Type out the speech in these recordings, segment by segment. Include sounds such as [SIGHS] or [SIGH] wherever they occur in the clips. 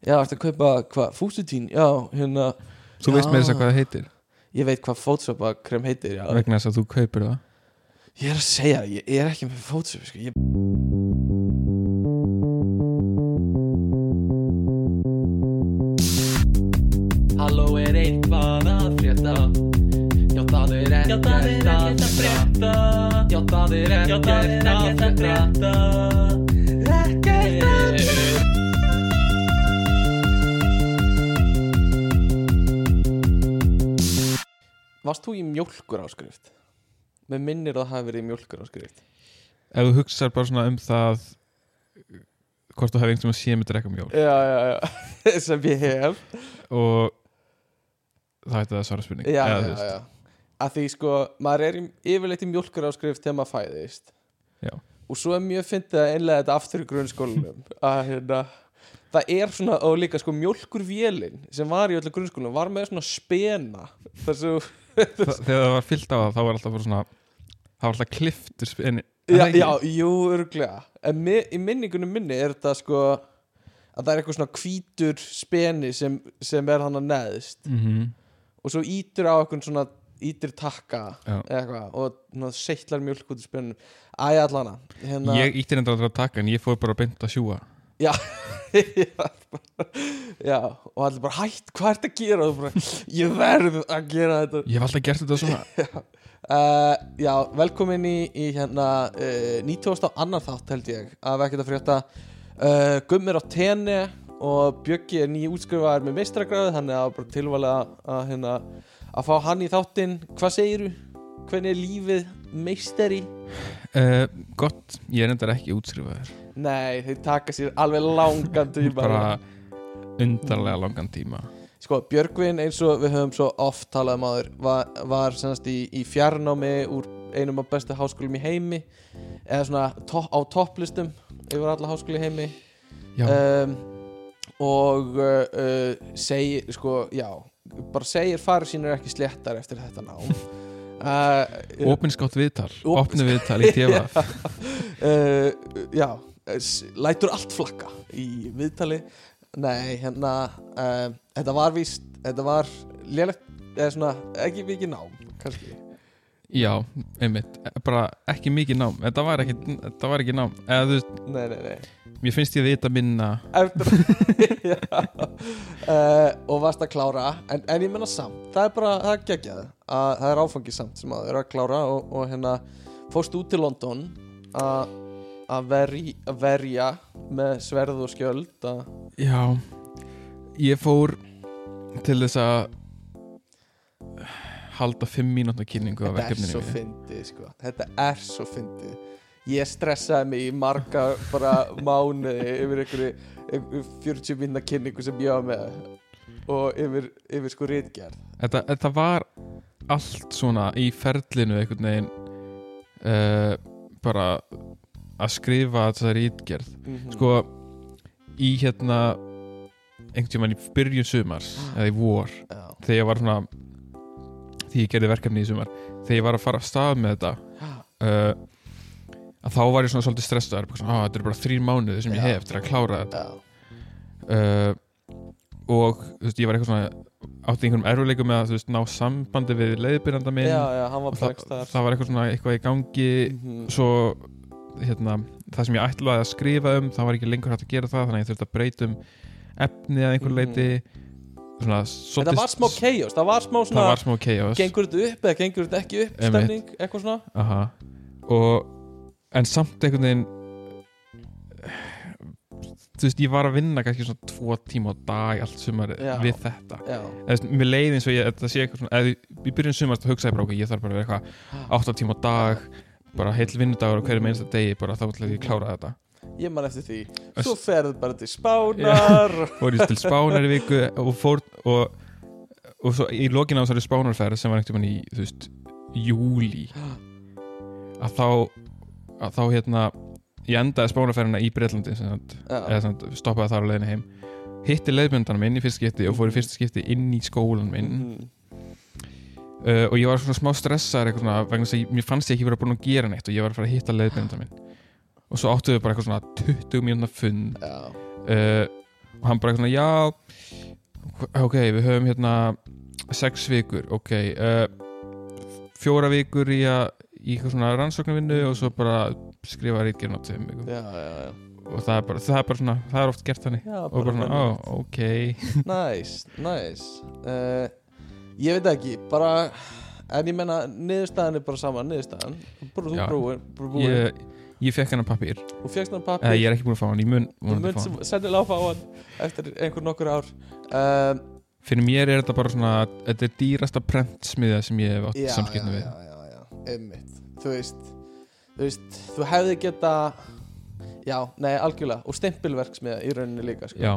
Já, ertu að kaupa, hvað, fúsutín Já, hérna, Þú veist Já. með þess að hvað það heitir ég veit hvað fótsopa krem heitir já. vegna þess að þú kaupir það Ég er að segja, ég er ekki með fótsopa sko. ég... Halló er eitthvað að frétta Já það er ekkert að frétta Já það er ekkert að frétta Varst þú í mjólkur áskrift? Með minnir að það hafi verið í mjólkur áskrift ef þú hugsar bara svona um það hvort þú hefði einhvern veginn séð með drekka mjólk. Já, já, já. [LAUGHS] Sem ég hef. Og það hætti það svara spurning Já, Eða, já, já. Að því sko, maður er yfirleitt í mjólkur áskrift þegar maður fæðist. Já. Og svo er mjög fyndið að einlega þetta aftur í grunnskólanum. [LAUGHS] Að hérna Það er svona, og líka sko mjólkurvélin sem var í öllu grunnskólanum var með svona spena Þessu, [LAUGHS] það, þegar það var fyllt á það þá var alltaf svona það var alltaf kliftur speni. Já, já, jú, örglega En mi, í minningunum minni er þetta sko að það er eitthvað svona hvítur speni sem, sem er hann að neðst. Mm -hmm. og svo ítur á eitthvað svona ítur takka eitthvað og svona, seitlar mjölk út í spennum æja allana hérna, ég ítti reyndar að taka en ég fór bara beint að sjúa já, [LAUGHS] já og allir bara hætt, hvað ert að gera? Þú bara, ég verð að gera þetta. Ég hef alltaf gert þetta svona. [LAUGHS] Uh, já, velkomin í, í hérna uh, 90. annar þátt held ég að við ekkert að frétta. Uh, Gummir á tenni og Bjöggi er nýj útskrifaður með meistragráði þannig að bara tilvælega að, hérna, að fá hann í þáttinn. Hvað segiru? Hvernig er lífið meistari? uh, gott, ég er reyndar ekki útskrifaður Nei, þeir taka sér alveg langan tíma. bara undarlega langan tíma. Sko, Björgvin eins og við höfum svo oft talað um áður var, var semast í, í fjarnámi úr einum af bestu háskólum í heimi eða svona to á topplistum yfir alla háskóli í heimi. Um, og uh, uh, segir, sko, já bara segir farið sínur ekki sléttar eftir þetta nám. Uh, [LAUGHS] opinskátt viðtal Op- opni viðtal í [LAUGHS] tjefa uh, já lætur allt flakka í viðtali. Nei, hérna uh, þetta var víst, þetta var lélegt, eða svona, ekki mikið nám kannski. Já, einmitt, bara ekki mikið nám þetta var ekki, þetta var ekki nám eða þú veist, nei, nei, nei. mér finnst ég að vita minna. Eftir [LAUGHS] uh, og varst að klára en, en ég menna samt, það er bara það er geggjað, að það er áfangið samt sem að þau eru að klára og, og hérna fórst út til London að að veri, verja með sverð og skjöld að já, ég fór til þess að halda fimm mínútna kynningu á Þetta er verkefninu svo fyndið sko. Þetta er svo fyndið. Ég stressaði mig í marga bara mánuði yfir einhverju einhverju 40 minna kynningu sem ég var með og yfir, yfir sko rítgerð þetta, þetta var allt svona í ferlinu einhvern veginn uh, bara að skrifa þessari ítgerð mm sko í hérna einhvern tímann í byrjun sumars eða í vor Já, þegar ég var svona því ég gerði verkefni í sumar þegar ég var að fara af stað með þetta uh, að þá var ég svona svolítið svona, "Á, þetta er bara þrýr mánuði sem ég hef eftir að klára þetta. Uh, og þú veist, ég var eitthvað svona átti einhverjum erfuleikum með að þú veist, ná sambandi við leiðbyrjanda minn. Já, já, það, það var eitthvað svona eitthvað í gangi. Mhm. svo hérna, það sem ég ætlaði að skrifa um það var ekki lengur hægt að gera það þannig að ég þurfti að breyta um efni að einhver leiti svona, svolítið, það var smá chaos, það var smá það svona var smá chaos. Gengur þetta upp eða gengur þetta ekki upp stemning, eitthvað svona? Aha. og en samt einhvern veginn þú veist, ég var að vinna kannski svona tvo tíma á dag allt sumar Já. við þetta. Veist, mér leiði eins og ég, þetta sé eitthvað svona eða í byrjun sumar þá hugsaði ég bara okkur, ég þarf bara að vera eitthvað 8 tíma á dag bara heill vinnudagur á hverjum einsta degi bara þá ætla ég að klára þetta. Ég man eftir því. Svo ferð bara til Spánar. Fór ég til Spánar í viku og fór og, og svo í lokin á þessari Spánarferð sem var einhvern veginn í, þú veist, júli að þá að þá hérna ég endaði Spánarferðina í Breitlandi eða sagt, stoppaði þar á leiðinu heim. Hitti leiðbjöndan minn í fyrst skipti og fór í fyrst skipti inn í skólan minn. Mhm. Uh, og ég var svona smá eitthvað svona, vegna þess að mér fannst ég ekki vera búin að gera neitt og ég var að fara að hitta leiðbjöndan minn og svo áttuðu bara eitthvað svona 20 mínúna fund. Uh, og hann bara eitthvað svona, já ok, við höfum hérna sex vikur, ok uh, fjóra vikur í að í eitthvað svona rannsóknarvinnu og svo bara skrifa rítgerðin á vikum. Já, já, já, og það er bara, það er bara svona, það er oft gert þannig. Já og bara svona, ó, ok. Næs, næs uh, Ég veit ekki, bara En ég menna, niðurstaðan er bara sama Niðurstaðan, bara þú brúin, brúin. ég, ég fekk hennar pappír. Þú fegst hann eða pappi ég er ekki búin að fá hann, ég mun fá sem hann sennilega fá hann Eftir einhver nokkur ár. Um, fyrir mér er þetta bara svona þetta er dýrasta prentsmiðja sem ég hef átt já, við. já, já, já, einmitt. Þú veist, þú veist Þú hefði geta Já, nei, algjörlega Og stimpilverksmiða í rauninni líka sko. já,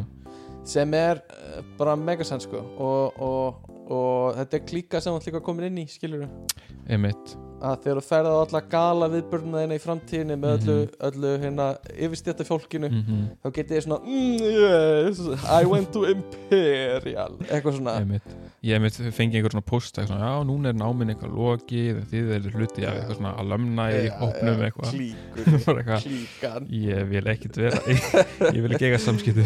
sem er uh, bara megasens sko. og, og, og þetta er klíka sem hann líka komin inn í skilur einmitt að þegar þú ferð á alla gala viðbörnuna þína í framtíðinni með öllu, Mhm. öllu hérna yfirstjætta fólkinu mm þá getið þið svona mm, yes, I went to Imperial. Eitthvað svona. Ég einmitt fengi einhver svona posta svona, já, núna er náminn eitthvað lokið þið er hluti af eitthvað svona alumna í hópnum [LAUGHS] eitthvað. Klíkan. Ég vil ekkit vera ég, ég vil ekki eiga samskipti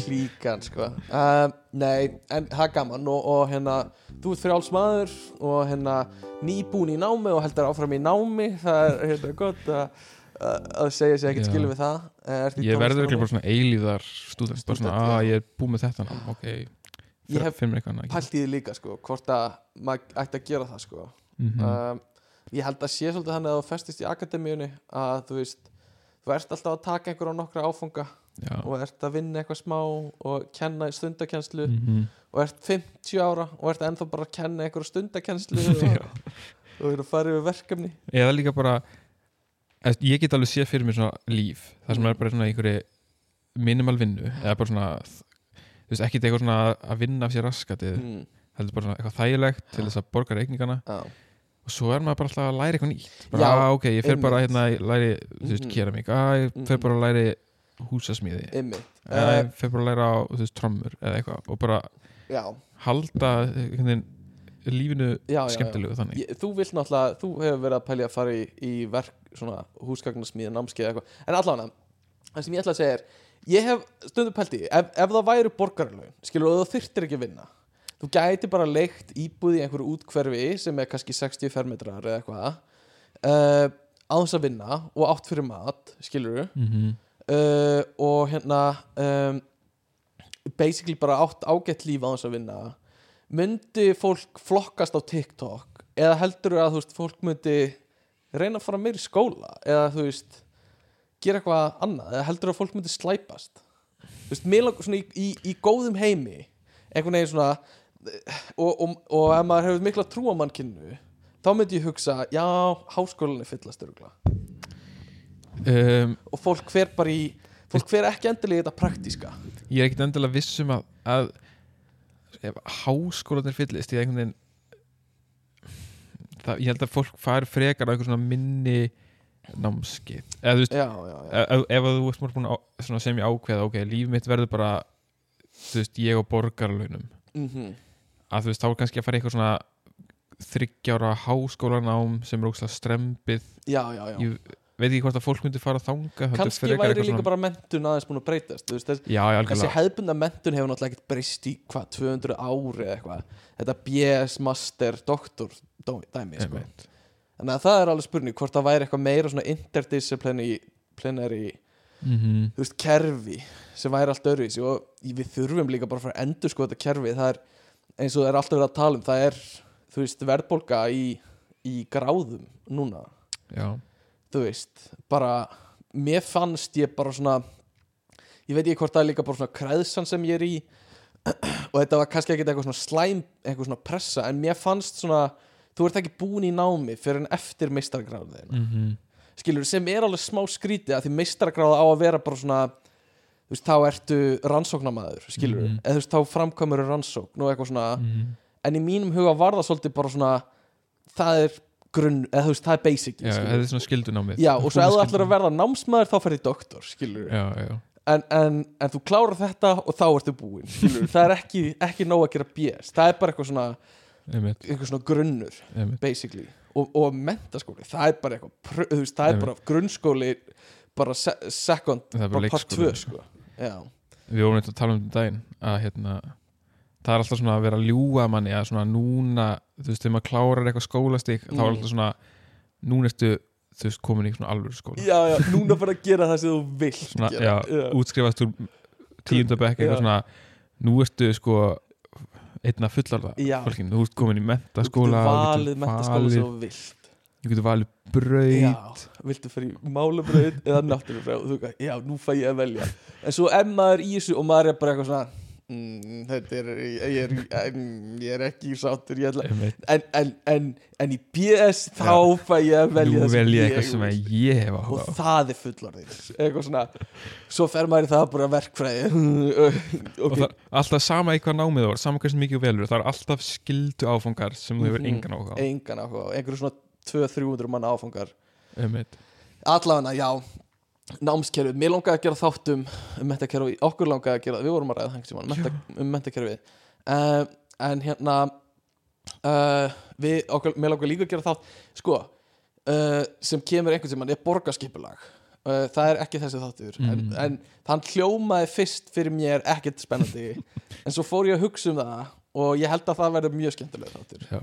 klíkan sko. Um, nei, en það er gaman og, og hérna, þú ert frjáls maður og hérna nýbúin í námi og heldur áfram í námi það er hérna gott að að segja sér ekkert skilu við það Eh, ég verður ekki bara svona eilíðar stúdent, bara svona, að já. ég er búið með þetta nám, ok Ég hef pælt í því líka sko hvort að maður ætti að gera það sko mm um, ég held að sé svolítið þannig að þú festist í akademíunni að þú veist þú ert alltaf að taka einhverja nokkra áfanga já, og ert að vinna eitthvað smá og kenna stundakenslu Mhm. og ert 50 ára og ert ennþá bara að kenna einhverja stundakenslu [LAUGHS] og. Og er að fara yfir verkefni eða líka bara ég get alveg séð fyrir mér svona líf það sem Mm. er bara svona einhverju minimal vinnu eða bara svona þú veist, ekkit eitthvað svona að vinna af sér raskatið mm. heldur bara svona eitthvað þægilegt til þess að borga reikningana Já. og svo er maður bara alltaf að læra eitthvað nýtt bara, að, ok, ég fer bara einmitt. hérna að læri þú veist, Mhm. keramík, að ég fer Mhm. bara að læri húsasmíði eða Uh, ég fer bara að læra á, þú veist, trommur eða eitthvað og bara já, halda einhvern veginn lífinu já, já, já. skemmtilegu þannig þú vilt náttúrulega, þú hefur verið að pælja að fara í, í verk, svona húsgagnasmíð námskeið eitthvað, en allavega það sem ég ætla að segja er, ég hef stundum pælt í, ef, ef það væri borgarlaun skilur og þú þyrftir ekki að vinna þú gæti bara leikt íbúð í einhverju útkverfi sem er kannski 60 fermetrar eða eitthvað uh, á þess að vinna og átt fyrir mat skilur mm -hmm. uh, og hérna um, basically bara átt ágætt líf á þess að vinna myndi fólk flokkast á TikTok? Eða heldur að þú veist fólk myndi reyna að fara meir í skóla? Eða þú veist gera eitthvað annað? Eða heldur að fólk myndi slæpast? Þú veist, mér langar svona í, í, í góðum heimi einhvern veginn svona og, og, og ef maður hefur mikla trú á mannkynnu þá myndi ég hugsa, já, háskólan er fyllast örugla um, og fólk hver bara í fólk hver ekki endilega í þetta praktíska. ég er ekkit endilega viss um að, að ef háskólanir fyllist ég veginn það, ég held að fólk fari frekar á einhver svona minni námskið já, já, ef, ef að þú ert búin að svona sem ég ákveða, ok, líf mitt verður bara þú veist, ég og borgarlaunum. Mm að þú veist, þá er kannski að fara eitthvað svona þryggjára háskólanám sem er ógslag strempið já, já, já. ég veit ekki hvort að fólk myndi fara þanga kannski væri líka bara mentun aðeins búin að breytast veist, þess, já, já, þessi hefðbunda mentun hefur náttúrulega ekkert breyst í hvað, 200 ári eða eitthvað. Þetta BS, Master, Doktor dæmi, sko. Þannig að það er alveg spurning hvort það væri eitthvað meira svona interdisciplinary Mhm. þú veist, kerfi sem væri allt öðruvísi. Og við þurfum líka bara að fara að endur sko þetta kerfi. Það er eins og það er alltaf verið að tala um það er, þú veist, verðbólga í, í gráðum núna. Já, þú veist, bara mér fannst ég bara svona ég veit ekki hvort það er líka bara svona kreðsan sem ég er í [CLEARS THROAT] og þetta var kannski ekkert eitthvað svona slæm eitthvað svona pressa, en mér fannst svona þú ert ekki búin í námi fyrir en eftir meistargráðin, mhm skilur sem er alveg smá skrítið að því meistargráða á að vera bara svona þú veist, þá ertu rannsóknamaður skilur, Mhm. eða þú veist, þá framkvæmur rannsókn og eitthvað svona, Mhm. en í mínum huga var það svolítið bara svona það er grunn, eða þú veist, það er basic Já, þetta er svona skildunámið. Já, og svo ef þú ætlar að verða námsmaður þá ferði doktor, skilur Já, já, en, en, en þú klárar þetta og þá ertu búinn, skilur [LAUGHS] það er ekki, ekki nóg að gera BS það er bara eitthvað svona, einmitt, eitthvað svona grunnur einmitt. basically, og, og mentaskóli það er bara eitthvað, þú veist, það er bara grunnskóli bara se second, Það bara bara part 2 leikskóli, sko. Já, við vorum eitthvað að tala um um daginn að hérna það er alltaf svona að vera að ljúga manni að svona núna, þú veist, þegar maður klárar eitthvað skólastík, þá er Mm. alltaf svona núna ertu, þú veist, komin í svona alvöru skóla já, já, núna bara að gera það sem þú vilt svona, gera. já, útskrifast úr tíundabekk, Já. eitthvað svona nú ertu sko einna fullarða Já. fólkin, þú ert komin í þú mentaskóla getur þú valið mentaskóla sem þú vilt þú getur valið brauð já, viltu fyrir málabröð eða náttúrubröð og þú veist, já, nú fæ ég að velja en svo eitthvað mm, þetta er ég, er, ég er ekki sáttur ætla en, en, en, en í BS þá fæ ég að velja það ég eitthvað sem ég hef áhuga á. Og það er fullorðins eitthvað svona svo fer maður í það bara verkfræði. [LAUGHS] Og ok, það alltaf sama í hvað námið var sama hversu mikið velur, það er alltaf skildu áfangar sem þú hefur Mhm. engan áhuga engan áhuga einhverju svona 200-300 manna áfangar. Allavega, já námskerfið, mér langaði að gera þáttum um mentakerfi, okkur langaði að gera við vorum að ræða menta, um mentakerfið uh, en hérna uh, við, okkur, mér langaði líka að gera þátt sko uh, sem kemur einhvern sem er borgarskipulag. Það er ekki þessi þáttur. En, Mm. en þann hljómaði fyrst fyrir mér ekkert spennandi. [LAUGHS] En svo fór ég að hugsa um það og ég held að það verður mjög skemmtilega þáttur. Já.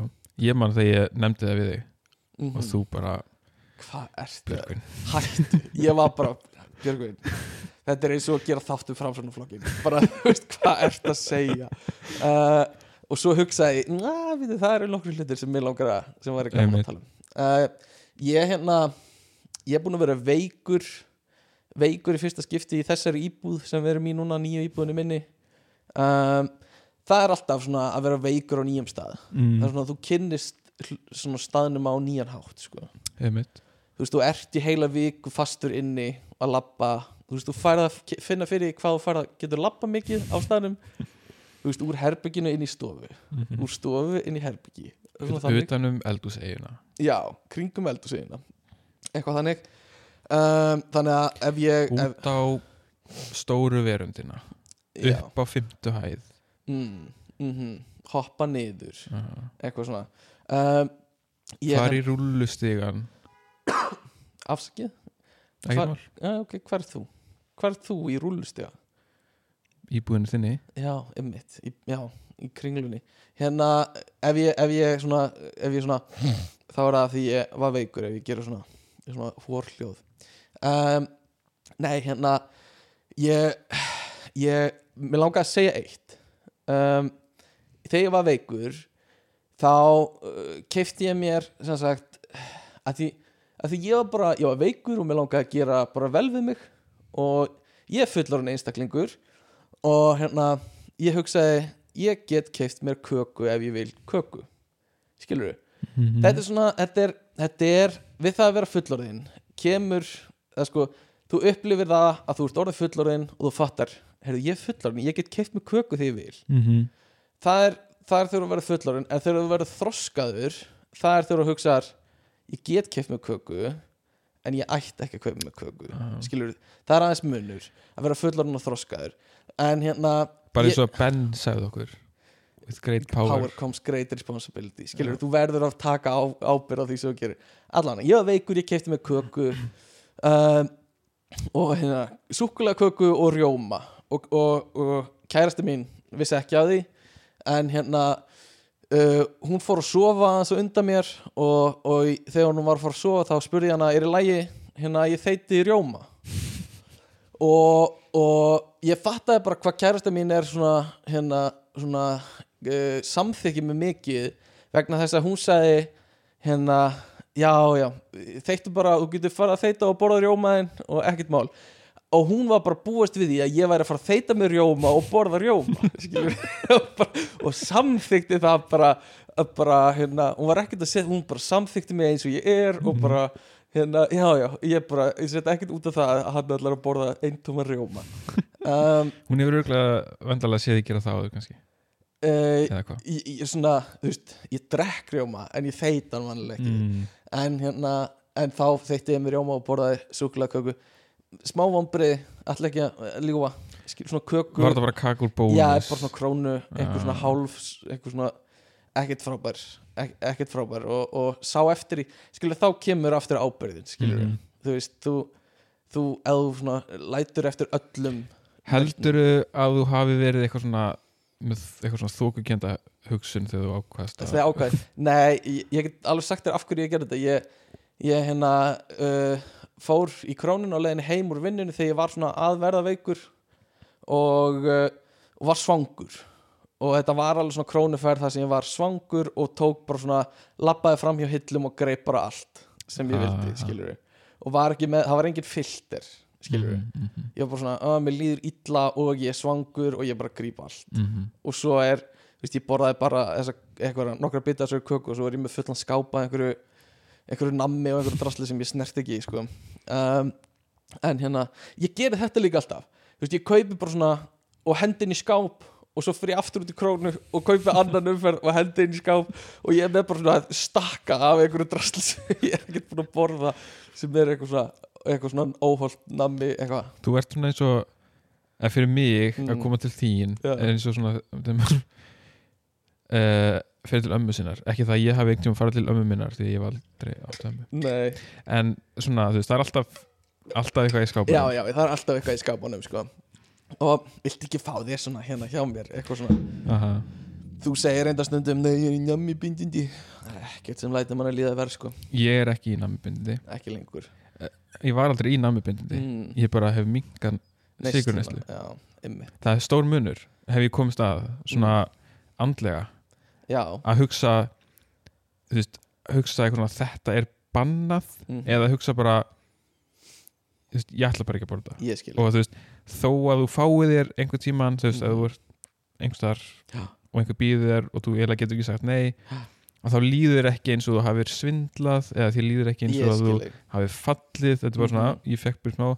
ég man þegar ég nefndi það við þig. Mm og þú bara, hvað ertu? Björgvin. Hættu, ég var bara Björgvin, þetta er eins og að gera þáttu framsvörnuflokkin, bara þú veist hvað ert að segja? Uh, og svo hugsaði na, við, það eru nokkru hlutir sem mér langar að sem var ekki að tala um. Uh, ég hérna ég er búin að vera veikur veikur í fyrsta skipti í þessari íbúð sem við erum í núna, nýju íbúðinni minni. Um, það er alltaf svona að vera veikur á nýjum stað. Það er mm. svona að þú kynnist svona staðnum á nýjan hátt sko. Einmitt þú veist, þú ert í heila viku fastur inni að labba. Þú veist, þú færð að finna fyrir hvað þú færð að getur labba mikið á staðnum. Þú veist, úr herbygginu inn í stofu. Mm úr stofu inn í herbyggi Svona þannig. utan um eldúseiguna já, kringum eldhúsina eitthvað þannig. Um, þannig að ef ég ef, út á stóru verundina já, upp á fymtu hæð. Mm, mm hoppa niður. Uh, eitthvað svona. Um, ég far í rullustigan afsakið? Hvar- mál, já, ok, hver er þú? hver er þú í rúllustega? íbúðinu þinni. Já, einmitt, í, já, í kringlunni. Hérna, ef ég, ef ég svona ef ég svona, þá er það því ég var veikur ef ég gera svona svona hórhljóð um, Nei, hérna ég, ég mér langar að segja eitt. Um, þegar ég var veikur þá uh, keifti ég mér sem sagt að því, að því ég var bara, ég var veikur og mér langaði að gera bara vel við mig. Og ég er fullorinn einstaklingur. Og hérna ég hugsaði, ég get keift mér köku ef ég vil köku. Skilur mm þetta er svona, þetta er, þetta er við það að vera fullorðin kemur, það sko þú upplifir það að þú ert orðið fullorðin og þú fattar, heyrðu ég er fullorðin ég get keift mér köku þegar ég vil. -hmm. það er, það er þegar þú verður fullorðin en þegar þú verður þroskaður það er þegar þú hugsar ég get keift mér köku en ég ætti ekki að kaupa mér köku. Já. skilur, það er aðeins munur að vera fullorðin og þroskaður. En hérna bara eins og að Ben sagði okkur with great power, power. comes great responsibility. Skilur, þú verður að taka á, ábyrð á því sem þú gerir. Allan, ég var veikur, ég kefti með köku um, og hérna súkulega köku og rjóma. Og, og, og kærasti mín vissi ekki á því en hérna uh, hún fór að sofa aðeins á undan mér og, og í- þegar hún var að fara að sofa þá spurði ég hana, er í lægi hérna að ég þeiti rjóma. Og, og ég fattaði bara hvað kærasta mín er svona hérna svona uh, samþykki með mikið vegna þess að hún sagði hérna já já, þeittu bara þú getur fara að þeita og borða rjómaðin og ekkert mál og hún var bara búast við því að ég væri að fara að þeita með rjóma og borða rjóma [LAUGHS] [LAUGHS] og, samþykti það bara, að bara hérna, hún var ekkert að segja, hún bara samþykti mig eins og ég er og bara hérna, já já, ég bara, ég set ekkert út af það að hann ætlar að borða eintóma rjóma. [LAUGHS] Um, hún hefur örgulega vendalega séð þig gera það áður kannski? Uh, ég, ég svona, þú veist, ég drekk rjóma en ég þeit hann vanlega ekki. Mm. en hérna, en þá þeitti ég mér rjóma og borðaði súkulega köku smá vombrið, alltaf ekki að ljúa Skil- svona köku var það bara kakul bónus? Já, bara svona krónu, einhver svona Ah. hálf einhver svona, ekkert frábær ek, ekkert frábær. Og, og sá eftir í, skilur þá kemur aftur ábyrðin skilur, Mhm. þú veist, þú þú, eða þú svona lætur eftir öllum Heldurðu að þú hafi verið eitthvað svona með eitthvað svona þókukenda hugsun þegar þú ákvæðast Það er ákvæð Nei, ég, ég get alveg sagt þér af hverju ég gerði þetta. Ég, ég hérna uh, fór í krónun á leiðinni heim úr vinnunni þegar ég var svona aðverða veikur og, uh, og var svangur. Og þetta var alveg svona krónuferð þar sem ég var svangur og tók bara svona labbaði fram hjá hillum og greip bara allt sem ég vildi, ah. skilur og var ekki með, það var engin filter skilur mm -hmm, ég var bara svona, að mér líður illa og ég er svangur og ég bara gríp allt. Mm og svo er, þú veist, ég borðaði bara þessa, eitthvað, nokkra bita þessari köku og svo er ég með fullan skápa einhverju, einhverju nammi og einhverju drasli sem ég snert ekki sko um, en hérna, ég geri þetta líka alltaf veist, ég kaupi bara svona og hendi inn í skáp og svo fyrir ég aftur út í krónu og kaupi annan umferð og hendi inn í skáp og ég er með bara svona stakka af einhverju drasli sem [LAUGHS] ég er ekkert búin að borða sem er eitthvað svona, eitthvað svona óholt nammi, eitthvað Þú ert svona eins og að fyrir mig að Mm. koma til þín Já. er eins og svona uh, [LAUGHS] fyrir til ömmu sinnar. Ekki það að ég hafi tíma farið til ömmu minnar því ég var aldrei átt ömmu. Nei, en svona þú veist það er alltaf alltaf eitthvað í skápunum já, já, það er alltaf eitthvað í skápunum sko. og viltu ekki fá þér svona hérna hjá mér eitthvað svona, Aha. þú segir reynda stundum nei, ég er í njammi bindindi. Ekkert sem lætur mann að líða verð sko, ég er ekki í nammibindindi ekki lengur. Ég var aldrei í nammibindindi mm. ég bara hef mingan ymmi það er stór munur hef ég komist að svona andlega já, að hugsa veist, hugsa eitthvað þetta er bannað mm. eða hugsa bara veist, ég ætla bara ekki að borða og þú veist, þó að þú fáið þér einhvern tíman, þú veist, Mhm. að þú ert einhverstaðar Já. og einhver býður þér og þú eiginlega getur ekki sagt nei Já. og þá líður þér ekki eins og þú hafir svindlað eða því líður ekki eins og að þú hafið fallið, þetta er bara svona, Mhm. ég fekk byrð smá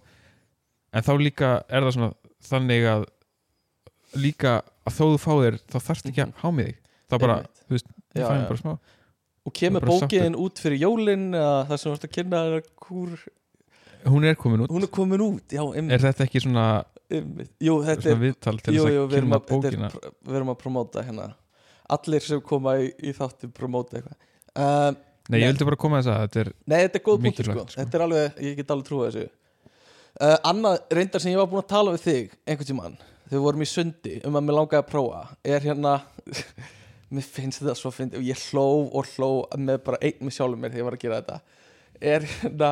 en þá líka er það svona þannig að líka að þó þú fáið þér þá þarfst ekki að hámið þig þá bara, þú veist, ég fæði bara smá. Og kemur bókiðin út fyrir jólin eða það sem þú ert að kynna kúr? Hún er komin út, hún er komin út, já, er þetta ekki svona, jú, þetta er svona viðtal til jú, jú, að kynna bókina? er, við erum að promóta hérna. Allir sem koma í, í þáttu promóta eitthvað. Um, nei, Nei. ég vildi bara koma þess að þetta er Nei, þetta er góð punktur sko. Sko. Þetta er alveg, ég get alveg trúið þessu. Uh, Annað reyndar sem ég var búin að tala við þig einhvern tímann, þegar við vorum í sundi um að mér langaði að prófa er hérna mér finnst þetta svo fyndi og ég hló og hló með bara einn með sjálfum mér þegar ég var að gera þetta. Er hérna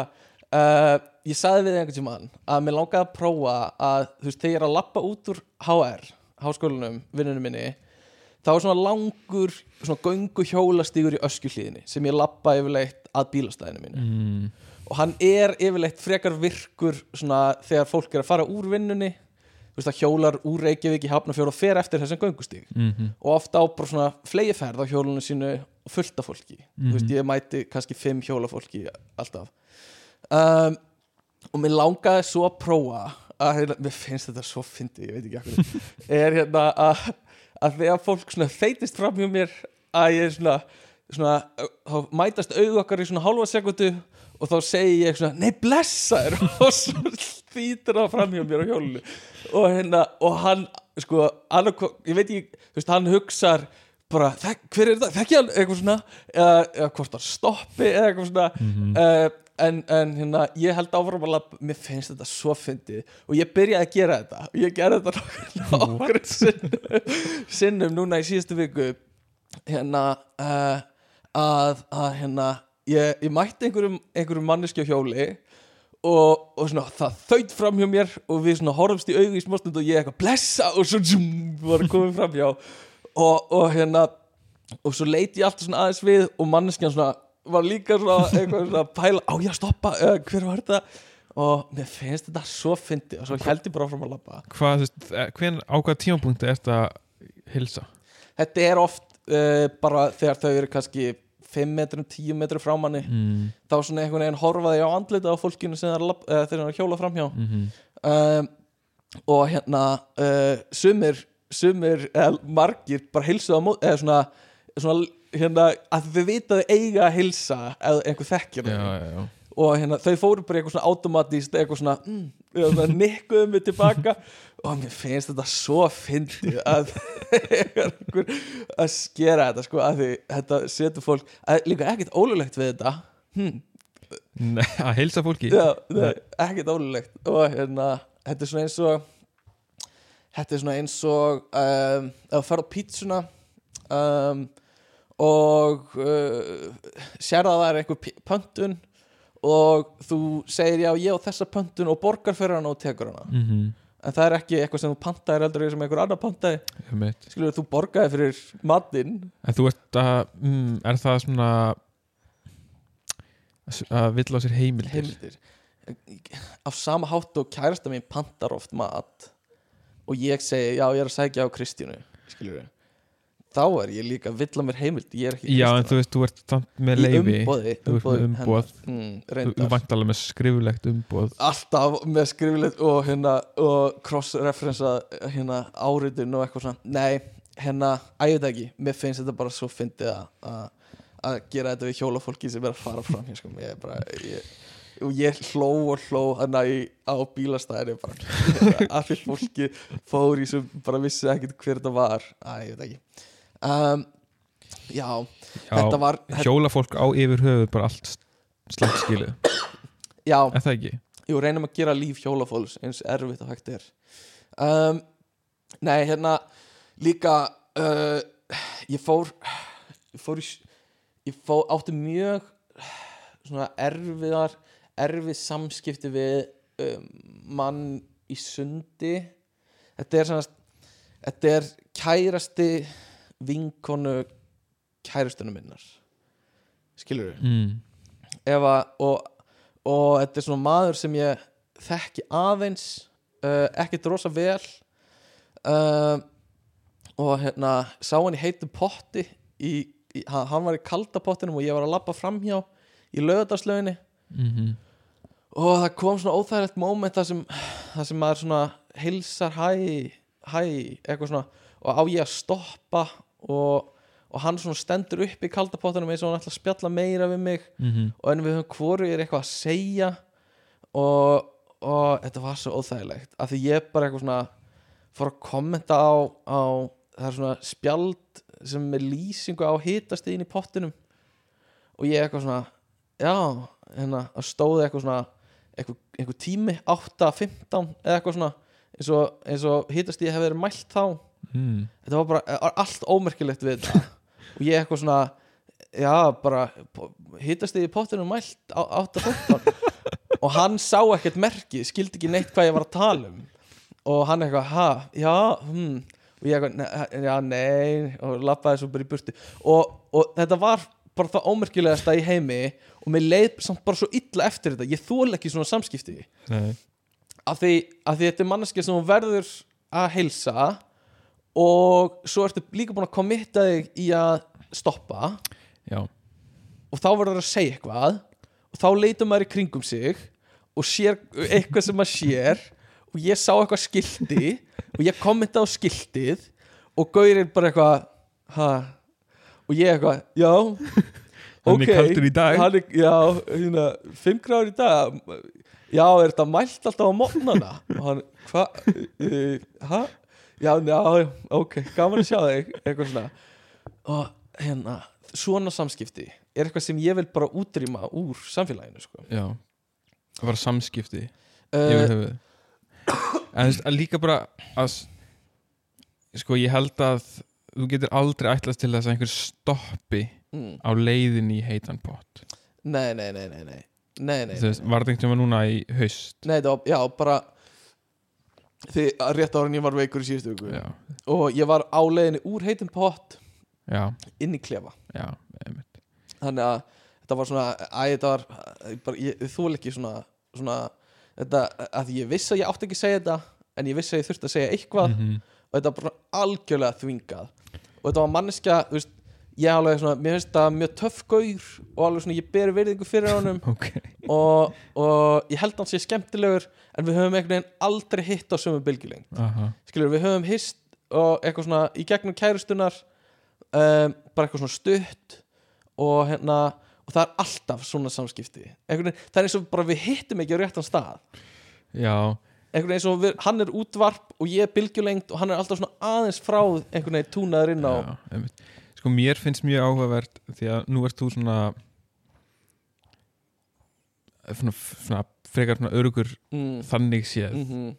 uh, ég sagði við einhvern tímann að mér langaði að prófa að þú veist, þegar ég er að lappa út úr HR háskólanum, vinnunum minni þá er svona langur svona göngu hjólastígur í öskjuhlíðinni sem ég lappa yfirleitt að bílastæðinu mínu. Mm, og hann er yfirleitt frekar virkur svona þegar fólk er að fara úr vinnunni veist hjólar úr Reykjavík í Hafnarfjörð og fer eftir þessum göngustíg. Mm og ofta á bara svona flegiferð á hjólunum sínu fullt af fólki. Þú veist Mhm. ég mæti kannski fimm hjólafólki alltaf. Um, og mér langaði svo að prófa að hérna, mér finnst þetta svo fyndi, ég veit ekki akkur [LAUGHS] er hérna að, að þegar fólk svona þeitist fram hjá mér að ég er svona, svona mætast augu okkar í svona hálfa sekundu og þá segi ég svona nei blessa þér. [LAUGHS] Og svo þýtur það fram hjá mér á hjólunu og hérna og hann sko, annarko, ég veit ekki þú veist, hann hugsar bara, "Þek- hver er þetta, þekki hann? Eitthvað svona eða, eða hvort það stoppi eða eitthvað svona. Mhm. uh, en, en hérna, ég held áfram að labba, mér finnst þetta svo fyndið. Og ég byrjaði að gera þetta. Og ég gerði þetta nokkur sinnum, sinnum núna í síðustu viku. Hérna uh, að, að hérna ég, ég mætti einhverjum, einhverjum manneski á hjóli og, og svona, það þaut fram hjá mér og við svona horfumst í augu í smástund og ég eitthvað blessa! og svo zoom, var komið fram hjá. Og, og hérna og svo leiti ég alltaf svona aðeins við og manneskjan svona var líka svona eitthvað svona pæla á ég að stoppa, eða hver var þetta? Og mér finnst þetta svo fyndi og svo held ég bara áfram að labba. Hvað, eh, hven á hvaða tímapunkti er þetta hilsa þetta er oft uh, bara þegar þau eru kannski 5 metrum, 10 metrum frá manni mm, þá svona einhvern veginn horfaði á andlita á fólkinu sem það er að hjóla framhjá. Mm um, og hérna uh, sumir, sumir eða margir bara mót eða svona, svona hérna, að þau vita að þau eiga að heilsa eða einhver þekkir og hérna, þau fóru bara eitthvað svona automatíst eitthvað svona, mm, svona nikkuðu mig tilbaka. [LAUGHS] Og mér finnst þetta svo fyndið að að skera þetta sko, að því þetta setur fólk að, líka ekkert ólulegt við þetta. Hm, Nei, að heilsa fólki. Já, nei, ekkert ólulegt og hérna, þetta er svona eins og þetta er svona eins og um, þú ferð á pítsuna um, og uh, sér að það er einhver pöntun og þú segir já ég á þessa pöntun og borgar fyrir hana og tekur hana. Mm -hmm. en það er ekki eitthvað sem þú pantaðir heldur sem einhver annar pantaði. Skilur þú borgaði fyrir matinn. En þú ert að, mm, er það svona að vill á sér heimildir? Heimildir. Á sama hátt og kærasta mín pantar oft mat og ég segi já ég er að sækja á Kristínu skilur þá er ég líka að villa mér heimild ég er ekki Já, en þú veist, þú ert samt með í Þú ert með umboð. mm, Þú, vant alveg með skrifulegt umboð. Alltaf með skrifilegt og hérna og cross-referensa hérna áriðin og eitthvað svona. Nei, hérna, ægðu ekki. Mér finnst þetta bara svo fyndið að- gera þetta við hjólafólki sem er að fara fram hér sko, ég er bara ég, og ég hló og hló að ég á bílastæðinu bara. [LAUGHS] Allir fólki fór í sem bara vissi ekkert hver þetta var. Að ég veit ekki um, já, þetta Já, var þetta, hjólafólk á yfir höfuð bara allt slæmt skilið. Já, Er það ekki? Jú, reynum að gera líf hjólafólks eins erfitt og hægt er. Um, Nei, hérna líka uh, ég fór ég fór ég fór, átti mjög svona erfiðar erfið samskipti við um, mann í sundi. Þetta er svona þetta er kærasti vinkonu kærastunum minnar. Skilur Mm. ef að og, og þetta er svona maður sem ég þekki aðeins uh, ekkert rosa vel uh, og hérna sá hann í heitum potti í, í, hann var í kalda pottinum og ég var að labba framhjá í lögðarslöginni Mm og það kom svona óþægilegt moment það sem, sem maður svona hilsar hæ, hæ eitthvað svona og á ég að stoppa og, og hann svona stendur upp í kalda pottinum eins og hann ætla að spjalla meira við mig. -hmm. og en við höfum hvoru er eitthvað að segja. Og, og þetta var svo óþægilegt af því ég bara eitthvað svona fór að kommenta á, á það er svona spjald sem er lýsingu á hitastíðin í pottinum. Og ég eitthvað svona já, hérna, að stóði eitthvað svona eitthvað, eitthvað tími 8.15 eða eitthvað svona eins og, og hitastíði hefur verið mælt þá mm. þetta var bara er allt ómerkilegt við þetta. [LAUGHS] Og ég eitthvað svona já, bara hittast þið í pottinu mælt á 8.15 [LAUGHS] og hann sá ekkert merki skildi ekki neitt hvað ég var að tala um. Og hann eitthvað, ha, já hm. og ég eitthvað, "Ne- já, nei og lappaði svo bara í burti og, og þetta var bara það ómerkilegasta í heimi og mér leið samt bara svo illa eftir þetta. Ég þól ekki svona samskipti. Af því, af því þetta er manneskja sem verður að heilsa og svo ertu líka búin að komitta þig í að stoppa. Já, og þá verður að segja eitthvað. Og þá leitur maður í kringum sig og sér eitthvað sem maður sér. Og ég sá eitthvað skilti og ég kommenta á skiltið. Og Gaur er bara eitthvað ha? og ég eitthvað, já Hann er kaldur í dag. er, já, hérna, 5 gráður í dag. Já, er þetta mælt alltaf á mótnana og hann, hvað uh, hæ? Já, já, ok, gaman að sjá þig eitthvað svona. Og hérna, svona samskipti er eitthvað sem ég vil bara útrýma úr samfélaginu sko. já Það var samskipti uh, yfir höfuð En veist, að líka bara að sko, ég held að þú getur aldrei ætlast til þess að einhver stoppi mm, á leiðin í heitan pott. Nei, nei, nei, nei, nei. Nei, nei, veist, var þetta einhvern veginn núna í haust? Nei, það var, já, bara að rétt ára en ég var veikur í síðustu viku. Já, og ég var á leiðinni úr heitum pott já, inn í klefa. Já, einmitt. Þannig að þetta var svona æ, þetta var, bara, ég, þú ekki svona, svona þetta, að ég vissi að ég átti ekki að segja þetta en ég vissi að ég þurfti að segja eitthvað Mhm. og þetta var bara algjörlega þvingað. Og þetta var manneskja, þú veist ég alveg svona, mér finnst það mjög töff gaur og alveg svona, ég beri virðingu fyrir honum. [LAUGHS] Ok, og, og ég held að hann sé skemmtilegur en við höfum einhvern veginn aldrei hitt á sömu bylgjuleng aha, skilur við höfum hist og eitthvað svona í gegnum kærustunar um, bara eitthvað svona stutt og hérna og það er alltaf svona samskipti. Veginn, það er eins og bara við hittum ekki á réttan stað. Já. Einhvern veginn eins og við, hann er útvarp og ég er bylgjulengt og hann er alltaf svona aðeins frá einhvern veginn túnaður inn á Já. Sko mér finnst mjög áhugavert því að nú ert þú svona svona, svona frekar svona örugur mm, þannig séð mm -hmm,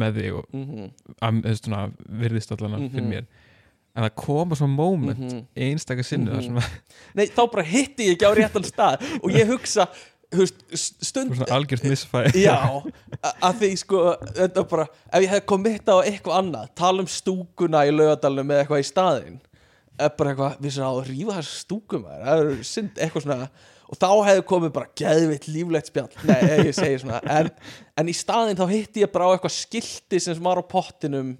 með þig og mhm, veist, svona, virðist allan Mhm. fyrir mér en það koma svona moment mhm. einstaka sinnu Mhm. sem að [LAUGHS] Nei, þá bara hitti ég ekki á réttan stað og ég hugsa, stund er svona algjört misfæ Já, [LAUGHS] að því sko þetta bara, ef ég hefði komið á eitthvað annað tala um stúkuna í laugadalunum með eitthvað í staðinn eða bara eitthvað, við svona á að rífa þess stúkum það er synd, eitthvað svona og þá hefði komið bara geðvitt líflegt spjall. Nei, ef ég segi svona en, en í staðinn þá hitti ég bara á eitthvað skilti sem var á pottinum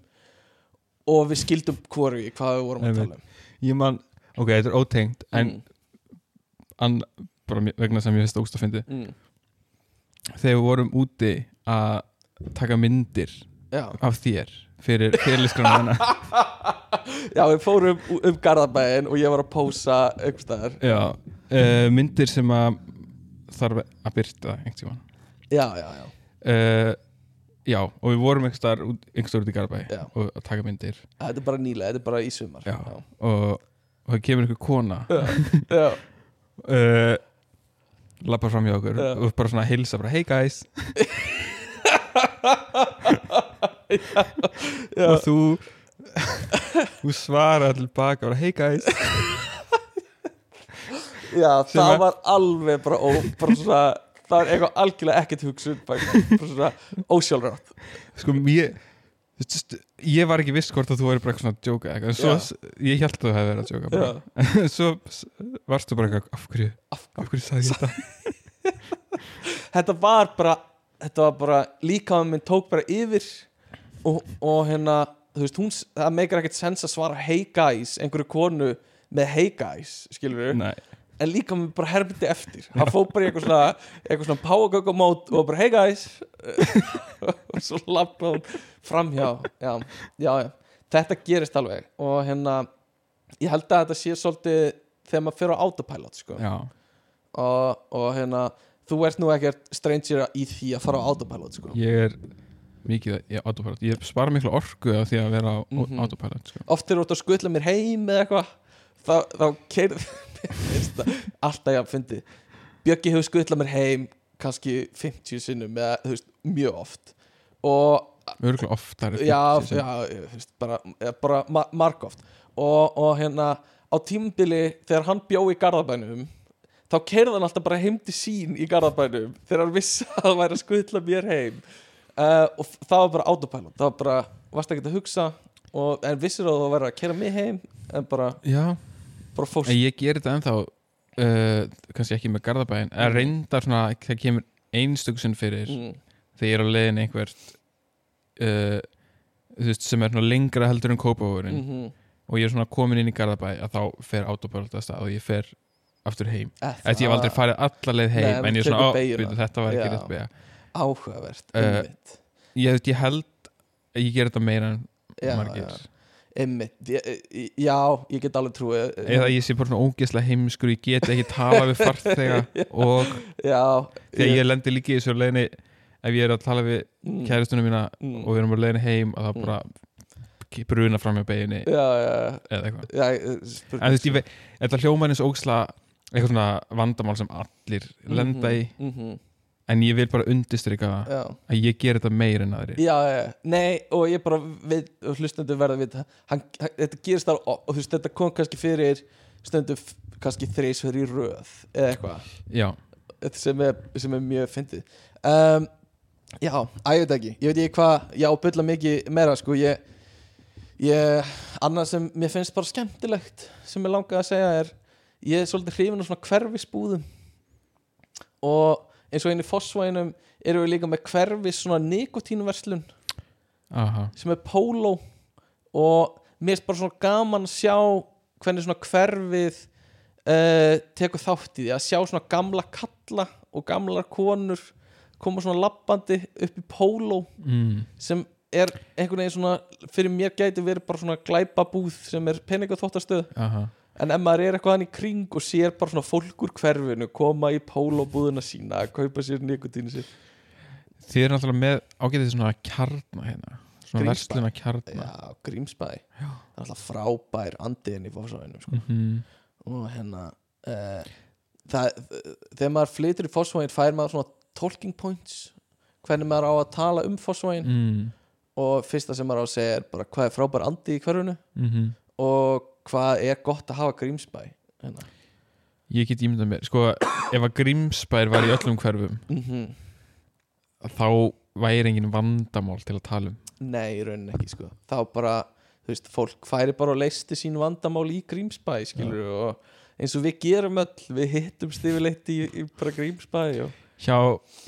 og við skildum hvoru hvað við vorum að tala um. Ég man, ok, þetta er ótengt en Mm, an, bara vegna sem ég finnst ógst að fyndi mm, þegar við vorum úti að taka myndir já. af þér fyrir fyrirliskrana hennar [LAUGHS] já, við fórum um, um Garðabæin og ég var að pósa einhvers staðar já, uh, myndir sem að þarf að byrta einhvern tímann já, já, já, uh, já, og við vorum einhvers staðar út, í Garabæ Já. og að taka myndir þetta er bara nýlega, þetta er bara í sumar Já. og, og það kemur einhver kona já. uh, [LAUGHS] lappar fram hjá okkur Já. og bara svona hilsa bara hey guys [LAUGHS] Já. og þú þú svarar tilbaka bara hey guys. Já, Sem það að- var alveg bara, ó, bara svona, það var eitthvað algjörlega ekkert hugsun bara, bara svona ósjálfrátt. Sko þú veist, ég var ekki viss hvort að þú væri bara eitthvað svona að djóka eitthvað, en svo, ég held að þú hefði verið að djóka bara. Já. [LAUGHS] svo s- varstu bara eitthvað af hverju, Af af hverju sagði ég þetta? [LAUGHS] Þetta var bara þetta var bara, líkaðan minn tók bara yfir og, og hérna þú veist, hún, það meikar ekkert sens að svara hey guys, einhverju konu með hey guys, skilur við Nei, en líka með bara hermdi eftir. Hann fóð bara í eitthvað svona eitthvað svona páagöggamót og bara hey guys. Og svo lappa hún framhjá já, já, já, þetta gerist alveg. Og hérna ég held að þetta sé svolítið þegar maður fyrir á autopilot sko. já, og, og hérna þú ert nú ekkert stranger í því að fara á autopilot sko. ég er mikið í autopilot, ég spara miklu orku af því að vera á Mhm. autopilot sko. oft þegar þú ert að skutla mér heim eða eitthvað þá, þá keir [LAUGHS] alltaf ég að fyndi Bjöggi hefur skutlað mér heim kannski 50 sinnum eða þú veist, mjög oft. Og örgulega oftar já, já veist, bara, bara ma margóft og, og hérna á tímabili þegar hann bjó í Garðabænum þá keirði hann alltaf bara heim til sín í Garðabænum þegar hann vissi að það væri að skutla mér heim uh, og það var bara autopilot. Það var bara, varst ekki að hugsa og, en vissir að þú væri að keira mig heim en bara, bara fórst. En ég gerir þetta ennþá uh, kannski ekki með Garðabæin en Mhm. reyndar svona, það kemur einstök sinn fyrir mm, þegar ég er á leiðin einhvert uh, þú veist, sem er lengra heldur en kópavóðurinn mm og ég er svona komin inn í Garðabæ að þá fer autopilot að stað og ég fer aftur heim. -hmm. Þetta ég hef aldrei farið alla leið heim Nei, en ég er svona, byrju, þetta var ekki rétt beigja áhugavert Eh, einmitt. ég, ég held að ég ger þetta meira en Já, margir. já. einmitt, ég, ég- já, ég get alveg trúið eða ég sé bara svona ógeðslega heimskur ég get ekki tala við farþega [LAUGHS] og já, þegar ég lendi líka í þessu leiðinni ef ég er að tala við mm, kæristunum mína mm, og við erum bara leiðinni heim að það Mm. bara bruna fram hjá beginni eða eitthvað. En ég þetta hljóma eins ógsla eitthvað svona vandamál sem allir lenda í, mm -hmm, en ég vil bara undistrika það já, að ég ger þetta meir en aðri já, já, nei og ég bara við, hlustendur verða við hann, hann, þetta gerist alveg og þú veist, þetta kom kannski fyrir stundum f- kannski þreis fyrir röð eða eitthvað. Þetta sem er, sem er mjög fyndið. Um, Já, að ég veit ekki. Ég veit ekki hvað, já, bylla mikið meira sko, ég, ég annað sem mér finnst bara skemmtilegt sem ég langaði að segja er ég er svolítið hrifin af svona hverfisbúðum. Og eins og einu fossvæginum erum við líka með hverfis svona nikotínuverslun aha. sem er póló. Og mér finnst bara svona gaman að sjá hvernig svona hverfið uh, tekur þátt í því. Að sjá svona gamla kalla og gamlar konur koma svona lappandi upp í póló mm. sem er einhvern veginn svona fyrir mér gæti verið bara svona glæpabúð sem er peningaþóttastöð aha en ef maður er eitthvað hann í kring og sér bara svona fólk úr hverfinu koma í pólóbúðuna sína að kaupa sér nikotínu sér. Þið er náttúrulega með ágætið svona kjarna hérna Svona versluna kjarna Já, Grímsbæ. Það er alltaf frábær andiðin í fósvæðinu sko. mm og hérna uh, það, þegar maður flytur í fósvæðin fær maður svona talking points. Hvernig maður á að tala um fósvæðin mm. og fyrsta sem maður á að segja er bara hvað er frábær andi í hverfinu? Mm og hvað er gott að hafa Grímsbæ hérna. Ég get ímyndað mér, sko ef að Grímsbær var í öllum hverfum mm þá væri engin vandamál til að tala um. Nei, í rauninni ekki sko. Þá bara, þú veist, fólk færi bara og leisti sín vandamál í Grímsbæ skilur og eins og við gerum öll við hittumst yfirleitt í, í Grímsbæ og, Hjá,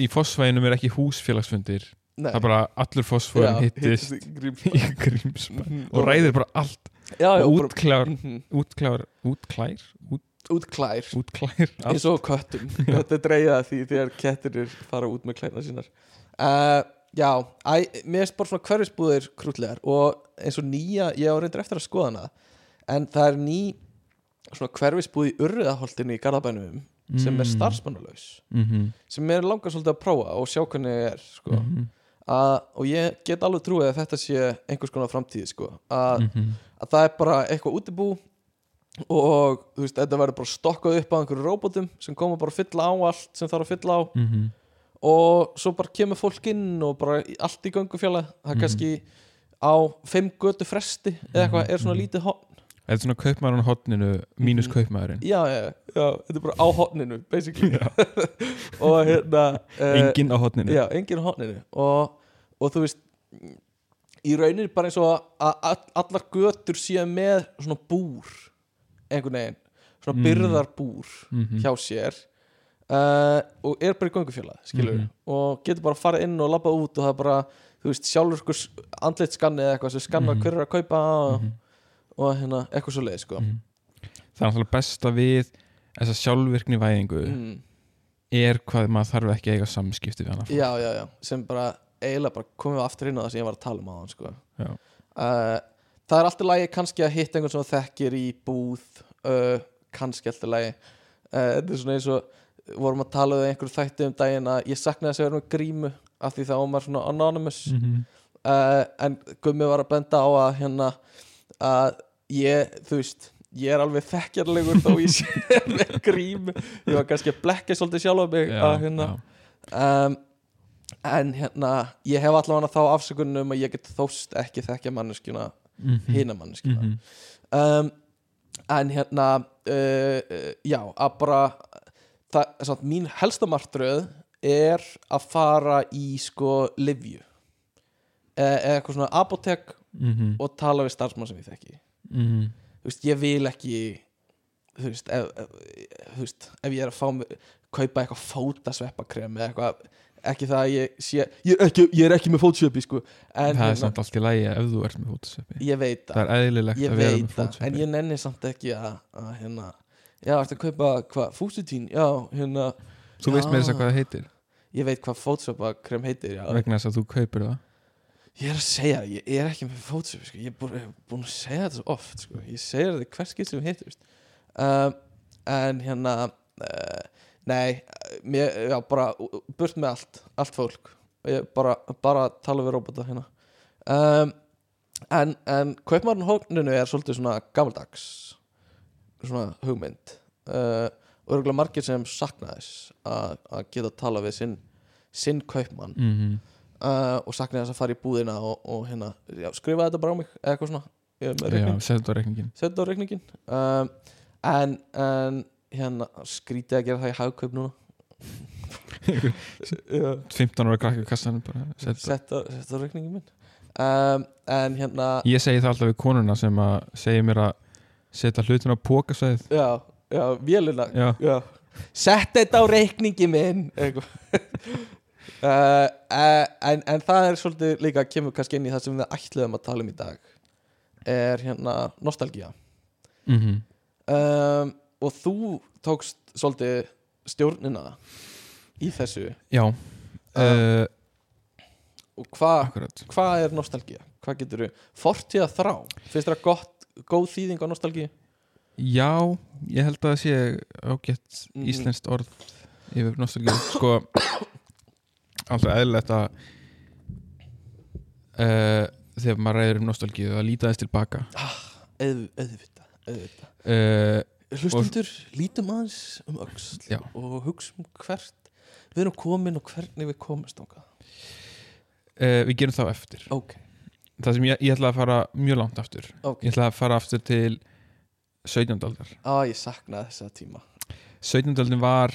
í Fossvæginum er ekki húsfélagsfundir. Nei, það er bara allur Fossvægin hittist í Grímsbæ Mhm, og ræðir bara allt já, já, og útklár, Mhm. útklár, útklær út, útklær útklær eins og köttum [LAUGHS] þetta dreigða því þegar kettir fara út með klæna sínar uh, já, æ, mér er bara svona hverfisbúðir krútlegar og eins og nýja ég á reyndir eftir að skoða hana en það er ný svona hverfisbúð í urriðaholtinu í Garðabænum sem er Mm. starfsmannalaus Mhm, sem er langar svolítið að prófa og sjá hvernig er sko. mhm, að, og ég get alveg trúið að þetta sé einhvers konar framtíð sko. að, mhm. að það er bara eitthvað útibú og þú veist, þetta verður bara stokkað upp á einhverju róbótum sem koma bara að fylla á allt sem þarf að fylla á Mhm. og svo bara kemur fólk inn og bara allt í göngufjalla það er Mhm. kannski á fimm götu fresti eða eitthvað, er svona Mhm. lítið hotn Þetta er svona kaupmaðurinn á hotninu mínus Mhm. kaupmaðurinn já, já, já, þetta er bara á hotninu basically [LAUGHS] og hérna eh, Enginn á hotninu já, enginn á hotninu og, og þú veist í rauninni bara eins og að all- allar götur séu með svona búr einhvern veginn svona Mm. byrðarbúr Mhm. hjá sér uh, og er bara í göngufjöla skilur Mhm. og getur bara að fara inn og labba út og það er bara, þú veist, sjálfur andleitt skanni eða eitthvað sem skannar Mhm. hver er að kaupa og, Mhm. Og hérna, eitthvað svo leið sko. Mhm. Það er náttúrulega besta við þessa sjálfvirkni væðingu mm. er hvað maður þarf ekki að eiga samskipti við hana já, já, já, sem bara eiginlega bara komum við aftur inn á það sem ég var að tala um á hann sko. Uh, það er alltaf lægi kannski að hitta einhvern sem þú þekkir í búð uh, kannski alltaf lægi uh, þetta er svona eins og vorum að tala um einhverju þætti um daginn að ég saknaði að vera með grímu af því þá var maður svona anonymous Mhm. uh, en Gummi var að benda á að hérna að ég, þú veist ég er alveg þekkjarlegur þó ég sé [LAUGHS] með grím ég var kannski að blekka svolítið sjálf á mig Já, að, hérna, um, en hérna ég hef allavega þá afsökunum að ég get þóst ekki þekkja manneskjuna Mhm. hina manneskjuna Mhm. um, en hérna uh, uh, já, að bara það, samt, mín helsta martröð er að fara í sko livju eða eða eitthvað svona apotek Mhm. og tala við starfsmann sem ég þekki Mhm. þú veist, ég vil ekki þú veist, ef, ef, þú veist, ef ég er að fá kaupa eitthvað fótasveppakrem eða eitthvað ekki það að ég sé ég er ekki, ég er ekki með fótasveppi sko. En Það er hérna, samt allt í lægi ef þú ert með fótusveppi ég veit Það. Er eðlilegt að vera með það, en ég nenni samt ekki að, að hérna, já, ertu að kaupa hvað, fúsitín, já, hérna Þú veist Já. með þess að hvað það heitir. Ég veit hvað fótsveppakrem heitir, já. Vegna þess að þú kaupir það ég er að segja, ég er ekki með fótsveppi sko. ég er búin, ég búin að segja þetta svo oft sko. ég segja þetta hvers skilt sem heitir um, en hérna uh, nei, mér, já, bara burt með allt, allt fólk ég bara, bara tala við robota hérna um, en, en kaupmarinn hókninu er svolítið svona gamaldags svona hugmynd uh, og örgulega margir sem sakna þess að geta tala við sinn sinn kaupmann Mhm. Uh, og sakna þess að fara í búðina og, og hérna, já, skrifa þetta bara á mig eða eitthvað svona. Setja þetta á reikningin um, en, en hérna skrítið að gera það í hagkaup núna. [LAUGHS] Já, 15 ára krakka kassanum bara setja setja á reikningin minn. Um, en hérna Ég segi það alltaf við konuna sem að segja mér að setja hlutin á pókasæð já, já, vélina. Já, já. sett þetta á reikningi minn. Eitthvað uh, en, en það er svolítið líka kemur kannski inn í það sem við ætluðum að tala um í dag er hérna nostalgía mm um, og þú tókst svolítið stjórnina í þessu já. Uh, og hvað hva er nostalgía? hvað getur þú, fortíða þrá finnst það gott, góð þýðing á nostalgíu? Já, ég held að það sé ágætt Mhm. íslenskt orð yfir nostalgíu sko alltaf eðlilegt að uh, þegar maður ræður um nostalgíu að líta þess tilbaka Auð, auðvitað, auðvitað. uh, hlustundur, lítum aðeins um öxl Já. og hugsum hvert við erum komin og hvernig við ákvað uh, Við gerum það á eftir ok, það sem ég, ég ætla að fara mjög langt aftur ok, ég ætla að fara aftur til 17. aldar á ég saknaði þessa tíma 17. aldin var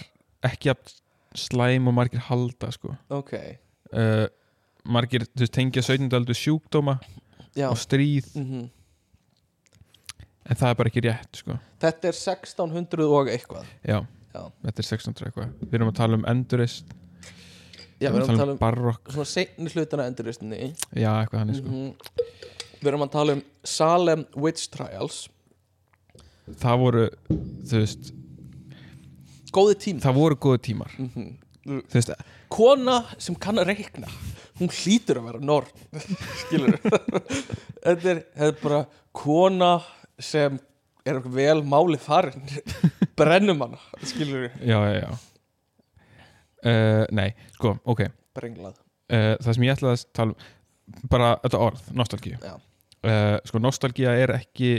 ekki að slæm og margir halda sko. ok, uh, margir veist, tengja 17. aldur sjúkdóma já. og stríð. Mm en það er bara ekki rétt sko. þetta er 1600 og eitthvað. Já, Já. þetta er 1600 eitthvað. Við erum að tala um endurist já, við erum að tala um barokk. svona seinni hlutana enduristni já, eitthvað hann sko. mm við erum að tala um Salem Witch Trials. Það voru þú veist, góði tím það voru góðu tímar. Mm þú veist, kona sem kann að reikna hún hlýtur að vera norn [LAUGHS] skilur þetta er, er bara kona sem er vel máli farin [LAUGHS] brennum hana skilur já, já, já. Uh, nei, sko, ok. Uh, það sem ég ætlaði að tala um bara þetta orð, nostalgíu. Uh, sko, nostalgía er ekki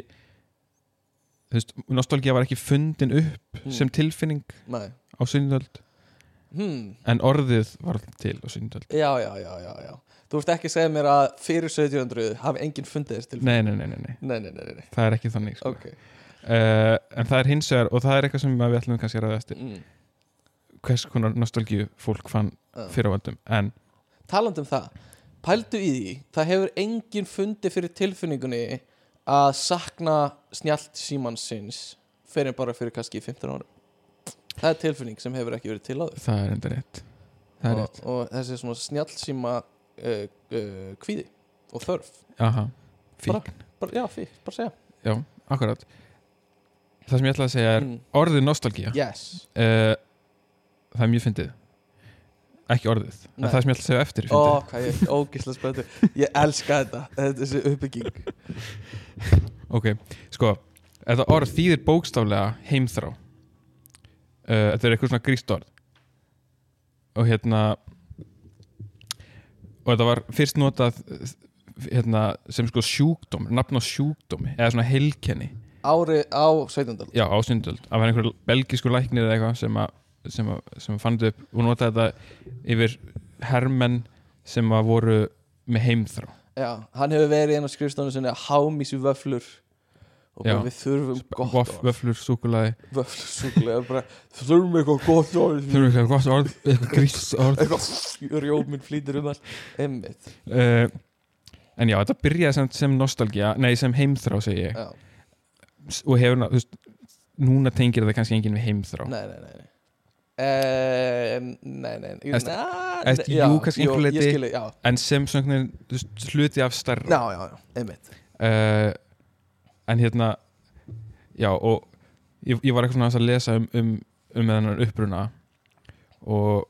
nostálgíja var ekki fundin upp mm. sem tilfinning Nei. á sunnindöld hmm. en orðið var til á sunnindöld já, já, já, já, já Þú ert ekki að segja mér að fyrir 1700 hafi enginn fundið þess tilfinning nei nei nei, nei, nei, nei Það er ekki þannig sko. okay. uh, En það er hins vegar og það er eitthvað sem við ætlum kannski að ræða eftir mm. hvers konar nostálgíu fólk fann ah. uh. fyrirvaldum en Taland um það, pældu í því það hefur enginn fundið fyrir tilfinningunni að sakna snjált símansins fyrir bara fyrir kannski 15 árum. Það er tilfinning sem hefur ekki verið til áður. Það er enda rétt. Er og, rétt, og þessi svona snjálsíma uh, uh, kvíði og þörf. Aha, fík bara, já, fík, bara segja. Já, akkurat. Það sem ég ætla að segja er mm. orðið nostalgía. Yes, uh, það er mjög fyndið ekki orðið, en það sem ég ætla að segja eftir ó, fyndið. hvað ég er ógislega spöndu ég elska þetta, þetta þessi uppbygging. Ok, sko þetta orð þýðir bókstaflega heimþrá uh, þetta er eitthvað svona gríst orð. Og hérna og þetta var fyrst notað hérna, sem sko sjúkdóm nafn á sjúkdómi, eða svona heilkenni. Ári á 17. já, á sundöld, að vera einhver belgísku læknir eða eitthvað sem að sem, að, sem fann þetta upp. Og notaði þetta yfir hermenn sem að voru með heimþrá. Já, hann hefur verið inn á skrifstónu sinni að hámísu vöflur. Og Já. við þurfum gott orð. vöflur, súkulaði vöflur bara þurfum eitthvað gott orð. Þurfum eitthvað gott orð, eitthvað grís orð. eitthvað rjóminn flýtur um allt. Emmitt uh, en já, þetta byrjaði sem, sem nostalgía nei, sem heimþrá segi ég. Já, og hefur, þú veist, núna tengir það kannski enginn við heimþrá. Nei, nei nei Um, nei, nei, nei, Eðst- na- eðst- já, jú, kannski jú, ég leyti. skilji, já, en sem svona hluti af starra já, já, já, emmitt uh, en hérna já, og ég, ég var eitthvað svona aðeins að lesa um, um, um þennan uppruna og,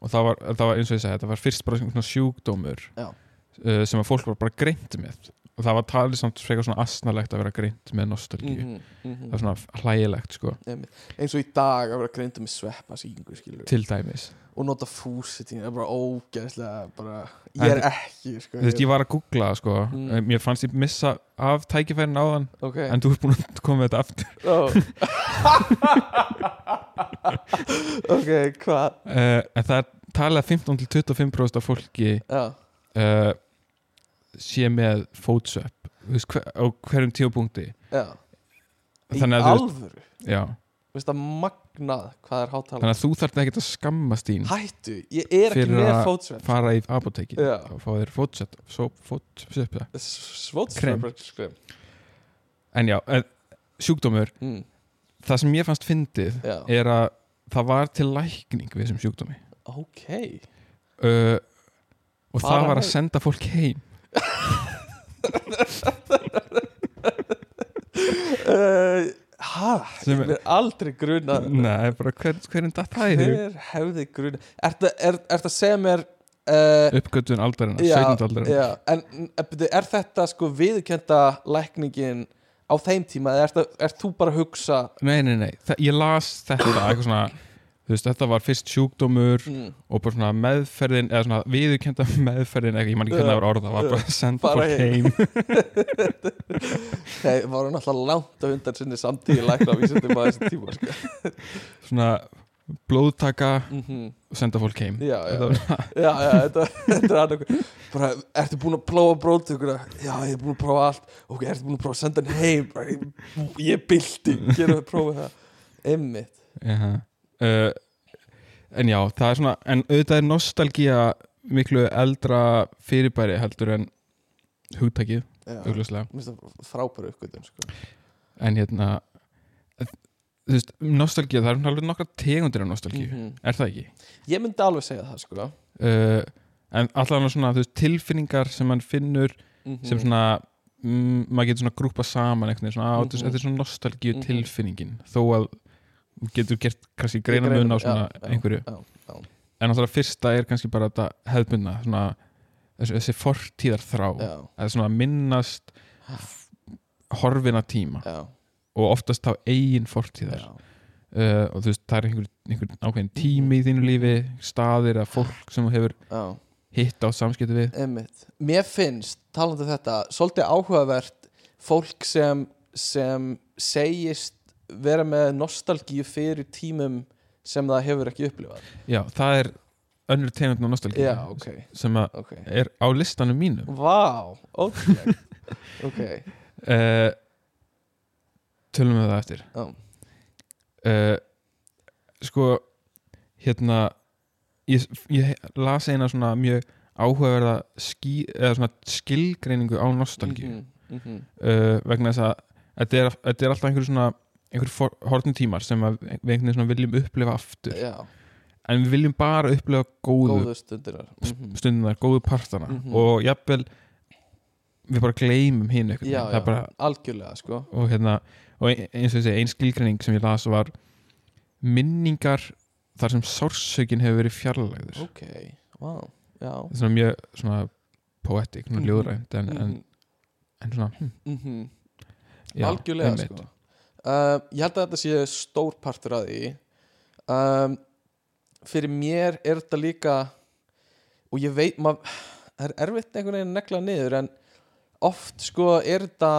og það, var, það var eins og ég segi, þetta var fyrst bara svona sjúkdómur Já. uh, sem að fólk var bara greint með og það var talið samt frekar svona asnalegt að vera greint með nostalgíu. Mhm, mhm, það er svona hlægilegt sko, einmitt. eins og í dag að vera greindu með sveppa skilur til dæmis. Og nota fúsitín það er bara ógeðslega bara, ég er ekki sko, þú veist, ég var að googla sko. Mm. mm. mér fannst ég missa af tækifærin áðan ok. en þú ert búin að koma með þetta aftur. [LAUGHS] Oh. ok, hvað? Uh, en það er talið að 15-25% af fólki já, uh, sé með fótsöpp hver, á hverjum tíupunkti í að, alvöru? Veist það magnað hvað er hátala þannig að þú þarf ekki að skammast þín hættu, ég er ekki Fyrir með að fótsvepp fara í apotekin og fá þér fótsöpp fótsöpp en já, sjúkdómur Mm, það sem ég fannst fyndið já, er að það var til lækning við þessum sjúkdómi. Ok. Uh, og Fara það var að senda fólk heim uh, hæ, Sem ég er- er aldrei gruna Nei, bara hver, hverjum datt það í hug? Hver hefði gruna er þetta segja mér uh, uppgötun aldarinnar, já, 17. aldarinnar. já, en en, byrju, er þetta sko viðkenda lækningin á þeim tíma eða er, þetta, er þú bara að hugsa Nei, nei, nei, Þa, ég las þetta eitthvað svona, þú veist, þetta var fyrst sjúkdómur mm, og bara svona meðferðin eða svona viðurkenda [LAUGHS] meðferðin eitthvað, ég man ekki hvernig það var orða, var bara að senda fólk heim. þeir voru náttúrulega langt á undan sinni samtíði lækna á vísindum á þessi tíma sko. svona, blóðtaka mhm. og senda fólk heim. Já, já, var- [LAUGHS] já, já, þetta, þetta er annað bara, ertu búin að prófa bróðtökuna já, ég er búin að prófa allt. Ok, ertu búin að prófa að senda hann heim? Bara, ég, ég bildi, gera það, prófa það? Jaha. Uh, en já, það er svona en auðvitað er nostalgía miklu eldra fyrirbæri heldur en það frábæru uppgötun sko. en hérna þú veist, nostalgía, það er alveg nokkra tegundir af nostalgíu, Mhm. er það ekki? ég myndi alveg segja það sko. Uh, en allavega svona, þú veist, tilfinningar sem mann finnur Mhm. sem svona mm, maður getur svona grúpa saman veginn, svona, mm Mhm. þetta er svona nostalgíu Mhm. tilfinningin þó að getur gert kannski greina mun á svona já, einhverju. já, já. en náttúrulega fyrsta er kannski bara þetta hefðbundna svona, þessi, þessi fortíðar þrá eða svona minnast horfina tíma. Já, og oftast þá eigin fortíðar. Uh, og þú veist, það er einhver, einhver ákveðin tími í þínu lífi, staðir eða fólk sem þú hefur já. hitt á samskipti við. Einmitt. Mér finnst, talandi um þetta svolítið áhugavert fólk sem, sem segist vera með nostalgíu fyrir tímum sem það hefur ekki upplifað. Já, það er önnur tegund á nostalgíu Já, ok, sem að ok. er á listanum mínum. Vá, ótrúlega Ok, [LAUGHS] uh, tölum við það eftir. Já, uh, sko hérna ég, ég las eina svona mjög áhugaverða skí, eða svona skilgreiningu á nostalgíu. Mhm, mhm. uh, vegna þess að þetta er, þetta er alltaf einhver svona einhver hortnum tímar sem við einhvern veginn viljum upplifa aftur. Já, en við viljum bara upplifa góðu, góðu stundinar Mhm. stundunar, góðu partana. Mhm. og jafnvel við bara gleymum hinn það er bara algjörlega sko. Og hérna og ein- eins og ég segi, ein skilgreining sem ég las var minningar þar sem sársökin hefur verið fjarlægður Ok, vá, já. Svona mjög svona poetic, svona Mhm. ljóðrænt en, en, Mhm, en svona hm, mhm. já, Algjörlega sko uh, Ég held að þetta sé stór partur að því. Um, Fyrir mér er þetta líka og ég veit maður, það er erfitt einhvern veginn að negla niður en oft sko er þetta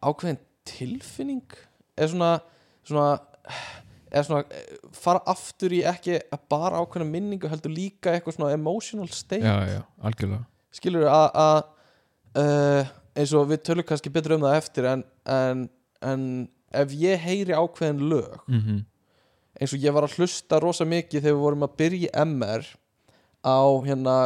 ákveðin tilfinning? Eða svona, svona eða svona eh, fara aftur í ekki bara ákveðna minningu heldur líka eitthvað svona emotional state? Já, já, skilur að uh, eins og við tölum kannski betur um það eftir en, en, en ef ég heyri ákveðin lög mm eins og ég var að hlusta rosa mikið þegar við vorum að byrja í MR á hérna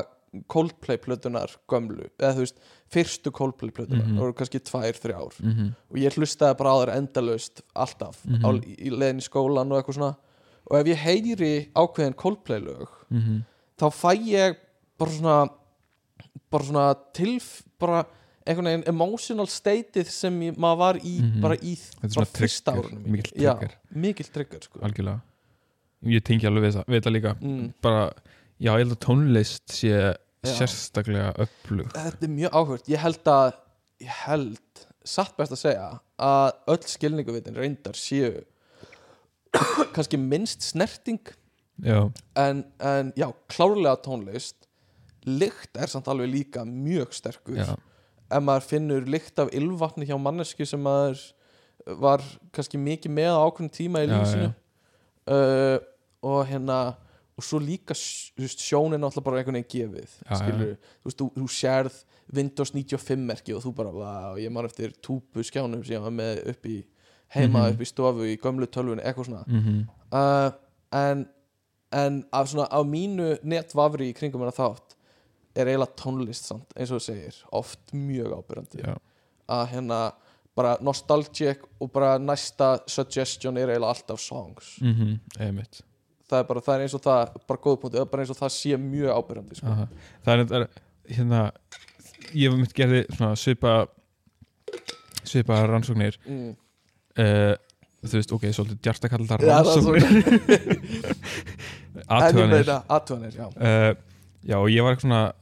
Coldplay plötunar gömlu eða þú veist, fyrstu Coldplay plötunar Mhm. það voru kannski tvær, þrjár -hmm. og ég hlustaði bara á þær endalaust alltaf Mhm. á, í leðin í skólan og eitthvað svona og ef ég heyri ákveðin Coldplay lög Mm þá fæ ég bara svona bara svona tilf bara einhvern veginn emotional stateið sem maður var í Mhm. bara í bara fyrsta árunum mikill Já, trigger. sko. algjörlega ég tengi alveg við það, við það líka mm. bara, já, ég held að tónlist sé Já. sérstaklega upplug þetta er mjög áhört ég held að ég held, satt best að segja að öll skilninguvitin reyndar séu [COUGHS] kannski minnst snerting já, en, en já, klárlega tónlist lykt er samt alveg líka mjög sterkur já, ef maður finnur lykt af ylvatni hjá mannesku sem maður var kannski mikið með á ákveðnum tíma í Já, lífsinu uh, og hérna og svo líka sjónin alltaf bara einhvern veginn gefið Já, skilur, þú veist, þú, þú sérð Windows 95 merki og þú bara, vá, ég man eftir túpu skjánum sem ég var með upp í heima Mhm. upp í stofu í gömlu tölvunni, eitthvað svona. Mm uh, en en af svona á mínu netvafri í kringum hennar þátt er eiginlega tónlist samt, eins og þú segir oft mjög ábyrjandi já, að hérna bara nostalgic og bara næsta suggestion er eiginlega alltaf songs. Mm einmitt. Það er bara, það er eins og það, bara góð punkt bara eins og það sé mjög ábyrjandi sko. Það er, það er hérna ég hef mitt gerði svona svipa svipa rannsóknir. Mm. uh, þú veist, ok, svolítið djarta kalla það Já, það er rannsóknir aðtöðanir aðtöðanir, já. Uh, já, og ég var eitthvað svona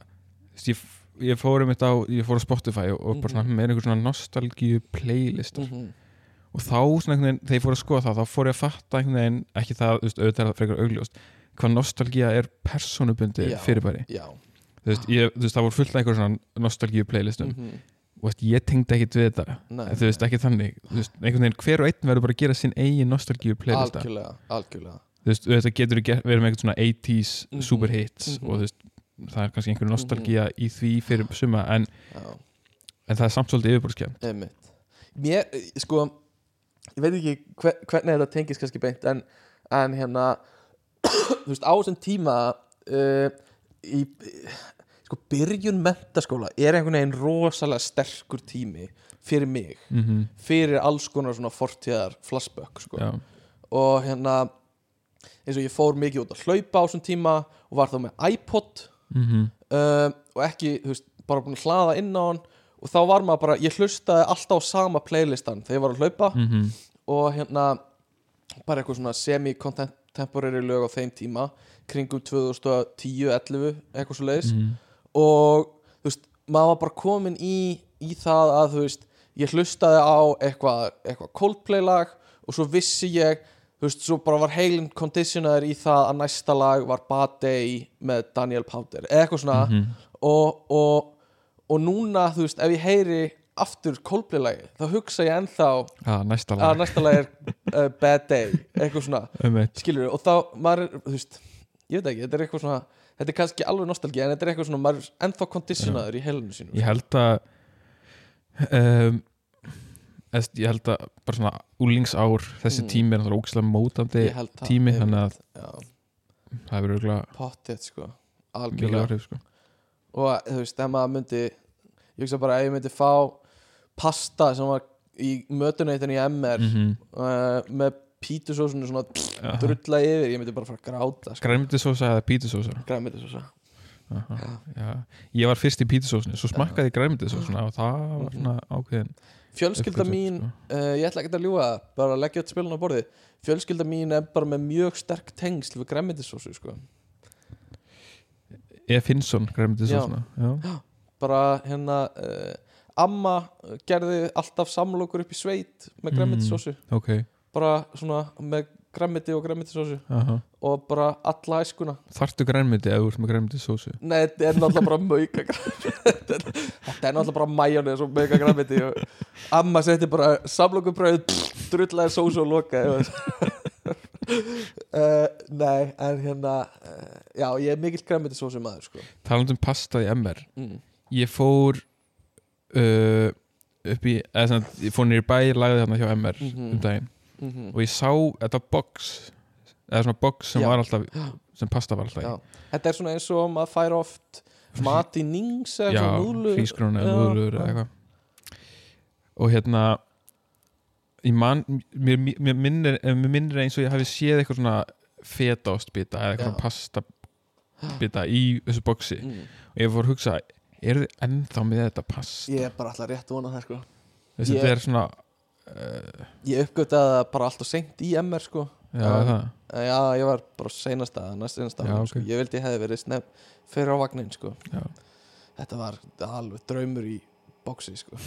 ég, ég fór um þetta á ég fór á Spotify og, og bara svona Mhm. með einhver svona nostalgíu playlistar mm -hmm. og þá svona einhvern veginn, þegar ég fór að skoða það þá fór ég að fatta einhvern veginn, ekki það, þú veist, auðvitað er það frekar augljóst hvað nostalgía er personubundi fyrirbæri já þú veist, ég, þú veist, það voru fullt af einhver svona nostalgíu playlistum mm -hmm. og veist, ég tengdi ekkit við þetta Nei, þú veist, ekki þannig þú veist, einhvern veginn, hver og einn verður bara að gera sinn eigin nostalgíu playlista algjörlega, algjörlega þú veist, þetta getur get, verið með eitthvað svona 80s Mhm. super hits Mhm. og þú veist, það er kannski einhver nostalgía í því fyrir suma en, en það er samt svolítið yfirbúrskjönd einmitt. Mér, sko ég veit ekki hver, hvernig þetta tengist kannski beint en, en hérna [COUGHS] þú veist, á þessum tíma uh, í sko, byrjun mentaskóla er einhvern veginn rosalega sterkur tími fyrir mig, mm -hmm. fyrir alls konar svona fortíðar flashback, sko. Og hérna eins og ég fór mikið út að hlaupa á þessum tíma og var þá með iPod mm uh, og ekki, þú veist, bara búin að hlaða inn á hann og þá var maður bara, ég hlustaði alltaf á sama playlistan þegar ég var að hlaupa mm og hérna bara eitthvað svona semi-contemporary lög á þeim tíma kringum 2010-11 eitthvað svo leiðis Mhm. og þú veist, maður var bara komin í, í það að þú veist ég hlustaði á eitthvað, eitthvað Coldplay lag og svo vissi ég þú veist, svo bara var heilin conditioner í það að næsta lag var Bad Day með Daniel Powder, eða eitthvað svona. Mhm. og, og, og núna, þú veist, ef ég heyri aftur Coldplay lagi, þá hugsa ég ennþá ah, næsta að lag. næsta lag er uh, Bad Day, eitthvað svona. Um skilur og þá, maður þú veist ég veit ekki, þetta er eitthvað svona þetta er kannski alveg nostalgi, en þetta er eitthvað svona maður er ennþá conditionaður í heilinu sínu. Ég held að um, ég held að bara svona úlingsár þessi Mm. tími er náttúrulega ógæslega mótandi tími, einmitt. þannig að já, það hefur auðvitað pottið sko algjörlega áhrif sko. og þú veist, ef maður myndi ég hugsa bara, ef ég myndi fá pasta sem var í mötuneytin í MR mm -hmm. uh, með pítusósunni svona drulla yfir, ég myndi bara fara að gráta sko. græmitisósa eða pítisósa græmitisósa Aha, já. ég var fyrst í pítisósni svo smakkaði ég græmitisósuna og það var svona ákveðin fjölskylda mín uh, ég ætla ekki að ljúga, bara að leggja þetta spilun á borðið. Fjölskylda mín er bara með mjög sterk tengsl við græmitisósu sko. E. Finnsson græmitisósuna [GASPS] bara hérna uh, amma gerði alltaf samlokur upp í sveit með græmitisósu ok. Bara svona með græmiti og græmitisósu Aha. og bara alla æskuna þarftu grænmiti eða þú ert með grænmitisósu Nei, þetta er náttúrulega bara mauka græmiti Þetta er- náttúrulega bara majónis og mauka græmiti og amma setti bara samlokubröð drullaði sósu og lokaði uh, [LAUGHS] Nei, en hérna uh, Já, ég er mikill græmitisósu maður sko. talandi um pasta í MR mm. ég fór uh, upp í eða svona, ég fór nýr bæ, lagði þarna hjá MR Mhm. um daginn Mm og ég sá þetta box eða svona box sem Já. var alltaf [GASPS] sem pasta var alltaf í Já. Þetta er svona eins og maður fær oft mat í nings eða núðlur hrísgrón eða eitthvað og hérna ég man, mér, mér, minnir, mér minnir eins og ég hafi séð eitthvað svona fetaostbita eða eitthvað svona pastabita [GASPS] í þessu boxi mm. og ég fór að hugsa, eru þið ennþá með þetta pasta? Ég er bara alltaf rétt að vona það sko. Þessi, ég- Þetta er svona uh, Ég uppgötaði það bara alltaf seint í MR sko. já, Já. Eh, Já, ég var bara seinasta, næst einasta Já, ári, ok. sko. Ég vildi hefði verið snef fyrir á vagnin sko. Já. Þetta var alveg draumur í boxi sko.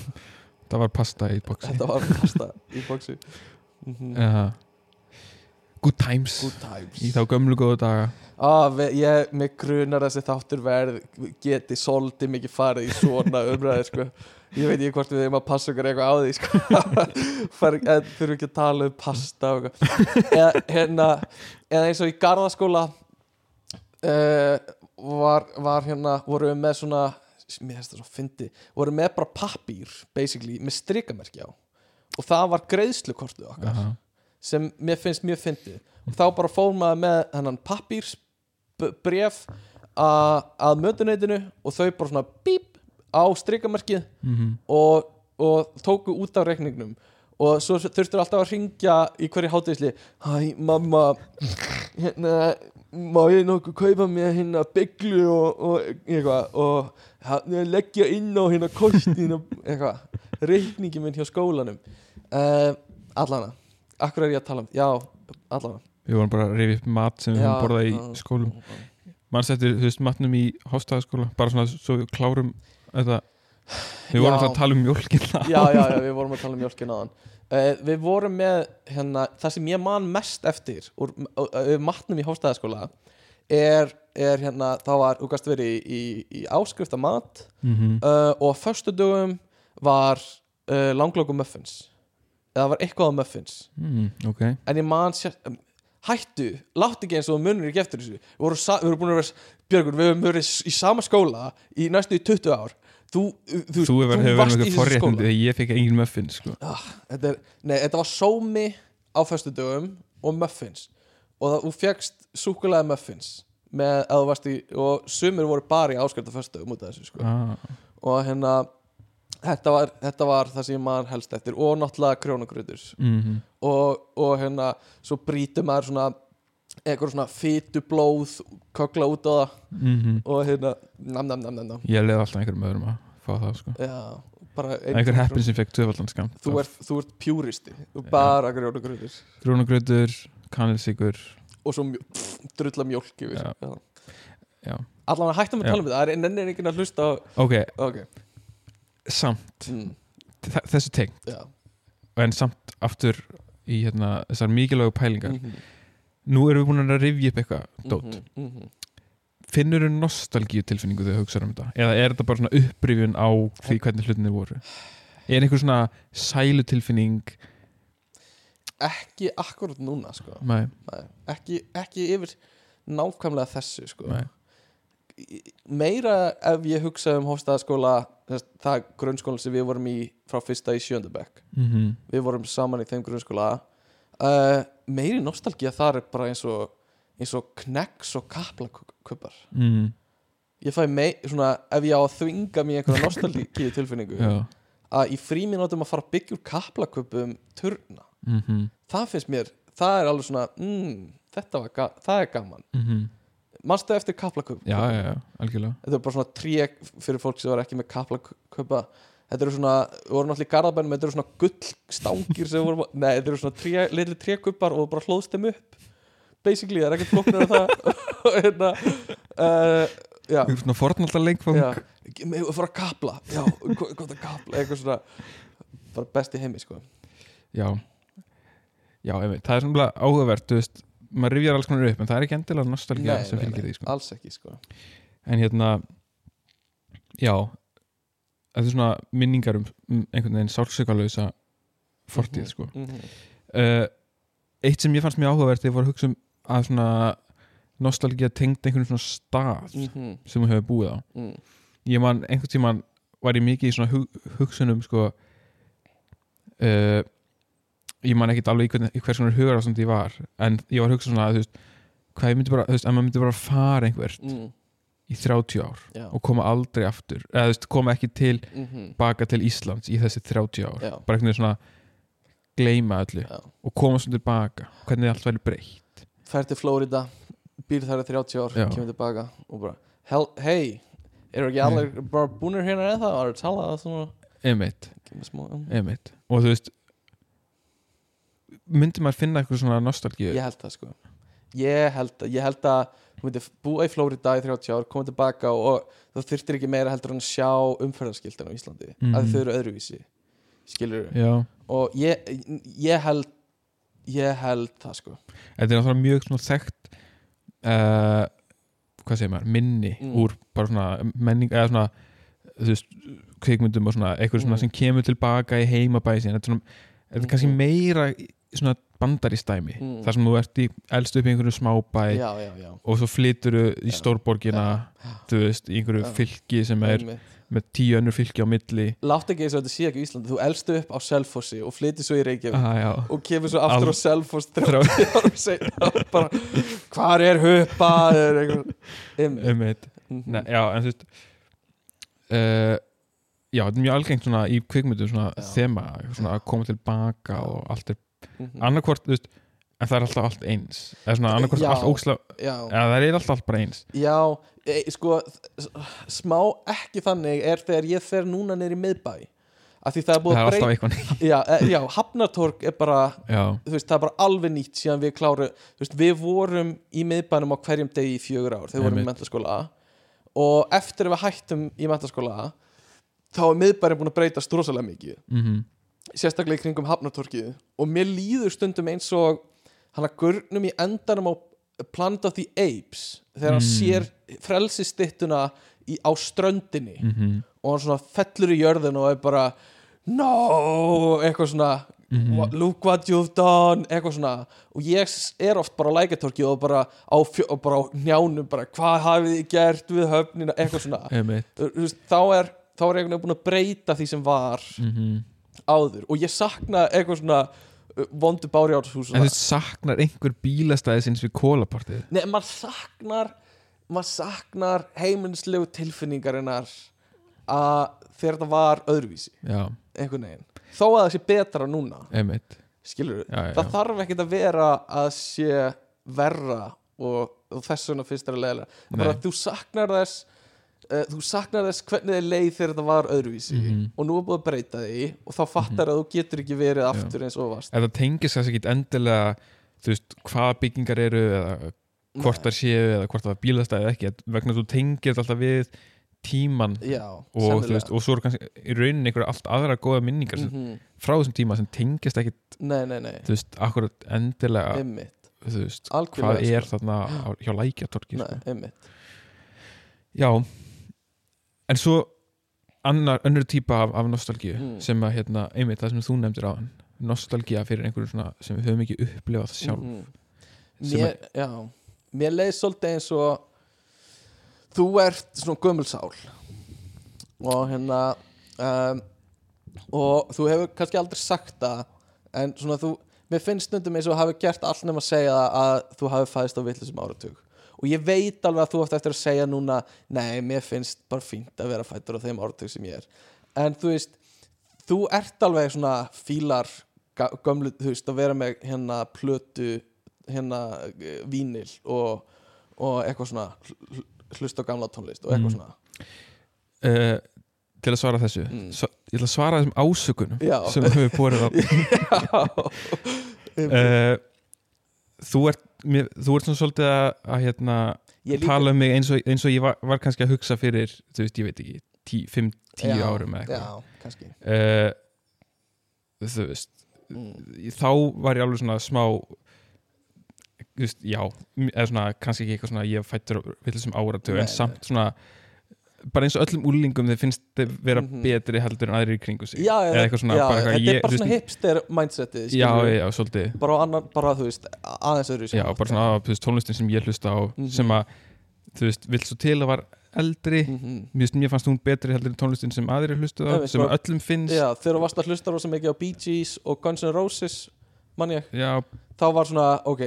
það var pasta í boxi Þetta var pasta í boxi mm uh, good times Good times í þá gömlu góðu daga ah, ve- ég, Mig grunar að þessi þáttur verð geti svolítið mikið farið í svona umræði sko. [LAUGHS] Ég veit ekki hvort við erum að passa okkur eitthvað á því sko. [LAUGHS] Þurfum ekki að tala um pasta eða, hérna, eða eins og í garðaskóla uh, var, var hérna vorum við með svona mér finnst það svo fyndi, vorum með bara pappír basically, með strikamerki á og það var greiðslukortið okkar Aha. sem mér finnst mjög fyndið og þá bara fór maður með hennan pappírsbref að mötuneytinu og þau bara svona bíp á strikamerkið mm og, og tóku út af reikningnum. Og svo þurftur alltaf að ringja í hverju hátíðisli Hæ mamma hérna má ég nokkuð kaupa mér hérna bygglu og, og eitthvað? Og hérna, leggja inn á hérna kostin og [LAUGHS] eitthvað. Reikningi minn hjá skólanum. Uh, allana akkur er ég að tala um, já, allana við vorum bara að rifja upp mat sem við höfum borðað í skólum. Mannstættir, þú veist, matnum í hofstæðaskóla bara svona svo klárum þetta við vorum Já. að tala um mjólkina já, já, já, við vorum að tala um mjölkin aðan uh, Við vorum með hérna, það sem ég man mest eftir úr uh, matnum í hóstæðaskóla er, er hérna, þá var, þú gast verið í, í, í áskrifta mat mm -hmm. uh, og á föstu dögum var langlóku muffins. Eða var eitthvað á muffins. Mm, ok. En ég man sér um, hættu, láttu ekki eins og munir ekki eftir þessu við vorum, við vorum búin að vera Björgur, við höfum verið í sama skóla í næstu í 20 ár þú, þú, Þú hefur verið með forréttindi skóla. þegar ég fekk engin muffin sko. ah, þetta, er, nei, þetta var sómi á föstudögum og muffins og það, þú fegst súkulega muffins með að þú varst í og sumir voru bara í áskrifta föstudögum út af þessu sko. ah, og hérna þetta var, þetta var það sem maður helst eftir og náttúrulega krjónagrutur mm og, og hérna svo brýtur maður svona eitthvað svona fytu blóð kökla út á það. -hmm. og hérna nam nam nam nam Ég leði alltaf einhverjum öðrum að fá það sko. já, Einhver heppin sem fekk tvöfaldan skam þú ert, þú ert pjúristi. Þú bara grjónagrutur Grúnagrautur, kanilsikur og svo mjó, pff, drulla mjólk yfir. Já. já. Já. að hættum að Já. tala um þetta það er nennir enginn að hlusta á Ok, ok, samt mm, þe- Þessu tengt já. En samt aftur í hérna, þessar mikilvægu pælingar. Mhm, Nú erum við búin að rifja upp eitthvað dót. mhm, mhm. Finnur þú nostalgíu tilfinningu þegar þú hugsaður um þetta? Eða er þetta bara svona upprifjun á því hvernig hlutinni voru? Er einhver svona sælu tilfinning? ekki akkurat núna sko. Nei, Nei, ekki, ekki yfir nákvæmlega þessu sko. Nei meira ef ég hugsa um hóstaðaskóla það grunnskólan sem við vorum í frá fyrsta í sjöndabæk mm við vorum saman í þeim grunnskóla. Uh, meiri nostalgía þar er bara eins og eins og kneks og kaplakubbar mm, ég fæ mei, svona, ef ég á að þvinga mér einhverja [LAUGHS] nostalgíu tilfinningu að í fríminútum að fara að byggja úr kaplakubum turna, mm það finnst mér það er alveg svona, mm, þetta var það er gaman, manstu eftir kaplakub Já, já, já, algjörlega. Þetta er bara svona tré fyrir fólk sem var ekki með kaplakupa þetta eru svona, við vorum náttúrulega í garðabænum þetta eru svona gullstangir sem voru [LAUGHS] nei, þetta eru svona tré, litli trékupar og bara hlóðst þeim upp. Basically, það er ekkert flokknar en það. [LAUGHS] [LAUGHS] Hérna uh, já, svona fornaldar lengfang með að fara að kapla? Já, gott að kapla, eitthvað svona. Bara best í heimi, sko. Já, já einmitt. það er svona áhugavert þú veist, maður rifjar alls konar upp en það er ekki endilega nostalgía nei, sem fylgir því sko. alls ekki, sko en hérna já, þetta er svona minningar um, einhvern veginn sársökalausa fortíð sko. mm -hmm. uh, eitt sem ég fannst mjög áhugavert þegar ég fór að hugsa um að svona nostalgía tengd einhvern svona stað Mm -hmm. sem hún hefur búið á mm. ég man einhvern tíman var ég mikið í svona hug, hugsunum sko uh, ég man ekkit alveg í, hvers konar hugar ástand ég var en ég var að hugsa svona að þú veist hvað ég myndi bara, þú veist, að maður myndi bara fara einhvert Mm. í 30 ár já. og koma aldrei aftur eða þú veist, koma ekki til mm -hmm. baka til Íslands í þessi 30 ár. Já, bara einhvern veginn svona gleyma öllu já. og koma svo tilbaka hvernig allt væri breytt. Fær til Florida býr þar í 30 ár, kemur tilbaka og bara, hey eru ekki allir bara búnir hérna eða það og tala það svona einmitt, um. einmitt. Og þú veist myndi maður finna eitthvað svona nostalgíu ég held það sko ég held ég held að þú myndir búa í Florida í 30 ár, koma tilbaka og, og þú þyrftir ekki meira heldur að sjá umferðarskiltin á Íslandi, Mhm. að þau eru öðruvísi skilur já, og ég, ég held ég held það sko þetta er náttúrulega mjög svona þekkt uh, hvað segir maður, minni Mm. úr bara svona menning eða svona þú veist, kvikmyndum og svona eitthvað svona Mm. sem kemur tilbaka í heimabæði sín þetta er, svona, þetta er kannski Mhm. meira svona bandaristæmi Mm. þar sem þú ert í elst upp í einhverju smábæ já, já, já, og svo flyturu í Já. stórborgina þú veist, í einhverju fylki sem er Einmitt. með tíu önnur fylki á milli látt ekki eins og þetta sé ekki í Íslandi þú elstu upp á Selfossi og flyttir svo í Reykjavík og kemur svo aftur Al- á Selfoss 30 árum bara hvar er eitthvað Einmitt. Mhm. Nei, já, en þú veist uh, já, þetta er mjög algengt svona í kvikmyndum svona þema, svona að koma tilbaka og allt er. Annarkvort, þú veist, en það er alltaf allt eins. Eða svona annarkvort Já. allt óksla eða það er alltaf allt bara eins. Já e, sko smá ekki þannig er þegar ég fer núna í miðbæ. Af því það er búið að breyta já, e, já, Hafnartorg er bara já, þú veist, það er bara alveg nýtt síðan við kláru þú veist, við vorum í miðbænum á hverjum degi í fjögur ár þegar við vorum í mentaskóla og eftir að við hættum í mentaskóla þá er miðbærin búin að breytast rosalega mikið. Mm sérstaklega í kringum Hafnartorkið og mér líður stundum eins og hann að gurnum í endanum á Planet of the Apes þegar hann Mm. sér frelsistittuna á ströndinni. -hmm. og hann svona fellur í jörðin og er bara no, eitthvað svona Mhm. "What- look what you've done! Eitthvað svona. Og ég er oft bara á lækatorki og bara á, og bara á njánum bara hvað hafið þið gert við höfnina? Eitthvað svona. Þá er þá er einhvern veginn búin að breyta því sem var. Mhm. Áður og ég sakna eitthvað svona uh, vondu bárjárshús En þú saknar einhver bílastæði sinns við kólaportið Nei, maður saknar maður saknar heimilislegu tilfinningarinnar að þegar þetta var öðruvísi. Einhvern veginn, þó að það sé betra núna. Einmitt. Skilur já, það þarf ekkert að vera að sé verra og, og þess vegna finnst þér að Nei. bara þú saknar þess uh, þú saknar þess hvernig þið leið þegar þetta var öðruvísi. Mhm. og nú er búið að breyta því og þá fattar að þú getur ekki verið aftur eins og þú varst. En það tengist kannski ekki endilega þú veist, hvaða byggingar eru eða hvort það séu eða hvort það er bílastæði eða ekki. Vegna þú tengir þetta alltaf við tíman Já, og, veist, og svo eru kannski í rauninni einhverja allt aðra góða minningar sem, -hmm. frá þessum tíma sem tengist ekki Nei, nei, nei, þú veist, akkurat endilega einmitt. þú veist, Algjörlega, hvað er sko. þarna á, hjá lækjatorki Nei, sko. já en svo annar, önnur típa af, af nostalgíu Mm. sem að hérna, einmitt það sem þú nefndir á hann nostalgía fyrir einhverju svona sem við höfum ekki upplifað sjálf. Sem mér, já, mér leið svolítið eins og þú ert svona gömulsál og hérna um, og þú hefur kannski aldrei sagt það en svona þú mér finnst stundum eins og hafi gert allt nema að segja að þú hafi fæðist á villisum áratug og ég veit alveg að þú ert eftir að segja núna nei, mér finnst bara fínt að vera fættur á þeim áratug sem ég er en þú veist, þú ert alveg svona fílar ga- gömlu, þú veist, að vera með hérna plötu hérna eh, vínil og, og eitthvað svona hl- hl- hlusta á gamla tónlist og eitthvað Mm. svona uh, til að svara þessu Mm. Svo, ég ætla að svara þessum ásökunum Já. sem við höfum borið á [LAUGHS] uh, þú ert mér, þú ert svona svolítið að, að hérna, líka- tala um mig eins og, eins og ég var, var kannski að hugsa fyrir þú veist, ég veit ekki, 5-10 Já, árum eða eitthvað. uh, þú veist mm. þá var ég alveg svona smá þú veist, já eða svona, kannski ekki eitthvað svona ég fættur vill sem áratug, en samt svona bara eins og öllum úlingum þeir finnst þeir vera Mhm. betri heldur en aðrir í kringu sig. Já, eða eitthvað svona já, bara eitthvað þetta ég, er bara svona veist, hipster mindsetið svolítið. Bara, á annan, bara þú veist, aðeins öðru já, bara svona að, veist, tónlistin sem ég hlusta á Mhm. sem að, þú veist, vill svo til að var eldri, mm -hmm. mér, finnst- mér fannst hún betri heldur en tónlistin sem aðrir hlustu á, sem bara- öllum finnst. Já, þegar þú varst að hlusta rosa mikið á Bee Gees og Guns N' Roses mann ég, já, þá var svona ok,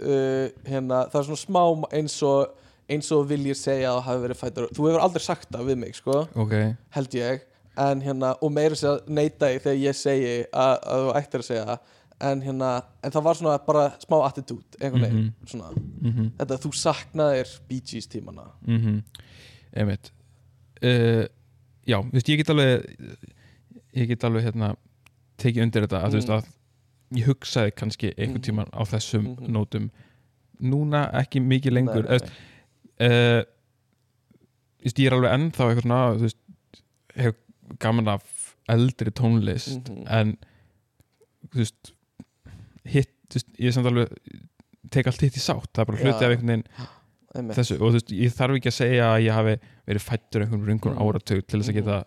uh, hérna það er svona smá eins og eins og vil ég segja að það hafi verið fættur þú hefur aldrei sagt það við mig, sko ok. held ég, en hérna og meira sér að neita því þegar ég segi að, að þú ættir að segja það. En hérna, en það var svona bara smá attitút, einhvern veginn, Mhm. svona. Mhm. Þetta þú saknaðir Bee Gees tímana. Mm einmitt. Uh, já, þú veist, ég get alveg ég get alveg hérna tekið undir þetta að þú veist Mm. að ég hugsaði kannski einhvern Mhm. tíman á þessum Mhm. nótum. Núna ekki mikið lengur nei, Eða, uh, ég er alveg ennþá eitthvað svona veist, hef gaman af eldri tónlist Mhm. en þú veist hitt, þú veist, ég er samt alveg tek allt hitt í sátt, það er bara hluti af einhvern veginn þessu. Og þú veist, ég þarf ekki að segja að ég hafi verið fættur einhvern rungur Mm. áratug til þess að geta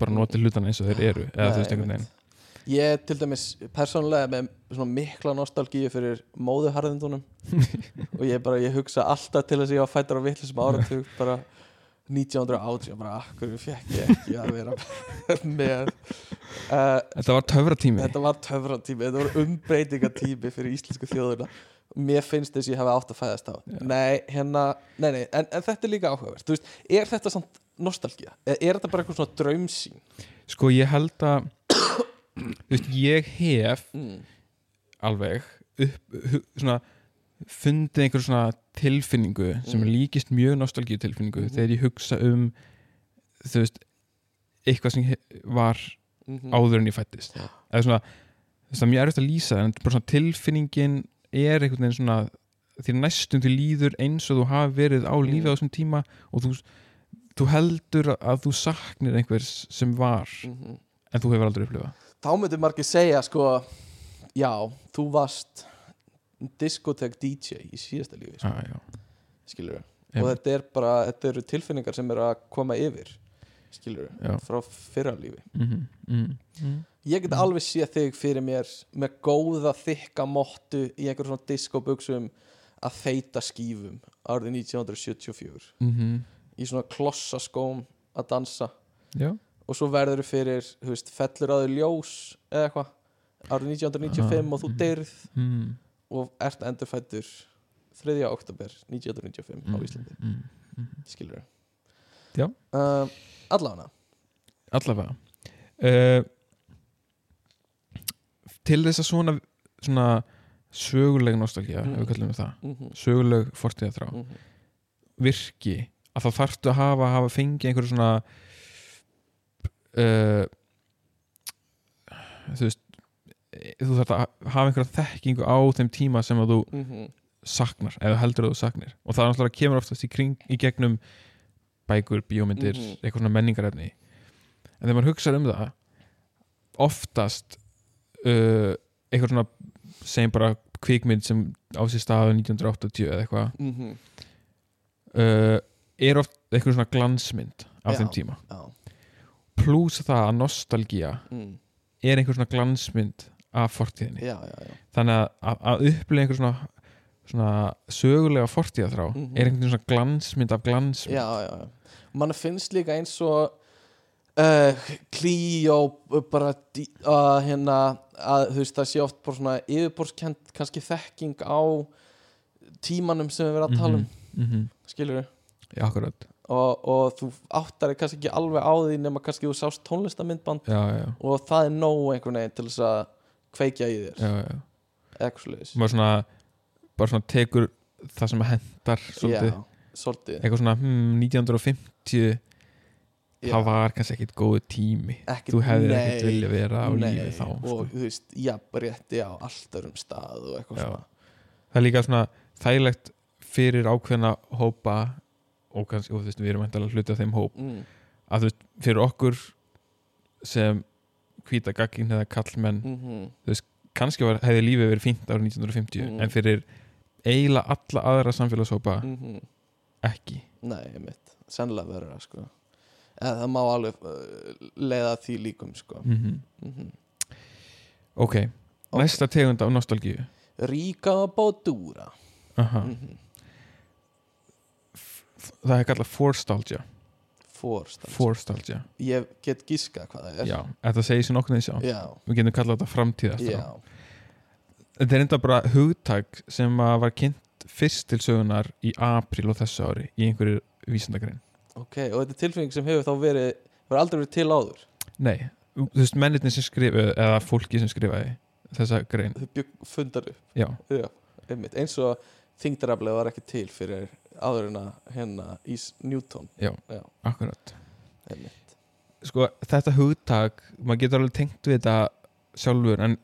bara notið hlutana eins og þeir eru eða þú veist einhvern veginn Ég til dæmis persónulega með svona mikla nostalgíu fyrir móðuharðindunum [LAUGHS] og ég bara, ég hugsa alltaf til þess að ég var fættur á vittlisum áratug bara 1980 bara, akkur fekk ég ekki að vera [LAUGHS] með uh, Þetta var töfratími Þetta var töfratími, þetta var umbreytingatími fyrir íslensku þjóðuna Mér finnst þess að ég hafi átt að fæðast á Já. Nei, hérna, nei, nei, en, en þetta er líka áhugavert Þú veist, er þetta samt nostalgía? Er, þetta bara eitthvað svona draumsýn? Sko ég held að þú veist, ég hef Mm. alveg upp, svona fundið einhver svona tilfinningu sem Mm. líkist mjög nostalgíu tilfinningu Mhm. þegar ég hugsa um þú veist eitthvað sem var Mm áður en ég fættist Já. eða svona, þú veist það er mjög erfitt að lýsa en bara svona tilfinningin er einhvern veginn svona því næstum því líður eins og þú hafi verið á lífi á Mm. þessum tíma og þú, þú heldur að þú saknir einhvers sem var -hmm. en þú hefur aldrei upplifað Þá myndir margir segja, sko Já, þú varst diskotek DJ í síðasta lífi sko, ah, skilur við Og þetta er bara, þetta eru tilfinningar sem eru að koma yfir skilur við, frá fyrra lífi. Mhm, mhm, mhm. ég get Mm. alveg séð þig fyrir mér með góða þykka mottu í einhver svona diskobuxum að feita skífum árið 1974 mm í svona klossaskóm að dansa. Já, og svo verður fyrir, þú veist, fellur að þau ljós eða eitthvað árið 1995 og þú Mhm. deyrð mm. og ert endurfættur 3. oktober 1995 á Mm. Íslandi mm. skilur Já. uh, allavega allavega uh, til þess að svona svona söguleg nostalgía, Mm. ef við kallum við það mm -hmm. söguleg fortíða þrá Mm -hmm. virki að þá þarftu að hafa, hafa fengið einhverju svona uh, þú veist þú þarft að hafa einhverja þekkingu á þeim tíma sem að þú Mhm. saknar eða heldur að þú saknir og það er náttúrulega kemur oftast í kring í gegnum bækur, bíómyndir, Mhm. eitthvað svona menningarefni en þegar maður hugsa um það oftast uh, eitthvað svona segjum bara kvikmynd sem á sér staðu 1980 eða eitthvað Mhm. uh, er oft eitthvað svona glansmynd af Já. þeim tíma Já. Pluss það að nostalgía Mm. er einhver svona glansmynd af fortíðinni já, já, já þannig að, að, upplega einhver svona, svona sögulega fortíðaþrá Mhm. er einhvern veginn svona glansmynd af glansmynd já, já, já. mann finnst líka eins og uh, klíó bara dí, uh, hérna að þú veist það sé oft bara svona yfirborskend kannski þekking á tímanum sem við verðum að tala um mm -hmm. skilur já, akkurat og, og þú áttar kannski ekki alveg á því nema kannski þú sást tónlistamindband já, já, og það er nóg einhvern veginn til þess að kveikja í þér. Já, já. eitthvað svona bara svona tekur það sem hendar svolítið, já, svolítið. Eitthvað svona hmm, 1950 Já. það var kannski ekkit góðu tími. Ekkert- þú hefðir nei, ekkit vilja vera á nei, lífi þá og sko. þú veist, jafnrétti á allt örum stað og eitthvað Já. svona. Það er líka svona þægilegt fyrir ákveðna hópa og kannski, og þú veist, við erum að hluta þeim hóp mm, að þú veist, fyrir okkur sem hvíta gaggin eða kallmenn mm kannski var, hefði lífið verið fínt árið 1950 Mm. en fyrir eiginlega alla aðra samfélagshópa -hmm. ekki. Nei, mitt, sennilega verður það sko. Eða það má alveg uh, leiða því líkum sko. Mm mm ok, næsta tegund af nostalgíu? Ríka bótúra. Aha. Það er kallað forstalgia forstalgia, Ég get giska hvað það er. Já, þetta segir sér nokkuð sjálf Já, við getum kallað þetta framtíðast já, þetta er enda bara hugtak sem var kynnt fyrst til sögunar í apríl og þessu ári í einhverju vísindagrein. Ok Og þetta er tilfinning sem hefur þá verið verið aldrei verið til áður? Nei, þú veist, mennirni sem skrifuðu eða fólki sem skrifaði þessa grein. Þau fundar upp. Já, Já, Eins og þingdaraflega var ekki til fyrir áður en að hérna Ís Newton. Já, Já. akkurat. Sko, þetta hugtak, maður getur alveg tengt við þetta sjálfur en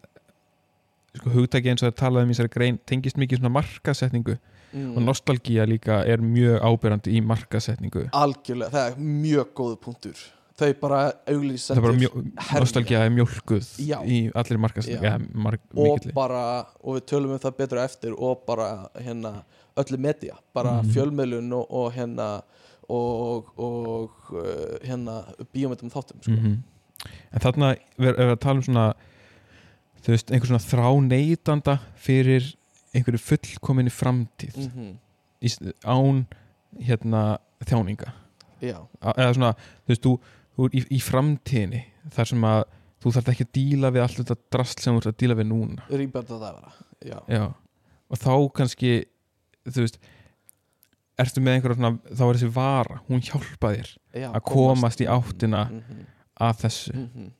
sko, hugtaki eins og það talaði um í þessari grein tengist mikið svona markasetningu mm. og nostalgía líka er mjög ábyrrandi í markasetningu Algjörlega, það er mjög góð punktur Þau bara það auglýsendur er er mjölkuð Já. í allir Já. ja, mark, og bara, og við tölum um það betur á eftir og bara hérna öllu media, bara Mhm. fjölmiðlun og, og hérna og, og uh, hérna bíómyndum þáttum sko. mm en þarna er, er að tala um svona þú veist, einhver svona þrá neytanda fyrir einhverju fullkominni framtíð mm -hmm. í, án hérna þjáninga Já, eða svona, þú veist, þú, í, í framtíðinni þar sem að þú þarf ekki að díla við allt þetta drast sem þú ert að díla við núna rýmbjörn að það vera Já, Já. og þá kannski þú veist ertu með einhverja svona, þá er þessi vara hún hjálpa þér já að komast í áttina mm -hmm. að þessu Mm -hmm.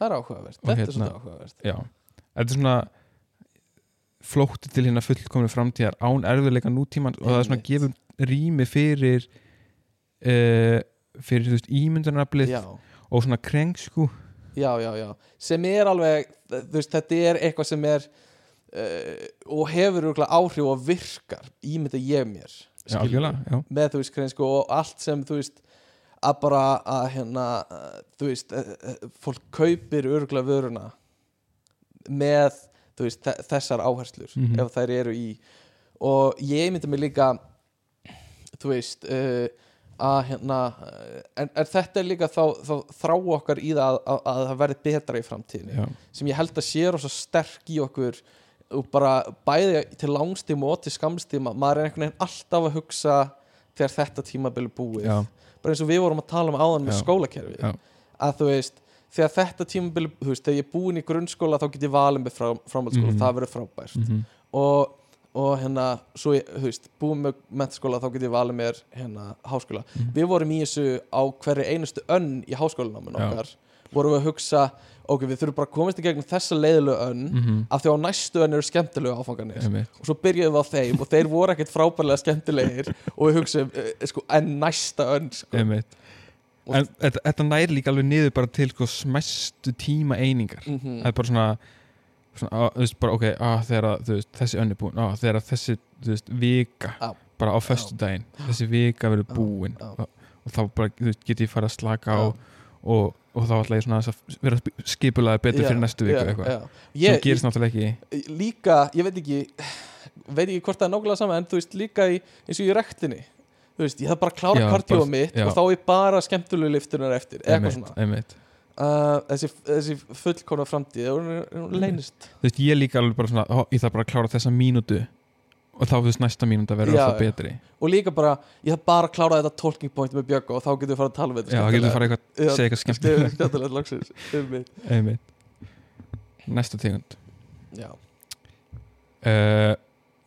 Það er áhugavert, Og þetta er hérna- svolítið áhugavert Já, þetta er svona flótti til hérna fullkominu framtíðar án erfiðleika nútíman og það er svona Einmitt. gefum rými fyrir uh, fyrir þú veist ímyndunaraflið Já, og svona krengsku já, já, já. Sem er alveg, veist, þetta er eitthvað sem er uh, og hefur áhrif og virkar ímynda ég mér Já, já, með þú veist greinsku og allt sem þú veist að bara að hérna þú veist, uh, fólk kaupir örgulega vöruna með veist, þe- þessar áherslur Mhm. ef þær eru í. Og ég myndi mig líka þú veist uh, að hérna eh, en, en þetta er líka þá, þá þrá okkar í það að, að, að það verði betra í framtíðinni já, sem ég held að sé rosa sterk í okkur og bara bæði til langstíma og til skamstíma maður er einhvern veginn alltaf að hugsa þegar þetta tímabil er búið. Já, bara eins og við vorum að tala um áðan með Já. skólakerfi Já. að þú veist þegar þetta tímabil, þú veist, þegar ég er búin í grunnskóla þá get ég valið með frá, framhaldsskóla. Mhm. það verður frábært. Mhm, og, og hérna, svo ég, þú veist, búin með mentaskóla þá get ég valið mér hérna háskóla. Mhm. við vorum í þessu á hverju einustu önn í háskólanáminn okkar. Vorum við að hugsa, ok, við þurfum bara að komast í gegnum þessa leiðilegu önn mhm, af því á næstu önn eru skemmtilegu áfanganir einmitt, og svo byrjuðum við á þeim og þeir voru ekkert frábærlega skemmtilegir [LAUGHS] og við hugsaum, eh, sko, en næsta önn sko. Og- en þetta, næri líka alveg niður bara til sko, smæstu tíma einingar. Mm það er bara svona, svona á, þú veist, bara, ok, á, þegar að, þú veist, þessi önn er búin á, þegar að þessi þú veist, vika Já. bara á föstudaginn þessi vika verður búin já. og, og þá bara, þú veist, get ég fara að slaka á og, og þá ætla ég svona að vera skipulaði betur fyrir næstu viku eitthvað sem gerist náttúrulega ekki líka, ég veit ekki veit ekki hvort það er nákvæmlega sama en þú veist líka í, eins og í rektinni þú veist, ég hafði bara að klára já. og þá er bara skemmtulegu liftunar eftir, eitthvað svona. Uh, þessi, þessi fullkona framtíð er- hún leynist? Þú veist, ég líka alveg bara svona ó, ég þarf bara að klára þessa mínútu og þá þú veist næsta mínúta verður alltaf betri. Og líka bara, ég hafði bara að klára þetta talking point með Björg og þá getur við fara að tala með já, þá getur þú fara eitthvað, Já, segja eitthvað skemmtilegt skemmtilegt loksins. Einmitt. einmitt. Næsta tegund. Já, uh,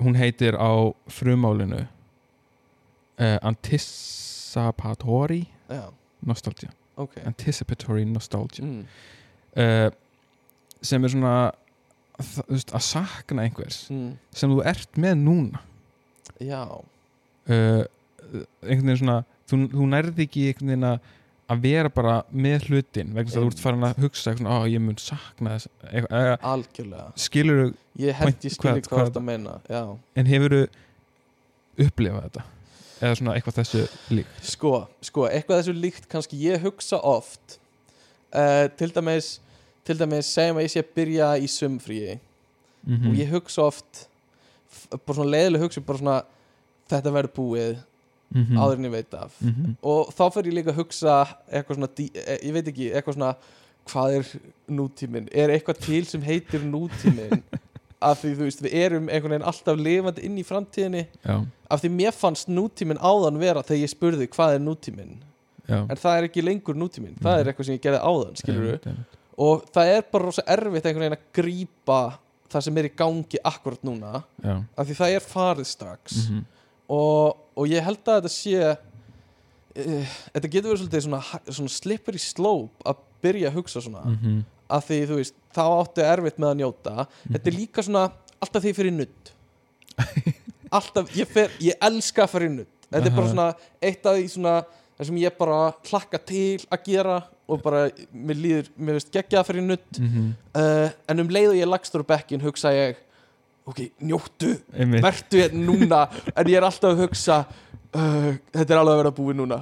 hún heitir á frumálinu uh, Anticipatory já, Nostalgia ok. Anticipatory Nostalgia. Mm. uh, sem er svona það- veist, að sakna einhvers Mm. sem þú ert með núna. Já, uh, einhvern veginn svona þú, þú nærði ekki einhvern veginn að að vera bara með hlutin vegna þess að þú ert farin að hugsa svona, á ég mun sakna þess algjörlega. skilur þú, ég held ég skilji hvað- hvað hvað- þetta meina já. En hefur þú upplifað þetta eða svona eitthvað þessu lík Sko, sko, eitthvað þessu líkt kannski ég hugsa oft. Uh, til dæmis til dæmis segjum að ég sé að byrja í sumfríi. Mm og ég hugsa oft bara svona leiðileg hugsa bara svona þetta verður búið -hmm. áður en ég veit af. -hmm. og þá fer ég líka að hugsa eitthvað svona, eh, ég veit ekki, eitthvað svona hvað er nútíminn? Er eitthvað til sem heitir nútíminn af því þú veist, við erum einhvern veginn alltaf lifandi inn í framtíðinni. Já, af því mér fannst nútíminn áðan vera þegar ég spurði hvað er nútíminn? Já. En það er ekki lengur nútíminn. Það er eitthvað sem ég gerði áðan, Einmitt, einmitt. og það er bara rosa erfitt einhvern veginn að grípa það sem er í gangi akkurat núna já, af því það er farið strax. Mm og, og ég held að þetta sé uh, þetta getur verið svona, svona slippery slope að byrja að hugsa svona. -hmm. Af því þú veist, þá áttu erfitt með að njóta. Þetta er líka svona alltaf því fyrir nudd. [LAUGHS] Alltaf, ég, fer, ég elska að fyrir nudd. Þetta er bara svona eitt af því svona það sem ég bara hlakka til að gera og bara, mér líður mér veist geggjað fyrir nudd. Mm uh, en um leið og ég lagstur á bekkin hugsa ég ok, njóttu, vertu hérna núna. [LAUGHS] En ég er alltaf að hugsa uh, þetta er alveg að vera búið núna.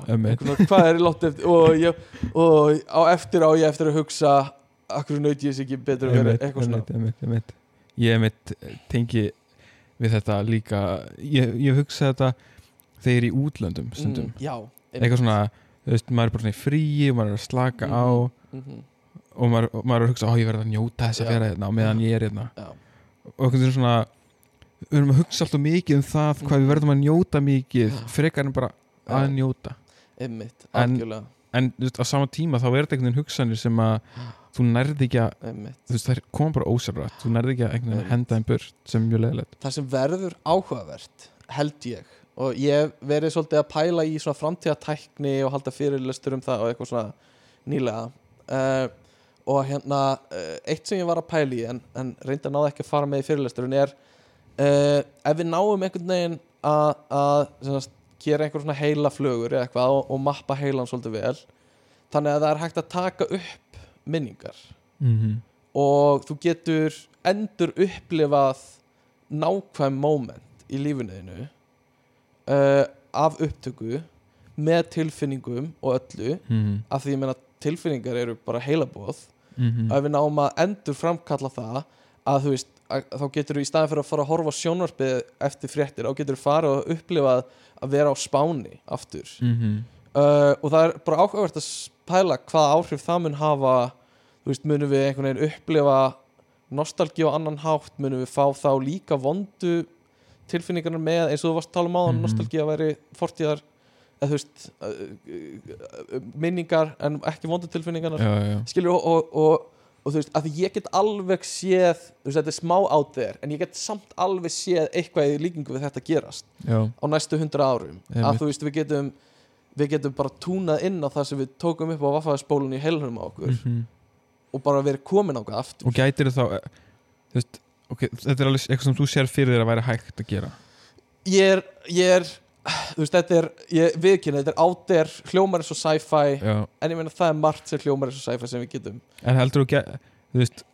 Hvað er í lótt eftir og, ég, og á eftir á ég eftir að hugsa akkur naut ég sér ekki betur að vera eitthvað svona? ég einmitt tengi við þetta líka ég, ég hugsa þetta þegar í útlöndum stundum. mm, já, eitthvað svona, þú veist, maður er bara svona í fríi og maður er að slaka á mm og maður, og maður er að hugsa, ó ég verð að njóta þess að vera hérna á meðan ég er hérna. Og veginn svona við erum að hugsa alltaf mikið um það hvað við verðum að njóta mikið frekar en bara að njóta. Einmitt, En- en á sama tíma þá er þetta einhvern veginn hugsanir sem að þú nærði ekki að þú veist, það koma bara ósjálfrætt þú nærði ekki að einhvern veginn henda þeim burt sem er mjög leðilegt það sem verður áhugavert held ég og ég verið svolítið að pæla í svona framtíðatækni og halda fyrirlestur um það og eitthvað svona nýlega uh, og hérna uh, eitt sem ég var að pæla í en, en reynda náði ekki að fara með í fyrirlesturinn er uh, ef við náum einhvern veginn að, gera einhver svona heila flugur eða eitthvað og, og mappa heilan svolítið vel þannig að það er hægt að taka upp minningar mm -hmm. og þú getur endur upplifað nákvæm moment í lífinuðinu uh, af upptöku með tilfinningum og öllu Mm -hmm. af því ég meina tilfinningar eru bara heilabóð Mm og ef við náum að endur framkalla það að þú veist, að, þá getur þú í staðin fyrir að fara að horfa sjónvarpið eftir fréttir þá getur þú farið og upplifað að vera á Spáni aftur -hmm. Uh, og það er bara áhugavert að spæla hvaða áhrif það mun hafa þú veist, munum við einhvern veginn upplifa nostalgi á annan hátt munum við fá þá líka vondu tilfinningarnar með eins og þú varst að tala um áðan Mhm. nostalgi að veri fortíðar eða þú veist uh, uh, minningar en ekki vondu tilfinningarnar já, já, skilur og, og, og, og þú veist að ég get alveg séð þú veist þetta er smá out there en ég get samt alveg séð eitthvað í líkingu við þetta gerast já, á næstu hundra árum Einmitt. að þú veist við getum við getum bara túnað inn á það sem við tókum upp á vaffaðspólunni í heilunum á okkur. Mhm. og bara verið komin á hvað aftur. Og gætir þá eh, þú veist, ok, þetta er alveg eitthvað sem þú sér fyrir þér að væri hægt að gera. Ég er, ég er þú veist þetta er, ég viðkynna þetta er there, hljómar eins og sci-fi. En ég meina það er margt sem hljómar eins og sci-fi sem við getum. En heldur þú þú veist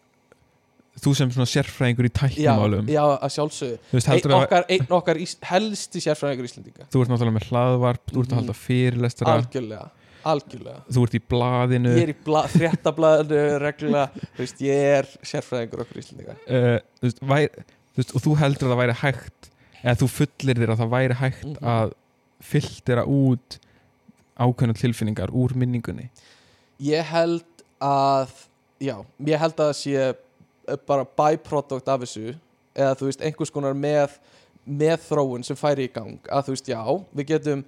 þú sem svona sérfræðingur í já, tæknumálum já að sjálfsögðu. Einn okkar, ein okkar ís, helsti sérfræðingur Íslendinga. Þú ert náttúrulega með hlaðvarp, þú ert að Mhm. halda fyrirlestra. Algjörlega, algjörlega. Þú ert í blaðinu. Ég er í bla, fréttablaðinu reglulega, þú veist, ég er sérfræðingur okkur Íslendinga. Uh, þú veist, væri, þú veist, og þú heldur að það væri hægt eða þú fullir þér að það væri hægt Mhm. að filtera út ákveðna tilfinningar úr minningunni. Ég held að já, ég held að eh, bara byproduct af þessu eða þú veist, einhvers konar með með þróun sem færi í gang að þú veist, já, við getum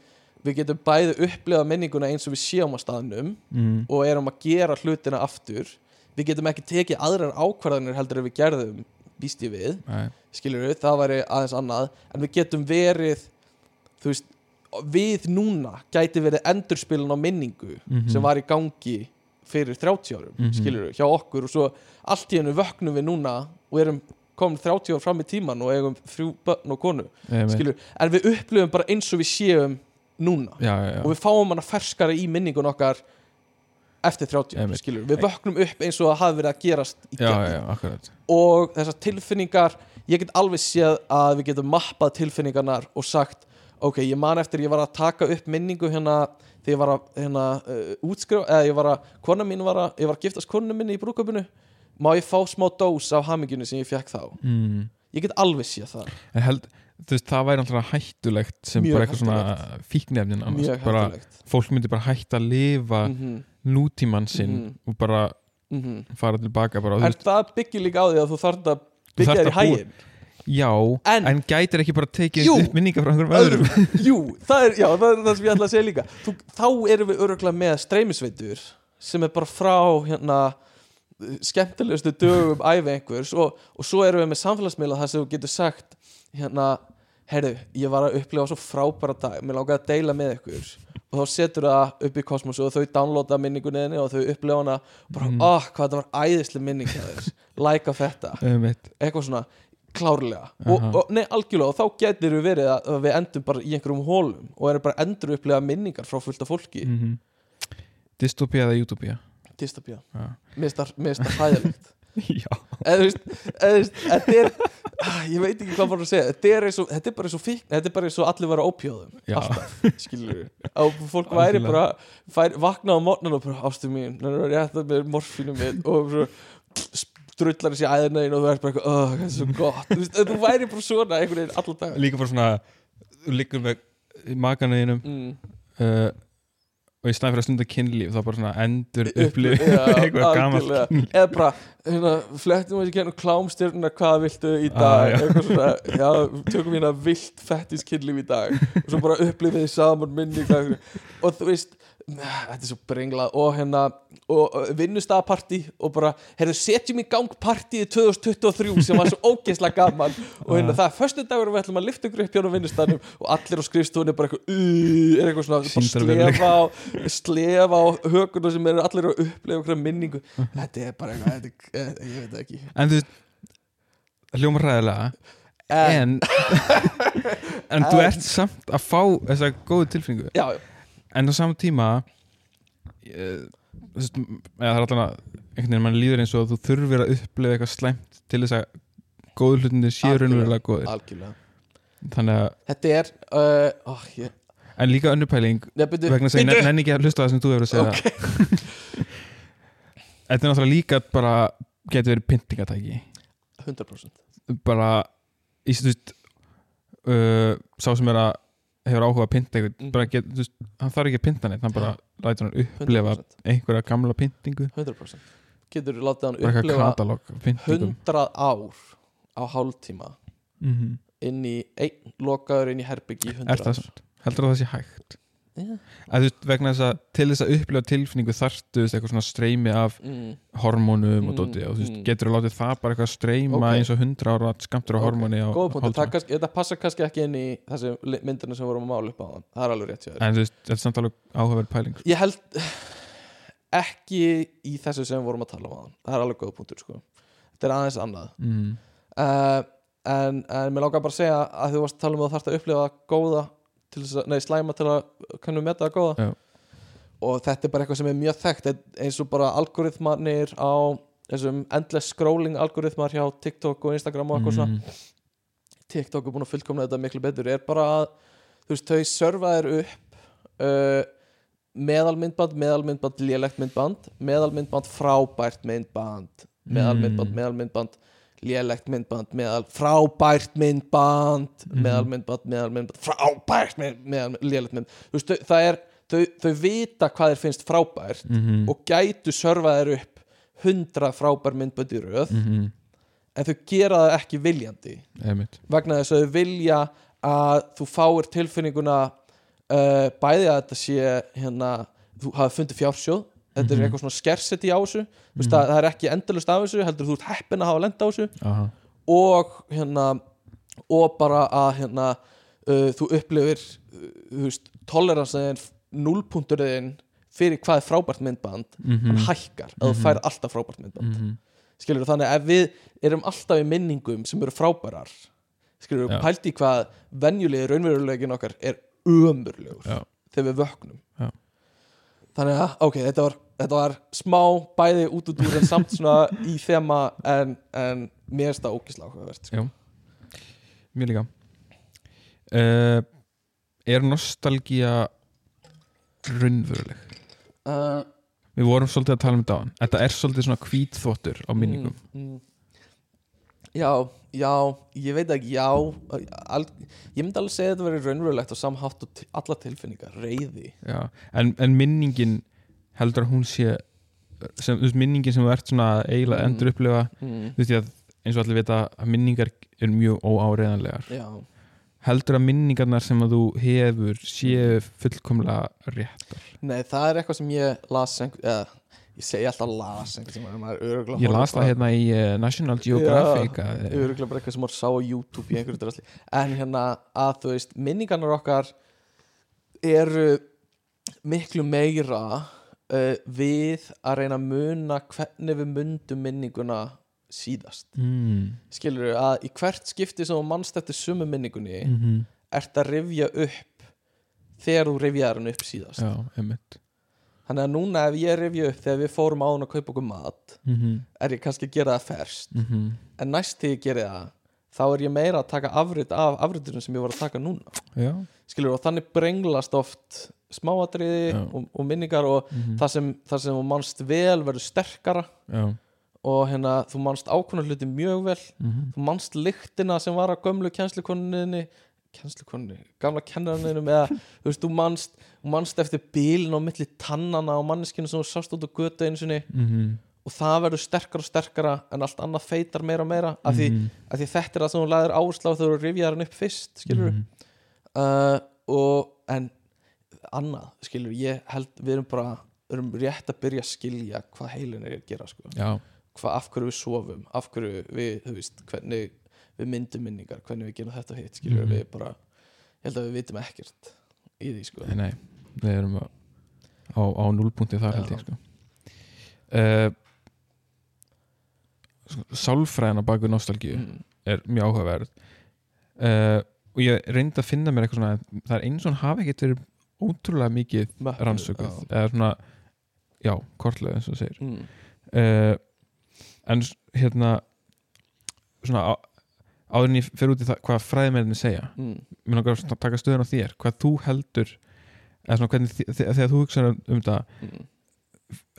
við getum bæði upplifa minninguna eins og við séum á staðnum mm. og erum að gera hlutina aftur við getum ekki tekið aðrar ákvarðanir heldur en við gerðum, býst ég við Nei. skilur við, það væri aðeins annað en við getum verið þú veist, við núna gæti verið endurspilun á minningu Mhm. sem var í gangi fyrir 30 árum, Mhm. skilur við, hjá okkur og svo allt í hennu vöknum við núna og erum komin 30 ár fram í tíman og eigum þrjú börn og konu, Einmitt. skilur við en við upplifum bara eins og við séum núna já, já, já. og við fáum hana ferskara í minningun okkar eftir 30 árum, Einmitt. skilur við vöknum upp eins og það hafi verið að gerast í gegn og þessar tilfinningar ég get alveg séð að við getum mappað tilfinningarnar og sagt ok, ég man eftir ég var að taka upp minningu hérna þegar ég var að hérna, uh, útskrifa eða ég var að, kona mín var að ég var að giftast konu minni í brúköpunu má ég fá smá dós af hamingjunni sem ég fekk þá? Mm. ég get alveg séð það. En held, þú veist, það væri alltaf hættulegt sem Mjög bara eitthvað svona fíknefnin annars, bara fólk myndi bara hætta að lifa mm -hmm, nútímann sinn Mhm. og bara mm -hmm. fara tilbaka bara, en það byggir líka á því að þú þarf að byggja þér í að búa- hægin Já, En- en, gætir ekki bara tekið Jú. upp minningar frá einhverjum öðrum Jú, það er, já, það er það sem ég ætla að segja líka Þú, Þá erum við öruglega með streymisveitur sem er bara frá hérna skemmtilegustu dögum æfi einhvers og, og svo erum við með samfélagsmiðla þar sem þú getur sagt hérna, heyrðu, ég var að upplifa svo frábæra dag, mér langaði að deila með ykkur og þá setur það upp í kosmosu og þau downloada minningunni og þau upplifa hana og bara, Mhm. ah, hvað þetta var æðislega minning like þetta Einmitt. eitthvað svona klárlega. Og, Aha. og nei, algjörlega og þá getur við verið að, að við endum bara í einhverjum hólum og erum bara endur upplega minningar frá fullt af fólki. Mm. mm Dystopía eða Já, mér finnst það hræðilegt. [LAUGHS] Já. þetta er, ah, ég veit ekki hvað bara að segja. Þetta er, og, þetta er bara og fíkn þetta er bara og allir vera ópjóðum Já. alltaf, skilur við og fólk væri bara, fær, vakna á morgnan og bara, ástu mín, það er morfínum minn og svo strullar þessi inn og þú er bara eitthvað, oh, það er svo gott. Þú, veist, þú væri bara svona einhvern veginn allan dag Líka bara svona Þú liggur með maganuðinum mm. uh, og í snæð fyrir að stunda kynlíf þá bara svona endur Upp- upplif [LAUGHS] eitthvað algjörlega. eða bara, hérna, flettum við ekki hérna klámstjörnuna, hvað viltu í dag? Ah, eitthvað svona, já, tökum hérna vilt fettiskynlíf í dag. Og svo bara upplifið þið saman minningar og þú veist, þetta er svo brenglað. Og hérna, og vinnustapartí og bara, hérna, setjum í gang partíið 2023 sem var svo [LAUGHS] ógeðslega gaman. Og hérna, það er föstu dagur og við ætlum að lifta ykkur upp hjá vinnustanum og allir á skrifstofunni bara eitthvað, uh, er eitthvað svona slefa á slefa á hökunum sem eru allir að upplefa okkur minningu. Þetta er bara eitthvað, þetta, er- ég veit ekki. En þú veist það hljómar ræðilega en, en [LAUGHS] en þú En- ert samt að fá þessa góðu tilfinningu. Já, en á saman tíma ég, veist, eða það er allan að einhvern veginn mann líður eins og þú þurfir að upplega eitthvað slæmt til þess að góðu hlutinni séu raunverulega góðir. algjörlega. Þannig að, þetta er, uh, oh, ég, en líka önnur pæling Nei, byrju, vegna að nenn- nenni ekki að hlusta það sem þú hefur að segja. Ok. [LAUGHS] þetta er náttúrulega líka bara getur verið pyntingatæki. 100% bara í veist uh, sá sem er að hefur áhuga að einhvern Mhm. bara get, veist, hann þarf ekki að pynta neitt hann bara lætur hann upplefa 100%, einhverja gamla pyntingu. 100%. getur látið hann bara eitthvað upplefa katalog af pyntingum. 100 ár á hálftíma. Mm inn í einn lokaður inn í herbyggi í 100 er það ár. heldur það sé hægt. Að þú veist, vegna þess að til þess að upplefa tilfinningu veist, eitthvað svona streymi af mm. hormónum og Mm, dóti og þú veist, mm. getur þú látið það bara eitthvað streyma Ok. eins og 100 ára skamtur á Ok, hormóni á kannski, þetta passar kannski ekki inn í þessi li- myndina sem við vorum að mála upp á það það er alveg rétt en þú veist, þetta er samt alveg áhugaverð pæling sko. ég held [SIGHS] ekki í þessu sem við vorum að tala um á það það er alveg góð punktur sko þetta er aðeins annað mm. uh, en, en mér langar bara að segja að þú varst að tala um að þú þarft að upplifa góða að, nei slæma til að kannum meta það góða Já. og þetta er bara eitthvað sem er mjög þekkt eins og bara algoritmanir á þessum endless scrolling algoritmar hjá TikTok og Instagram og eitthvað svona mm. TikTok er búin að fullkomna þetta miklu betur er bara að þú veist, þau serva þér upp uh, meðalmyndband, meðalmyndband lélegt myndband, meðalmyndband frábært myndband meðalmyndband, Mm. meðalmyndband lélegt myndband, meðal frábært myndband, Mhm. meðalmyndband meðalmyndband, frábært mynd, meðal, lélegt mynd, þau- það er þau, þau vita hvað þeir finnst frábært Mm og gætu serva þér upp hundra frábær myndbönd í röð -hmm. en þau gera það ekki viljandi Einmitt. vegna þess að þau vilja að þú fáir tilfinninguna uh, bæði að þetta sé hérna, þú hafi fundið fjársjóð þetta er Mhm. eitthvað svona skerseti á þessu mm Mhm. það, það er ekki endalust af þessu, heldur þú ert heppin að hafa lenda á þessu Aha. og hérna og bara að hérna uh, þú upplifir uh, þú toleransaðin núlpunkturinn fyrir hvað er frábært myndband Mhm. hann hækkar, að þú Mhm. færð alltaf frábært myndband Mhm. skilur þannig að við erum alltaf í minningum sem eru frábærar skilur Já. pælti í hvað venjulegi raunverulegin okkar er ömurlegur þegar við vöknum Já. Þannig að ok, þetta var, þetta var smá bæði út út úr en samt svona í þema en, en mér er þetta ógislega áhugavert sko. Já. Mér líka uh, Er nostalgía raunveruleg? uh, Við vorum svolítið að tala um þetta á hann Þetta er svolítið svona hvítþvottur á minningum mm, mm. Já, já, ég veit ekki já, al, ég myndi alveg segja að þetta verið raunverulegt og samhátt og alla tilfinningar, reyði Já. En, en minningin heldur að hún sé sem, veist, minningin sem ert svona eiginlega Mm. endur upplifa mm. þú veist ég að eins og allir vita að minningar er mjög óáreiðanlegar já heldur að minningarnar sem að þú hefur séu fullkomlega réttar Nei, það er eitthvað sem ég las eða, ég segi alltaf las ég las það hérna í uh, National Geographic að, öruglega bara eitthvað sem maður sá á YouTube í einhverju drasli en hérna að þú veist minningarnar okkar eru miklu meira uh, við að reyna að muna hvernig við mundum minninguna síðast. Mm, skilur að í hvert skipti sem þú mannst eftir sumu minningunni mm -hmm, ert að rifja upp þegar þú rifjaðar hann upp síðast. Já, einmitt Þannig að núna ef ég rifja upp þegar við fórum áðun að kaupa okkur mat mm -hmm, er ég kannski að gera það ferst mm -hmm, en næst þegar ég geri það þá er ég meira að taka afrit af afritunum sem ég var að taka núna. Já, skilur og þannig brenglast oft smáatriði Já. og, og minningar og mm það sem, það sem þú manst vel verður sterkara. Já. Og hérna þú manst ákveðna hluti mjög vel. -hmm, þú manst lyktina sem var á gömlu kennslukoninni kennslukoninni, gamla kennarinninum eða þú veist, þú manst, þú manst eftir bílinn á milli tannana á manneskinu sem þú sást út á götu einu sinni. Mhm, og það verður sterkara og sterkara en allt annað feitar meira og meira af því, mhm, af því þetta er það sem hún laðir áherslu á þegar þú rifjar hann upp fyrst skilur mhm, uh, og en annað, skilur, ég held við erum bara, erum rétt að byrja að skilja hvað heilin er að gera sko. já, hvað, af hverju við sofum, af hverju við, þú veist, hvernig við myndum minningar, hvernig við gerum þetta hitt, skilur Mhm. við bara, ég held að við vitum ekkert í því, sko nei, nei við erum á, á, á núlpunkti þar held ég sko uh, Sálfræðin á baku nostalgíu mm. er mjög áhugaverð uh, og ég reyndi að finna mér eitthvað svona það er eins og hann hafi ekkert verið ótrúlega mikið Möppu, rannsökuð já. eða svona, já, kortlega eins og þú segir Mm. uh, en hérna svona á, áður en ég fer út í það hvað fræðimennir segja Mm. mér langar að taka stöðun á þér hvað þú heldur hvernig þegar þú hugsaður um, það Mm.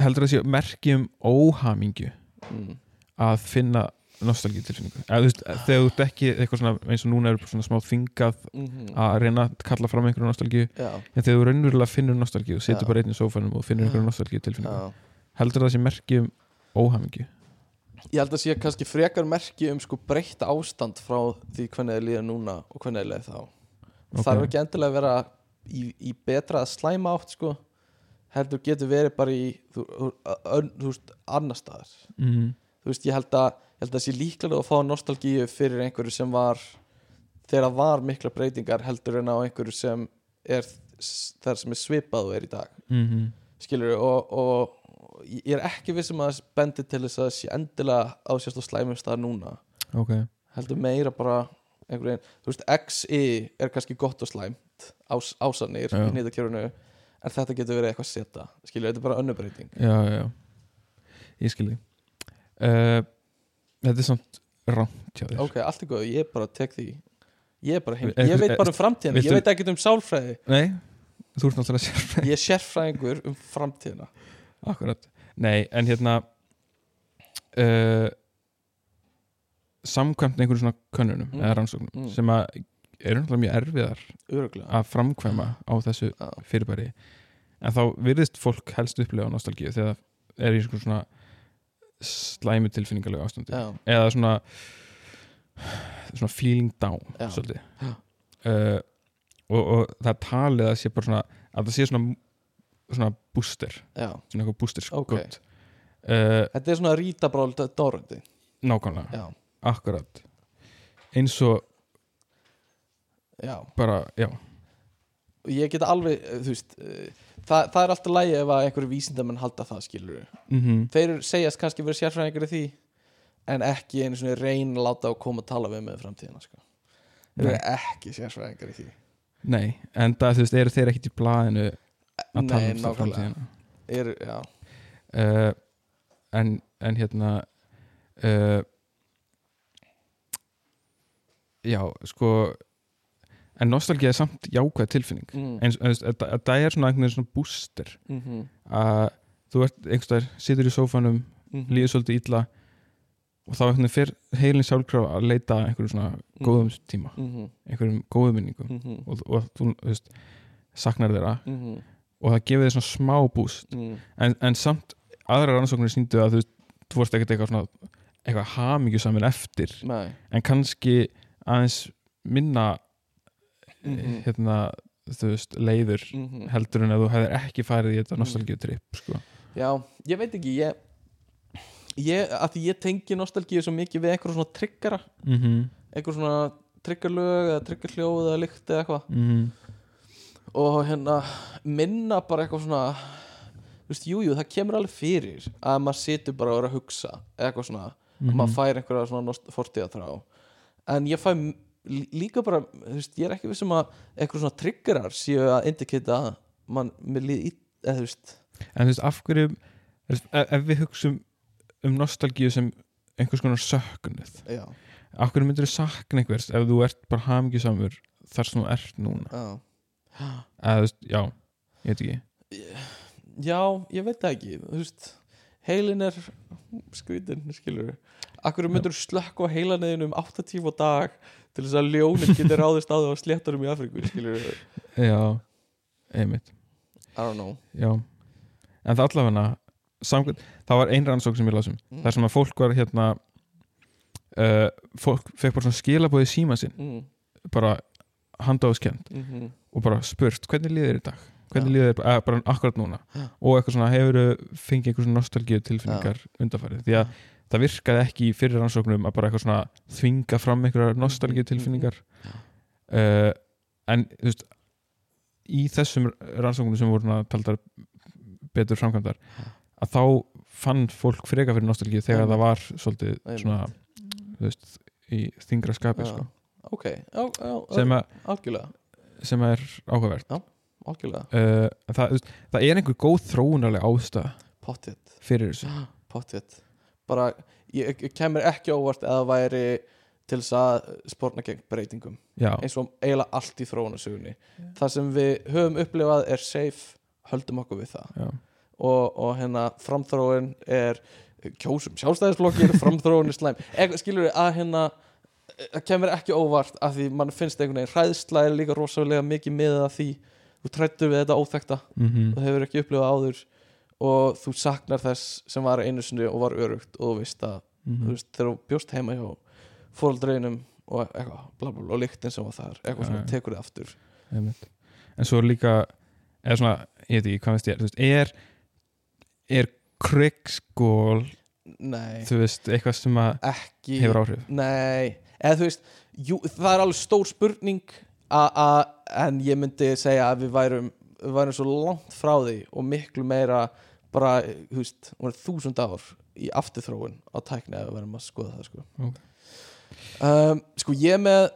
heldur það sé merki um óhamingju Mm. að finna nostalgíu tilfinningu þegar þú ert ekki eitthvað svona eins og núna er svona smá þingað Mhm. að reyna að kalla fram einhverju nostalgíu Já, en þegar þú raunverulega finnur nostalgíu og setur bara einn í sófanum og finnur einhverju nostalgíu tilfinningu já heldur það sé merki um óhamingju Ég held að sé kannski frekar merki um sko breytt ástand frá því hvernig þið líður núna og hvernig þið líður þá Ok. þarf ekki endilega að vera í, í betra að slæma átt sko heldur getur verið bara í þú, þú, ön- þú veist, annar staðar mm. þú veist, ég held að ég held að sé líklega að fá nostalgíu fyrir einhverju sem var þegar var mikla breytingar heldur en á einhverju sem er þar sem er svipað og er í dag Mm skilur og, og ég er ekki vissum að það bendi til þess að það sé endilega á sérst á slæmum stað núna. Ok, heldur meira bara einhvern veginn, þú veist, XI er kannski gott og slæmt ás, ásanir Já. í nýtakjörunu en þetta getur verið eitthvað seta skilur, þetta er bara önnubreiting já, já, já. Ég skil því uh, þetta er samt rámt ok, allt er góð, ég bara tek því. Ég er bara heim, Er- ég veit er- bara um framtíðina viltu- ég veit ekkert um sálfræði. Nei, þú ert náttúrulega sér ég er sérfræðingur um framtíðina Akkurat, nei, en hérna uh, samkvæmt einhverjum svona könnunum Mm. eða rannsóknum Mm. sem að eru náttúrulega mjög erfiðar öruglega að framkvæma á þessu fyrirbæri. En þá virðist fólk helst upplega nostalgíu þegar það er í svona slæmu tilfinningalegu ástandi. Já, eða svona svona feeling down svolítið. Uh, og, og það talið að sé bara svona að það sé svona svona booster, já, svona eitthvað booster Ok. skot uh, þetta er svona rítabról dórandi nákvæmlega, já, akkurat. Eins og já. bara, já. Og ég get alveg, eh, þú veist eh, það, það er alltaf lægi ef að einhverju vísindamenn halda það skilur mm þeir segjast kannski verið sérfræðingur í því en ekki einu svona reyna að láta að koma að tala við með framtíðina sko. þeir Nei. eru ekki sérfræðingur í því. Nei, en það, þú veist, eru þeir ekkit í blaðinu að tala um það framtíðina uh, en, en hérna uh, já, sko en nostalgía er samt jákvæð tilfinning mm. þetta þetta er svona einhvern veginn svona booster mm -hmm. að þú ert einhverstaðar, situr í sófanum Mhm. líður svolítið illa og þá einhvern veginn fer heilin sjálfkraf að leita einhverjum svona góðum tíma Mhm. einhverjum góðum minningum Mhm. og, og þú þú veist, saknar þeirra Mhm. Og það gefur þér svona smá búst Mhm. en, en samt aðra rannsóknir síndu að þú, vorst ekkert eitthvað svona eitthvað hamingjusamin eftir Nei. en kannski aðeins minna Mhm. hérna, þú veist, leiður Mhm. heldur en að þú hefðir ekki farið í þetta nostalgíutripp sko. Já, ég veit ekki ég, ég, að því ég tengi nostalgíu svo mikið við einhverjum svona triggara mm -hmm. einhverjum svona triggerlög eða triggerhljóð eða lykt eða eitthvað Mm og hérna minna bara eitthvað svona þú veist, jú, jú, það kemur alveg fyrir að maður situr bara og er að hugsa eitthvað svona, Mhm. maður fær einhverja svona fortíðaþrá en ég fæ líka bara, þú veist, ég er ekki vissum að einhverjum svona triggerar séu að indikita að mann, mér líði eða þú veist, en þú veist, af hverju veist, ef, við hugsum um nostalgíu sem einhvers konar söknuð já, af hverju myndir þú sakna einhvers ef þú ert bara hamingjusamur þar sem þú ert núna? Já eða þú veist, já, ég veit ekki. Já, ég veit ekki Þú veist, heilin er skvítin, skilur Akkur myndur slökk á heilaneðin um 8 tíma á dag til þess að ljónin getur ráðist á það á sléttarum í Afríku, skilur já, einmitt. I don't know. Já, en það allavega samkvæmt, það var ein rannsók sem ég lásum Mm. þar sem að fólk var hérna uh, fólk fekk bara svona skilabóði síma sinn. Mm, bara handáðskend mm -hmm. og bara spurt hvernig líður þér í dag? Hvernig Já. líður þér bara, bara akkurat núna? Já. og eitthvað svona hefur fengið einhver svona nostalgíu tilfinningar undarfærið því að það virkaði ekki í fyrir rannsóknum að bara eitthvað svona þvinga fram einhverjar nostalgíu tilfinningar uh, en þú veist í þessum rannsóknum sem voru taldar betur framkvæmdar að þá fann fólk freka fyrir nostalgíu þegar það var svolítið svona þú veist, í þingra skapi Já. sko. Ok, já, já, sem, að, algjörlega. sem að er áhugavert. Algjörlega, uh, það, veist, það er einhver góð þróunarleg ástæða pottitt fyrir þessu. Pottitt Bara, ég, ég kemur ekki á óvart eða væri til þess að spórna gegn breytingum. Já, eins og eiginlega allt í þróunarsögunni. Það sem við höfum upplifað er safe höldum okkur við það. Já, og, og hérna framþróun er kjósum sjálfstæðisflokkir [LAUGHS] framþróunir slæm. Eitthvað skilur við að hérna það kemur ekki óvart að því mann finnst einhvern veginn hræðsla er líka rosalega mikið með að því þú trættur við þetta óþekta mhm, þú hefur ekki upplifað áður og þú saknar þess sem var einu sinni og var örugt og þú veist að þú mhm. veist, þegar þú bjóst heima hjá fóreldreinum og eitthvað, bla bla bla, og lyktin sem var þar eitthvað svona, já. tekur þið aftur. En svo líka er svona, ég veit ekki hvað veist ég þú veist, er er krigsskól nei, þú veist, eitthvað sem að ekki hefur áhrif? Nei, eða þú veist jú, það er alveg stór spurning a- a- en ég myndi segja að við værum, við værum svo langt frá því og miklu meira bara, þú veist, þúsund ár í afturþróun á tækni ef við verðum að skoða það sko. Ok. um, sko ég með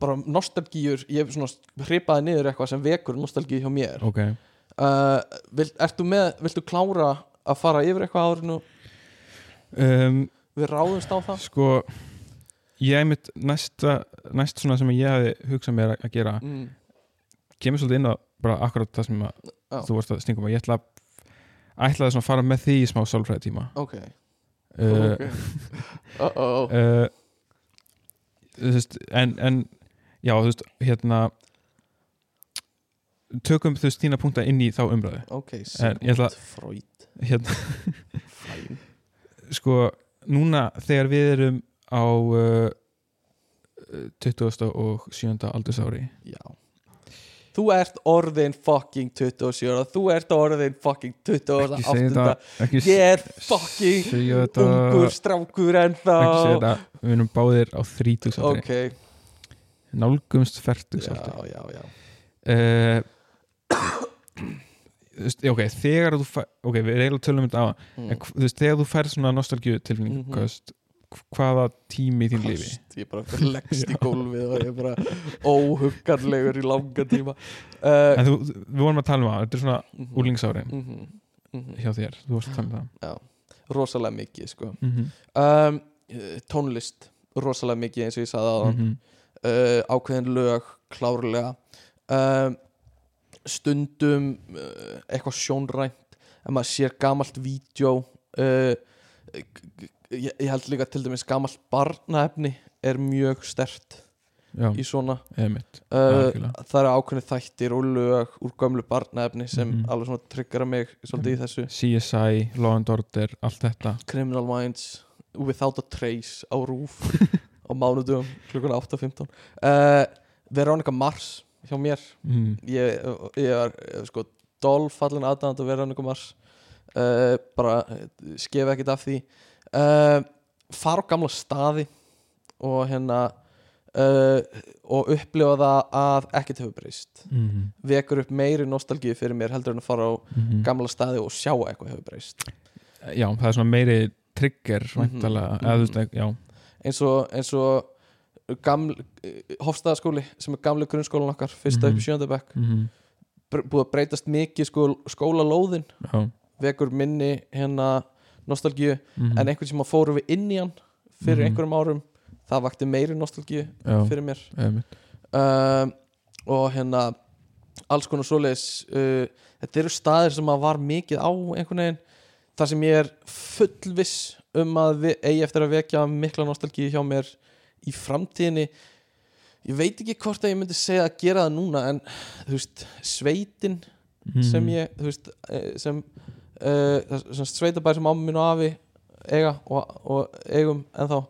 bara nostalgíur ég hef svona hripaði niður eitthvað sem vekur nostalgíu hjá mér. Ok, uh, vil, ertu með, viltu klára að fara yfir eitthvað árinu? Um, við ráðumst á það? sko ég einmitt næsta, næst svona sem ég hefði hugsað mér að gera mm, kemur svolítið inn á bara akkurat það sem að þú varst að stingum og ég ætla að ætlaði svona að fara með því í smá sálfræði tíma ok, uh, okay. [LAUGHS] uh -oh. uh, þú veist, en, en já, þú veist, hérna tökum þú veist þína punkta inn í þá umræðu. Ok, Sigmund Freud. hérna, [LAUGHS] sko, núna þegar við erum á uh, 20. og 7. aldursári já. Þú ert orðin fucking 27 ára Þú ert orðin fucking 28 ekki segja þetta ekki Ég er fucking ungur strákur en þá ekki segja þetta, við erum báðir á 30 aldri Ok, nálgumst 40 já, já, já. Uh, ok, þegar þú fær ok, við erum eiginlega tölum um þetta á. Mm. en þegar þú fær svona nostalgíu tilfinning hvað veist, hvaða tími í þín lífi? Ég bara leggst í gólfið og ég er bara óhuggarlegur í langa tíma. Uh, en þú, við vorum að tala um það, þetta er svona mhm, úlingsárin mhm, mhm. hjá þér, þú varst að tala um Já, rosalega mikið sko. það mm um, Tónlist rosalega mikið eins og ég sagði aðan -hmm. uh, ákveðin lög klárlega. Um, stundum uh, eitthvað sjónrænt ef maður sér gamalt vídeo uh, ég, ég held líka til dæmis gamalt barnaefni er mjög stert já, í svona eða mitt uh, það eru ákveðin þættir og lög úr gömlu barnaefni sem Mhm. alveg svona tryggjara mig svolítið í þessu. CSI, Law and Order, allt þetta. Criminal Minds Without a Trace á rúf [LAUGHS] á mánudugum klukkan 8.15 uh, Veronica Mars hjá mér. Mm. ég, ég er eh, sko dolfallin aðdæðand að Veronica Mars. Uh, bara eh, skef ekkert af því uh, fara á gamla staði og hérna uh, og upplifa það að ekkert hefur breyst. Mm. vekur upp meiri nostalgíu fyrir mér heldur en að fara á Mm. gamla staði og sjá að eitthvað hefur breyst. Já, það er svona meiri trigger Mhm, væntalega, eða þú veist, já. Eins og, eins og hofstæðaskóli sem er gamli grunnskólan okkar fyrsta upp Mhm. í sjöndabæk mm búið að breytast mikið sko, skólalóðin. Já. Vekur minni hérna nostalgíu mm en einhvern sem að fóru við inn í hann fyrir Mhm. einhverjum árum. Það vakti meiri nostalgíu já, fyrir mér. Um, og hérna alls konar svoleiðis uh, þetta eru staðir sem að var mikið á einhvern veginn. Þar sem ég er fullviss um að eigi eftir að vekja mikla nostalgíu hjá mér í framtíðinni. Ég veit ekki hvort að ég myndi segja að gera það núna en þú veist, sveitin mm. sem ég, þú veist eh, sem, uh, sem sveitabæri sem áminn og afi eiga og, og eigum ennþá.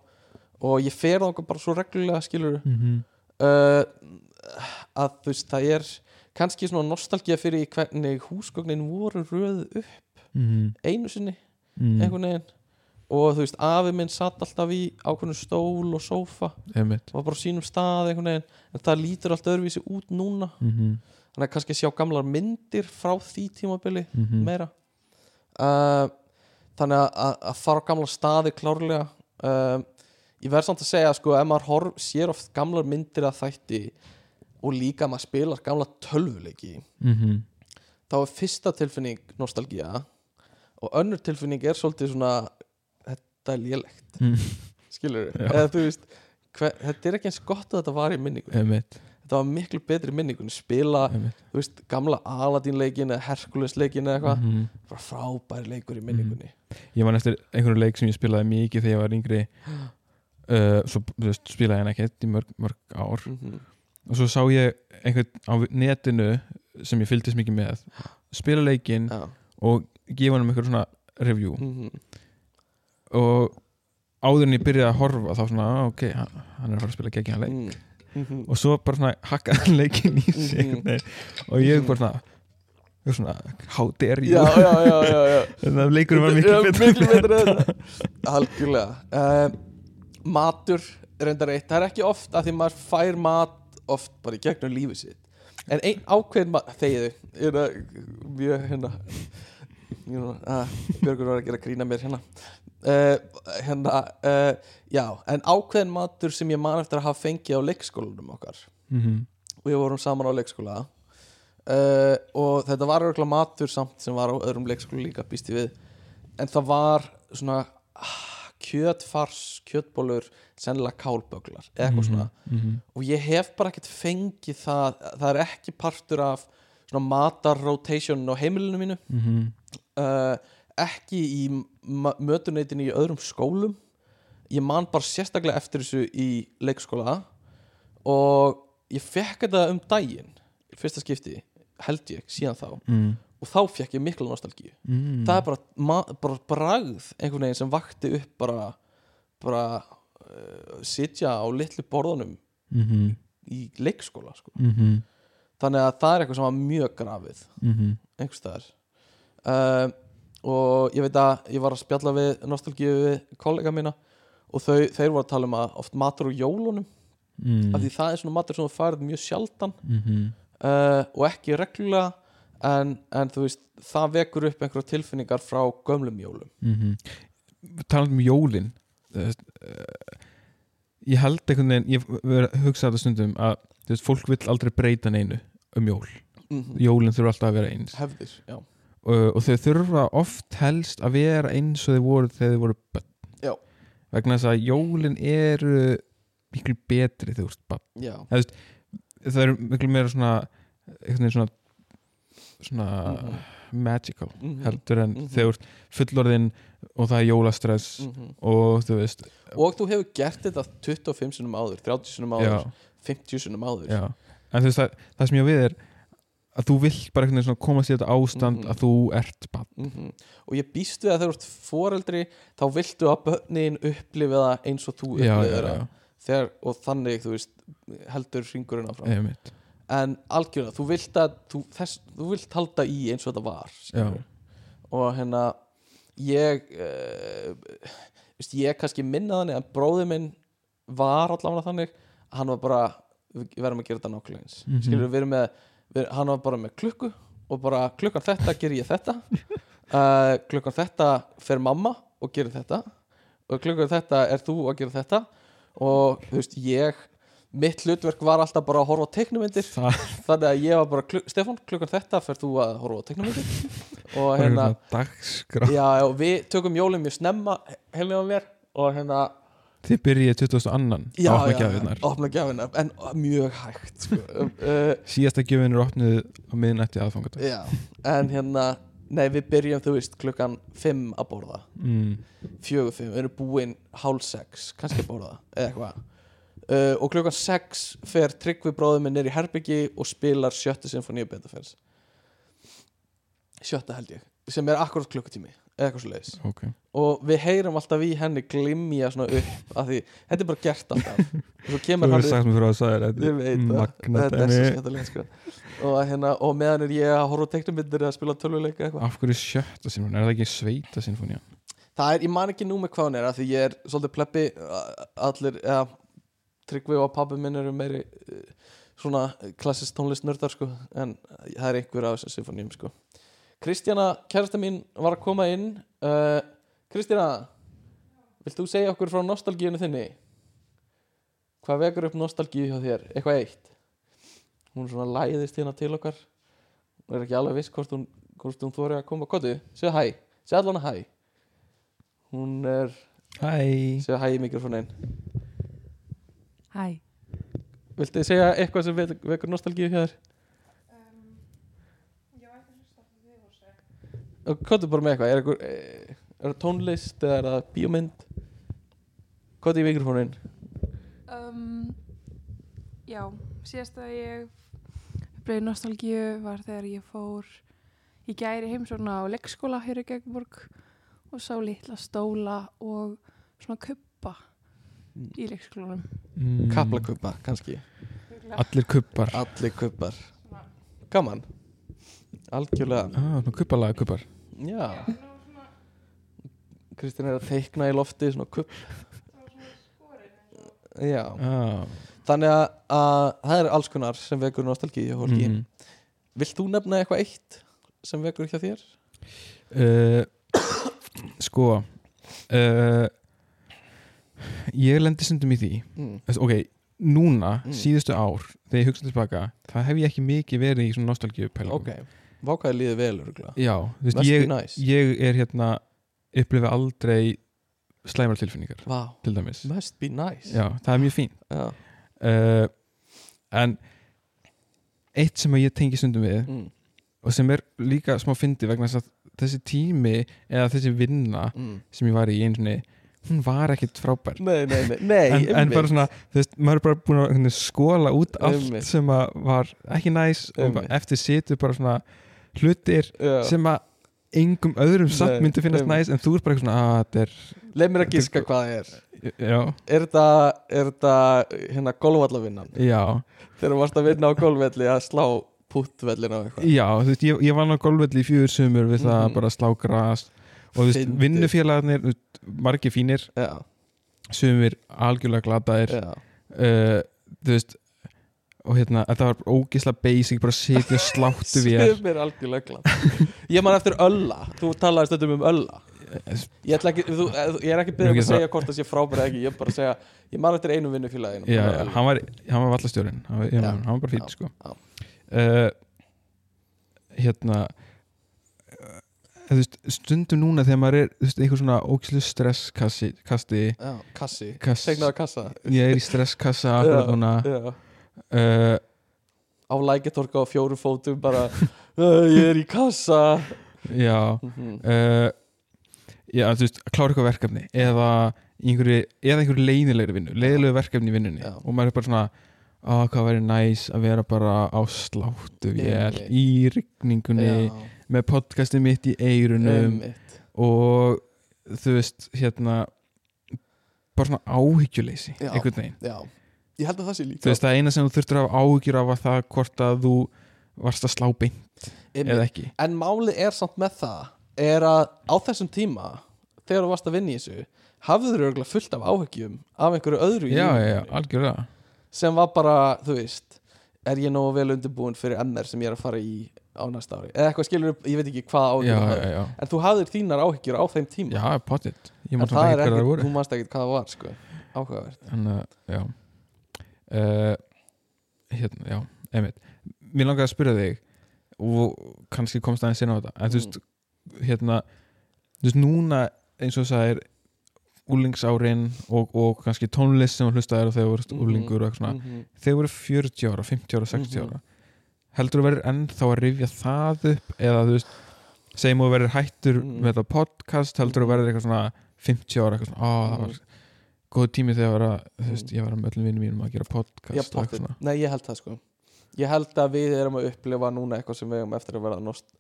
Og ég fer þá bara svo reglulega skilur mm -hmm. uh, að þú veist það er kannski svona nostalgía fyrir hvernig húsgögnin voru röð upp Mm. einu sinni Mm. einhvern veginn. Og þú veist afi minn satt alltaf í ákveðnu stól og sófa. Eða mitt var bara á sínum stað einhvern veginn. En það lítur allt öðruvísi út núna. -hmm. þannig að kannski sjá gamlar myndir frá því tímabili Mm meira uh, þannig að, að, fara á gamla staði klárlega. Uh, ég verð samt að segja sko, ef maður horf, sér oft gamlar myndir að þætti og líka maður spilar gamla tölvuleiki -hmm. þá er fyrsta tilfinning nostalgía og önnur tilfinning er svolítið svona þetta er lélegt. Mm. skilur eða þú veist hver, þetta er ekki eins gott að þetta var í minningu þetta var miklu betri minningunni spila, einmitt. þú veist, gamla Aladdin leikin eða Hercules leikin eða eitthvað. Mhm. bara frábæri leikur í minningunni. Ég man eftir einhverju leik sem ég spilaði mikið þegar ég var yngri. Uh, [GASPS] svo veist, spilaði ég hann ekkert í mörg, mörg ár. Mm og svo sá ég einhvern á netinu sem ég fylgdist mikið með spila leikinn já, og gefa hann um einhver svona review. Mm og áður en ég byrjaði að horfa þá svona, ah, ok, hann hann er að fara að spila gegn hann leik mm -hmm. og svo bara svona hakkaði hann leikin í sig Mhm. einhvern veginn. og ég bara svona svona, how dare you? Já, já, já, já [LAUGHS] þannig að leikurinn var miklu betur en algjörlega. Uh, matur reyndar eitt, það er ekki oft að því maður fær mat oft bara í gegnum lífið sitt. En einn ákveðin þegiðu, er mjög hérna uh, Björgur var að gera grína mér hérna uh, hérna uh, já, en ákveðin matur sem ég man eftir að hafa fengið á leikskólanum okkar Mhm. og við vorum saman á leikskóla uh, og þetta var örgulega matur samt sem var á öðrum leikskóla líka býst ég við en það var svona ah, kjötfars, kjötbólur sennilega kálböglar eða eitthvað svona Mhm. og ég hef bara ekkert fengið það það er ekki partur af svona matar rotation á heimilinu mínu Mhm. uh, ekki í mötuneytinu í öðrum skólum ég man bara sérstaklega eftir þessu í leikskóla og ég fekk þetta um daginn fyrsta skipti, held ég, síðan þá Mhm. og þá fekk ég mikla nostalgíu Mhm. það er bara, bara bragð einhvern veginn sem vakti upp bara bara uh, sitja á litlu borðunum Mhm. í leikskóla sko. Mhm. þannig að það er eitthvað sem var mjög grafið Mhm. einhvers staðar uh, og ég veit að ég var að spjalla við nostalgíu við kollega mína og þau, þeir voru að tala um að oft matur á jólunum Mhm. af því það er svona matur sem þú færið mjög sjaldan Mhm. uh, og ekki reglulega en, en þú veist, það vekur upp einhverja tilfinningar frá gömlum jólum Mhm. talandi um jólin uh, ég held einhvern veginn ég verið að hugsa þetta stundum að veist, fólk vill aldrei breyta neinu um jól mm jólin þurfa alltaf að vera eins hefðir, já, og, og þau þurfa oft helst að vera eins og þau voru þegar þau voru börn Já. vegna þess að jólin eru miklu betri þegar þú ert börn já. það eru miklu meira svona svona svona Mhm. magical Mhm. heldur en Mhm. þegar þú ert fullorðinn og það er jólastress Mhm. og þú veist og þú hefur gert þetta 25 sinum áður 30 sinum áður, já, 50 sinum áður já. en þú veist það, það sem ég við er að þú vilt bara einhvern veginn komast í þetta ástand Mhm. að þú ert bann Mhm. og ég býst við að þegar þú ert foreldri þá viltu að börnin upplifi það eins og þú já, það. og þannig þú veist heldur ringurinn áfram. En algjörlega, þú vilt að þú, þess, þú vilt halda í eins og þetta var og hérna ég uh, veist, ég kannski minna þannig að bróði minn var allavega þannig hann var bara, við verðum að gera þetta nákvæmlega eins. Mhm. skilur við erum með hann var bara með klukku og bara klukkan þetta ger ég þetta. Uh, [LAUGHS] klukkan þetta fer mamma og gerir þetta. Og klukkan þetta er þú að gera þetta. Og þú veist ég mitt hlutverk var alltaf bara að horfa á teiknumyndir það þannig að ég var bara, kluk Stefán, klukkan þetta fer þú að horfa á teiknumyndir [LAUGHS] og hérna, já, já, við tökum jólum mjög snemma heilin á mér. Og hérna þið byrjið 22. já, á opna já, gjafinnar opna gjafinnar en mjög hægt sko. [LAUGHS] uh, síðasta gjöfin er opnuð á miðnætti aðfangadag já, en hérna nei, við byrjum, þú veist, klukkan 5 að borða mm. fjögur fimm, við erum búin hálf sex kannski að borða, eða eitthvað uh, og klukkan sex fer Tryggvi bróður minn í herbyggi og spilar sjöttu sinfoníu Beethoven's sjötta held ég sem er akkurat klukkutími, eða eitthvað svo leiðis ok, og við heyrum alltaf í henni glimja svona upp af því, þetta er bara gert alltaf. [LAUGHS] Og svo þú verður sagt mér frá að sagði ég veit það, magna þetta er svo skemmtilega sko. og, hérna, og meðan er ég að horfa á teiknumyndir eða spila tölvuleika eitthvað. Af hverju sjötta sinfóni, er það ekki sveita sinfóni Það er, ég man ekki nú með hvað hann er af því ég er svolítið pleppi allir, eða Tryggvi og pabbi minn eru meiri uh, svona klassist tónlistnördar sko en það er einhver af þessum symfóníum sko Kristjana, kærasta mín, var að koma inn uh, Kristjana vilt þú segja okkur frá nostalgíunu þinni? Hvað vekur upp nostalgíu hjá þér? Eitthvað eitt? Hún svona læðist hérna til okkar og er ekki alveg viss hvort hún, hvort hún þóri að koma Kottu, segja hæ, segja allan að hæ Hún er hæ, segja hæ í mikrofónin Hæ, Viltu þið segja eitthvað sem vek- vekur nostalgíu hjá þér? Er bara með eitthvað? Er, eitthvað, eh, er það tónlist eða er það bíómynd? Hvað er í mikrofónin? um, Já, síðast að ég bleið nostalgíu var þegar ég fór í gæri heimsókna á leikskóla hér í Gegnborg og sá litla stóla og svona kuppa í leikskólanum. Mm, Kaplakuppa, kannski. Allir kuppar Allir kuppar Gaman. Algjörlega. Ah, svona Kuppalaga kuppar Já. Kristín er að teikna í lofti svona kupp Já. Ah, Þannig að, að það er alls konar sem vekur nostalgíu hjá fólki. Mm, Vilt þú nefna eitthvað eitt sem vekur hjá þér? uh, [COUGHS] Sko uh, Ég lendi stundum í því. Mm. Ok, núna, Mm. síðustu ár Þegar ég hugsa tilbaka Það hef ég ekki mikið verið í svona nostalgíu pælingum Ok, vákaði líði vel örgulega Já, þú veist, ég, nice. ég er hérna upplifa aldrei slæmar tilfinningar Vá, til dæmis. Must be nice. Já, það er mjög fín Já. uh, En eitt sem ég tengi stundum við Mm. og sem er líka smá fyndi vegna þess að þessi tími eða þessi vinna Mm. sem ég var í einu sinni hún var ekkit frábær. Nei, nei, nei, nei en, en bara svona, þú veist, maður er bara búin að hvernig, skóla út allt sem að var ekki næs og eftir situr bara svona hlutir Já. sem að engum öðrum samt myndi finnast einmitt. næs en þú er bara eitthvað svona að þetta Leif mér að giska hvað það er. Er já, Er þetta, er þetta hérna golvallavinnan? Þegar þú varst að vinna á golfvelli að slá púttvellin á eitthvað. Já þú veist, ég, ég var á golfvelli í fjögur sumur við það að bara slá gras. Og þú veist, vinnufélagarnir margir fínir, Já, sumir algjörlega glataðir. Uh, þú veist og hérna, þetta var bara ógisla basic bara sitja og sláttu vél [LAUGHS] Sem er algjörlega glant Ég man eftir Ölla. Þú talaði stundum um Ölla. Ég, ekki, þú, ég er ekki byrjað Ekki að segja hvort það sé frábæri eða ekki. Ég er bara að segja Ég man eftir einu vinnufélaginu. Já, já, hann var, var vallastjórin hann Já. hann var bara Já, sko. Uh, hérna þú veist, stundum núna þegar maður er veist, einhver svona ógislu stresskasti kasti, Já, kassi. kass, ég er í stresskassa [LAUGHS] já. Uh, Á lækjartorka á fjórum fótum bara [LAUGHS] "Uh, Ég er í kassa já Mhm. uh, já, þú veist, að klára eitthvað verkefni eða einhverju, eða einhverju leiðilegri vinnu leiðilegu verkefni í vinnunni Já. og maður er bara svona á hvað væri næs að vera bara á sláttu Einmitt. í rigningunni Já, með podcasti mitt í eirunum einmitt. og þú veist, hérna bara svona áhyggjuleysi einhvern veginn Já, ég held að það sé líka þú veist, það eina sem þú þurftur að hafa áhyggjur af var það hvort að þú varst að slá beint Einmitt. eða ekki. En málið er samt með það er að á þessum tíma þegar þú varst að vinna í þessu hafðu þurru örgulega fullt af áhyggjum af einhverju öðru í já, lífinu. já, já, algjörlega. Sem var bara, þú veist er ég nógu vel undirbúin fyrir MR sem ég er að fara í á næsta ári? Eða eitthvað skilur ég veit ekki hvað já, áhyggjur þú já, hafðir. já, en þú hafðir þínar áhyggjur á þeim tíma. Já, pottit ég en má samt það ekki er hvað það ekkert, voru. þú manst ekkert hvað það var sko. áhugavert. Þannig að, já uh, hérna, já, einmitt mér langaði að spyrja þig og kannski komst aðeins inn á þetta en þú veist, hérna þú veist, núna eins og það er úlingsárin og, og kannski tónlist sem þú hlustaðir og þegar þú Mhm. úlingur og eitthvað svona Mhm. þegar þú voru 40 ára, 50 ára, 60 Mhm. ára heldur þú verður ennþá að rifja það upp eða þú veist segjum þú verður hættur Mhm. með þetta podcast heldur þú verður eitthvað svona 50 ára eitthvað svona, á það Mhm. var góð tími þegar að, þú veist, ég var með öllum vinnum mínum að gera podcast Já, Nei, ég held það sko Ég held að við erum að upplifa núna eitthvað sem við erum eftir að vera nost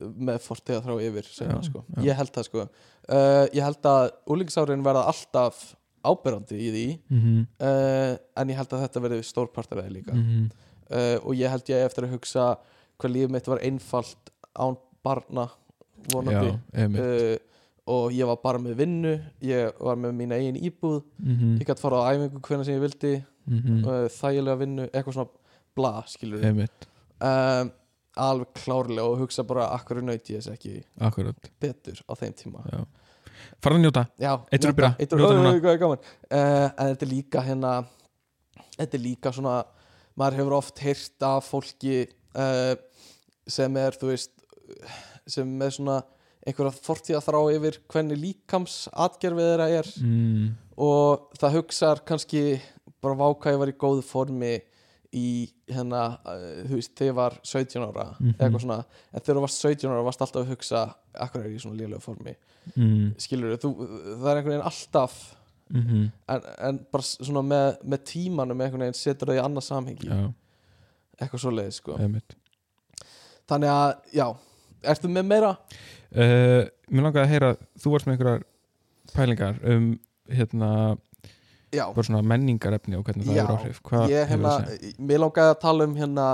með fortíða þrá yfir seinna, Já, sko. já. Ég held það sko uh, Ég held að úlingsárin verða alltaf áberandi í því mm -hmm. uh, en ég held að þetta verði stórpartar því líka Mhm. uh, og ég held ég eftir að hugsa hvað lífið mitt var einfalt án barna vonandi uh, og ég var bara með vinnu ég var með mína eigin íbúð mm ég gæti fara á æfingu hvernig sem ég vildi -hmm. uh, þægilega vinnu, eitthvað svona bla, skilur við um, alveg klárlega og hugsa bara akkur naut ég þess ekki akkurat. betur á þeim tíma? Já. farðu að njóta? Eittur að byrja, eittur njóta núna. að gaman? Uh, en þetta er líka hérna þetta er líka svona maður hefur oft heyrt af fólki uh, sem er þú veist sem er svona einhverja fortíða þrá yfir hvernig líkams atgerfið þeirra er. Mm. og það hugsar kannski bara váka ég var í góðu formi í hérna, uh, þú veist, þegar ég var 17 ára Mhm. eitthvað svona, en þegar þú varst 17 ára varst alltaf að hugsa, akkur er ég í svona lélega formi? Mm, skilur þú, það er einhvern veginn alltaf mm en, en bara svona með, með tímanum einhvern veginn setur það í annað samhengi. Já, eitthvað svoleiðis sko. Einmitt. Þannig að, já, ertu með meira? Uh, Mér langaði að heyra, þú varst með einhverjar pælingar um hérna, bara svona menningarefni og hvernig það hefur áhrif. Hvað ég hérna, mér langaði að tala um hérna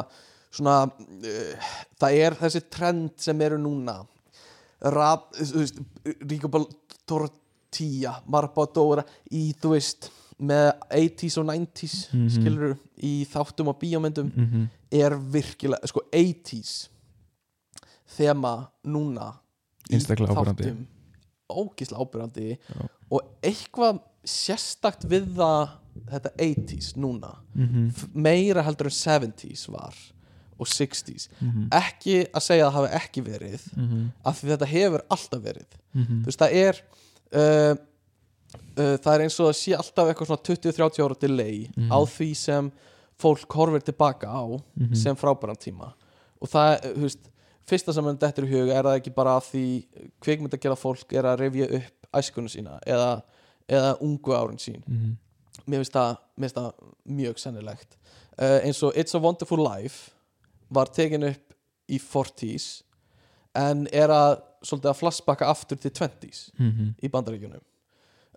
svona, uh, það er þessi trend sem eru núna. Rap, þú veist Ríkabal Tortilla Marbadóra í, þú veist með 80s og 90s Mhm. skilur í þáttum og bíómyndum Mhm, er virkilega, sko 80s þema núna Einstaklega þáttum. Ógíslega ábyrrandi Já. og eitthvað sérstakt við það þetta 80s núna mhm, F- meira heldur en 70s var og 60s mhm, ekki að segja að það hafi ekki verið mhm, af því þetta hefur alltaf verið. Mhm, þú veist það er uh, uh, það er eins og það sé alltaf eitthvað svona 20-30 ára delay Mhm. á því sem fólk horfir tilbaka á mhm. sem frábæran tíma. Og það, uh, þú veist fyrsta sem hann dettur í huga er það ekki bara því kvikmynd að gera fólk er að rifja upp æskunum sína eða, eða ungu árin sín? Mhm, mér finnst það, það mjög sennilegt. Uh, eins og It's a Wonderful Life var tekin upp í 40s en er að að flashbacka aftur til 20s mhm, í bandaríkjunum.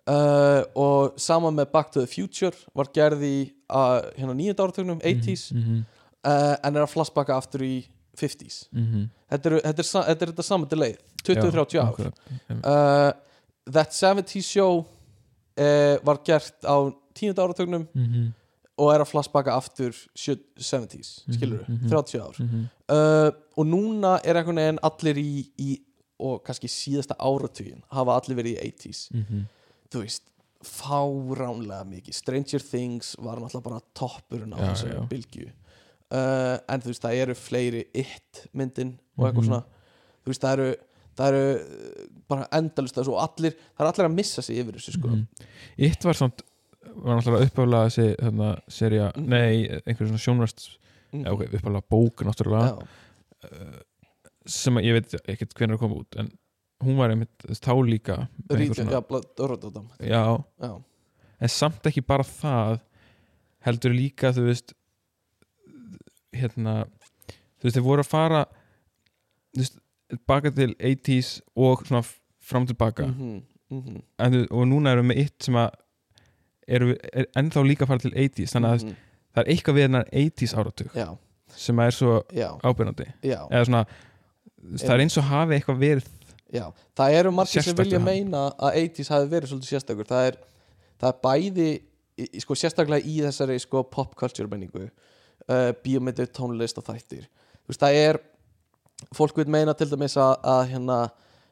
Uh, og saman með Back to the Future var gerð í uh, hérna nýjönda áratögnum 80s mhm, uh, en er að flashbacka aftur í 50s mhm. þetta er þetta, er, þetta, er þetta saman leið 20-30 Já, ár. uh, That 70s show uh, var gert á tíunda áratögnum Mhm, og er að flashbacka aftur sjö- 70s, Mhm, skilur mhm. 30 ár. Mhm, uh, og núna er einhvern veginn allir í, í og kannski síðasta áratugin hafa allir verið í 80s mhm, þú veist, fáránlega mikið. Stranger Things var náttúrulega bara toppurinn á já. bylgju uh, en þú veist, það eru fleiri It myndin og eitthvað Mhm. svona þú veist, það eru það eru uh, bara endalust og allir, það er allir að missa sig yfir þessu sko mhm. Eitt var svona var náttúrulega uppáflega þessi þarna, serja, Mhm. nei, einhver svona sjónvast Mm. Ok, uppáflega bók náttúrulega Já. sem að ég veit ekkert hvernig að koma út en hún var einmitt þá líka Rítjum, já, Orododam já, Já, en samt ekki bara það heldur líka þú veist hérna þú veist, þeir voru að fara þú veist, baka til 80s og svona fram tilbaka. Mhm, mhm, en, þú- og núna erum við með eitt sem að eru við- er ennþá líka að fara til 80s þannig að mhm. það er eitthvað við hennar 80s áratug Já, sem er svo ábyrnandi eða svona, það er eins og hafi eitthvað verið já Það eru margir sem vilja hann. meina að 80s hafi verið svolítið sérstakur. Það er, það er bæði í- sko, sérstaklega í þessari sko, pop culture menningu uh, bíómyndir, tónlist og þættir. Þú veist, það er fólk vil meina til dæmis að, að hérna,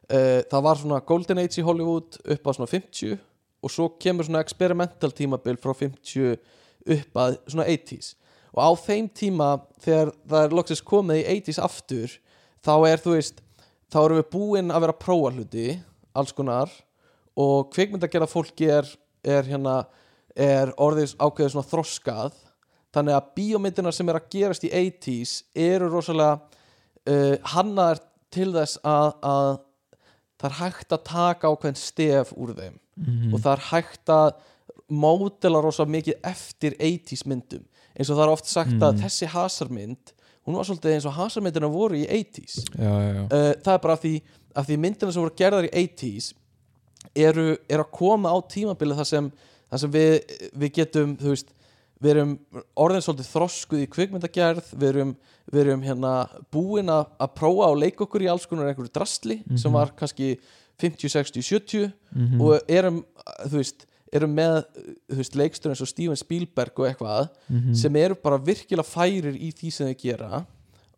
uh, það var svona golden age í Hollywood upp á svona 50 og svo kemur svona experimental tímabil frá 50 upp að svona 80s og á þeim tíma þegar það er loksist komið í 80s aftur þá er þú veist þá erum við búin að vera að prófa hluti alls konar og kvikmyndagerða fólki er, er hérna er orðið ákveðið svona þroskað þannig að bíómyndinar sem er að gerast í 80s eru rosalega uh, hannaðar til þess að, að það er hægt að taka ákveðin stef úr þeim mm og það er hægt að módela rosa mikið eftir 80s myndum eins og það er oft sagt að Mm. þessi hasarmynd hún var svolítið eins og hasarmyndina voru í 80s já, já, já. uh, það er bara af því, af því myndina sem voru gerðar í 80s eru, eru að koma á tímabilið þar sem, þar sem við, við getum þú veist, við erum orðin svolítið þroskuð í kvikmyndagerð við erum, við erum hérna búin að, að prófa og leika okkur í alls konar einhverju drastli sem Mhm. var kannski 50, 60, 70 Mhm. og erum, þú veist erum með, þú veist, leikstur eins og Steven Spielberg og eitthvað Mhm. sem eru bara virkilega færir í því sem þau gera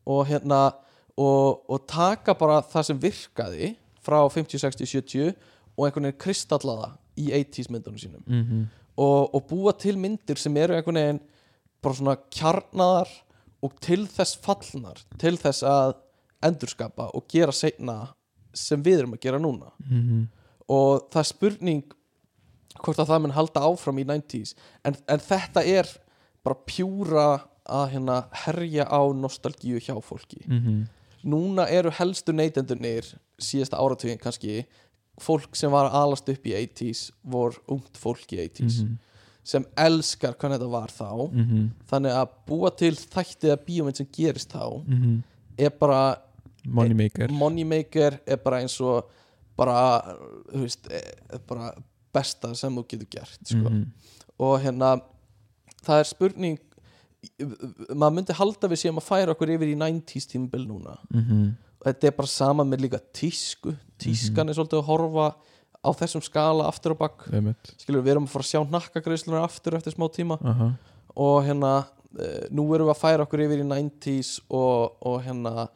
og hérna og, og taka bara það sem virkaði frá 50, 60, 70 og einhvern veginn kristallaða í 80s myndunum sínum Mhm. Og, og búa til myndir sem eru einhvern veginn bara svona kjarnaðar og til þess fallnar til þess að endurskapa og gera seinna sem við erum að gera núna. Mhm. og það er spurning hvort að það mun halda áfram í 90s en, en þetta er bara pjúra að hérna herja á nostalgíu hjá fólki. Mm núna eru helstu neytendurnir síðasta áratugin kannski fólk sem var alast upp í 80s vor ungt fólk í 80s Mhm. sem elskar hvernig þetta var þá þannig að búa til þætti að bíómynd sem gerist þá er bara Moneymaker moneymaker er bara eins og bara, veist, er bara besta sem þú getur gert sko. Mhm. og hérna það er spurning maður myndi halda við séum að færa okkur yfir í 90s tímabil núna Mhm. Þetta er bara sama með líka tísku. Tískan er svolítið að horfa á þessum skala aftur og bakk skilur við erum að fara að sjá nakkagreislunar aftur eftir smá tíma. Aha. og hérna uh, nú erum við að færa okkur yfir í 90s og, og hérna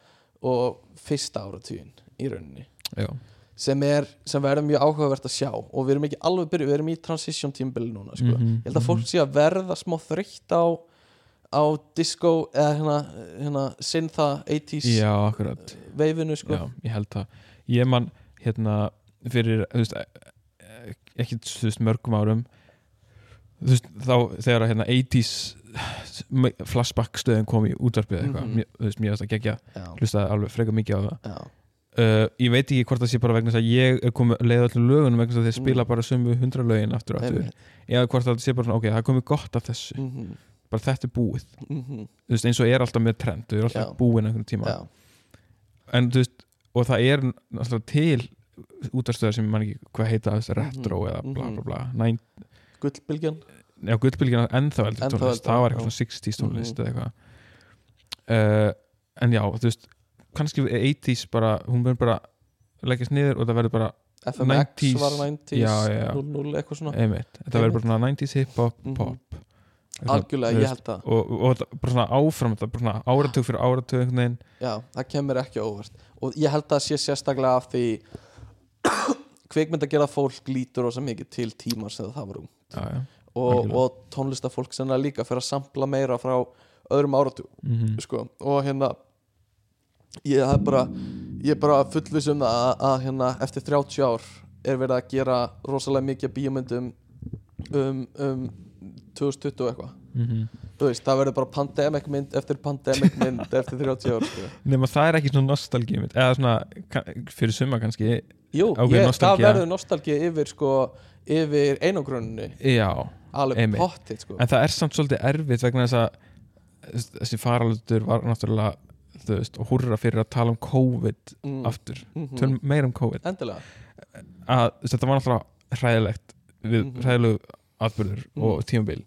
og fyrsta áratugin í rauninni. Já. sem er, sem verður mjög áhugavert að sjá. Og við erum ekki alveg byrjuð, við erum í transition tímbili núna sko. Mhm, ég held að fólk sé að verða smá þreytt á á disco eða hérna, hérna syntha 80s Já, akkurat. veifinu sko. Já, ég held það. Ég man hérna fyrir þú veist, e- ekki þú veist, mörgum árum þú veist, þá þegar að, hérna 80s flashback stöðin kom í útvarpið eitthvað, Mhm. mér, þú veist, mér veist að gegja hlustaði alveg freka mikið á það. Já, uh, ég veit ekki hvort það sé bara vegna þess að ég er komið leið öllum lögunum vegna þess að þeir spila Mm. bara sömu hundra lögin aftur og aftur. Eða hvort það sé bara svona, ok, það er komið gott af þessu. Mhm, bara þetta er búið, mhm, þú veist, eins og er alltaf með trend, þau eru alltaf búin einhvern tíma. Já, en þú veist, og það er alltaf til útastöðar sem mann ekki hvað heita þess retro Mhm, eða bla mhm. bla. Bla Næn, gullbylgjan? Já, gullbylgina ennþá eldri Ennþá tónlist, eldri, það var eitthvað svona 60s tónlist Mhm. eða eitthvað. Uh, en já, þú veist kannski 80s bara, hún verður bara leggjast niður og það verður bara FMX 90s, var 90s já, já, já. 00 eitthvað svona. Einmitt, þetta verður bara svona 90s hip-hop Mhm. pop algjörlega, ég held það og, og, og bara svona áfram þetta, bara svona áratug fyrir áratug einhvern veginn. Já, það kemur ekki óvart. Og ég held að sé sérstaklega af því [CLEARS THROAT] kvikmynd að gera fólk lítur ósa mikið til tímar sem það var ung já, já. og, og tónlistafólk sem það líka fyrir að sampla meira frá öðrum áratug Mm sko. og hérna ég er bara bara fullvis um það að, að hérna, eftir 30 ár er verið að gera rosalega mikið af bíómyndum um, um 2020 og eitthvað Mhm. þú veist, það verður bara pandemic mynd eftir pandemic mynd [LAUGHS] eftir 30 ár sko. nema það er ekki svona nostalgíu mynd eða svona, fyrir suma kannski jú, ég, það verður nostalgía yfir sko, yfir einangrunni já, alveg pottið sko. en það er samt svolítið erfitt vegna þess að þessi faraldur var náttúrulega þú veist, og húrra fyrir að tala um COVID mm, aftur, mhm. tölum meira um COVID endilega að þetta var náttúrulega hræðilegt við Mhm. hræðilegu atbyrður Mhm. og tímabil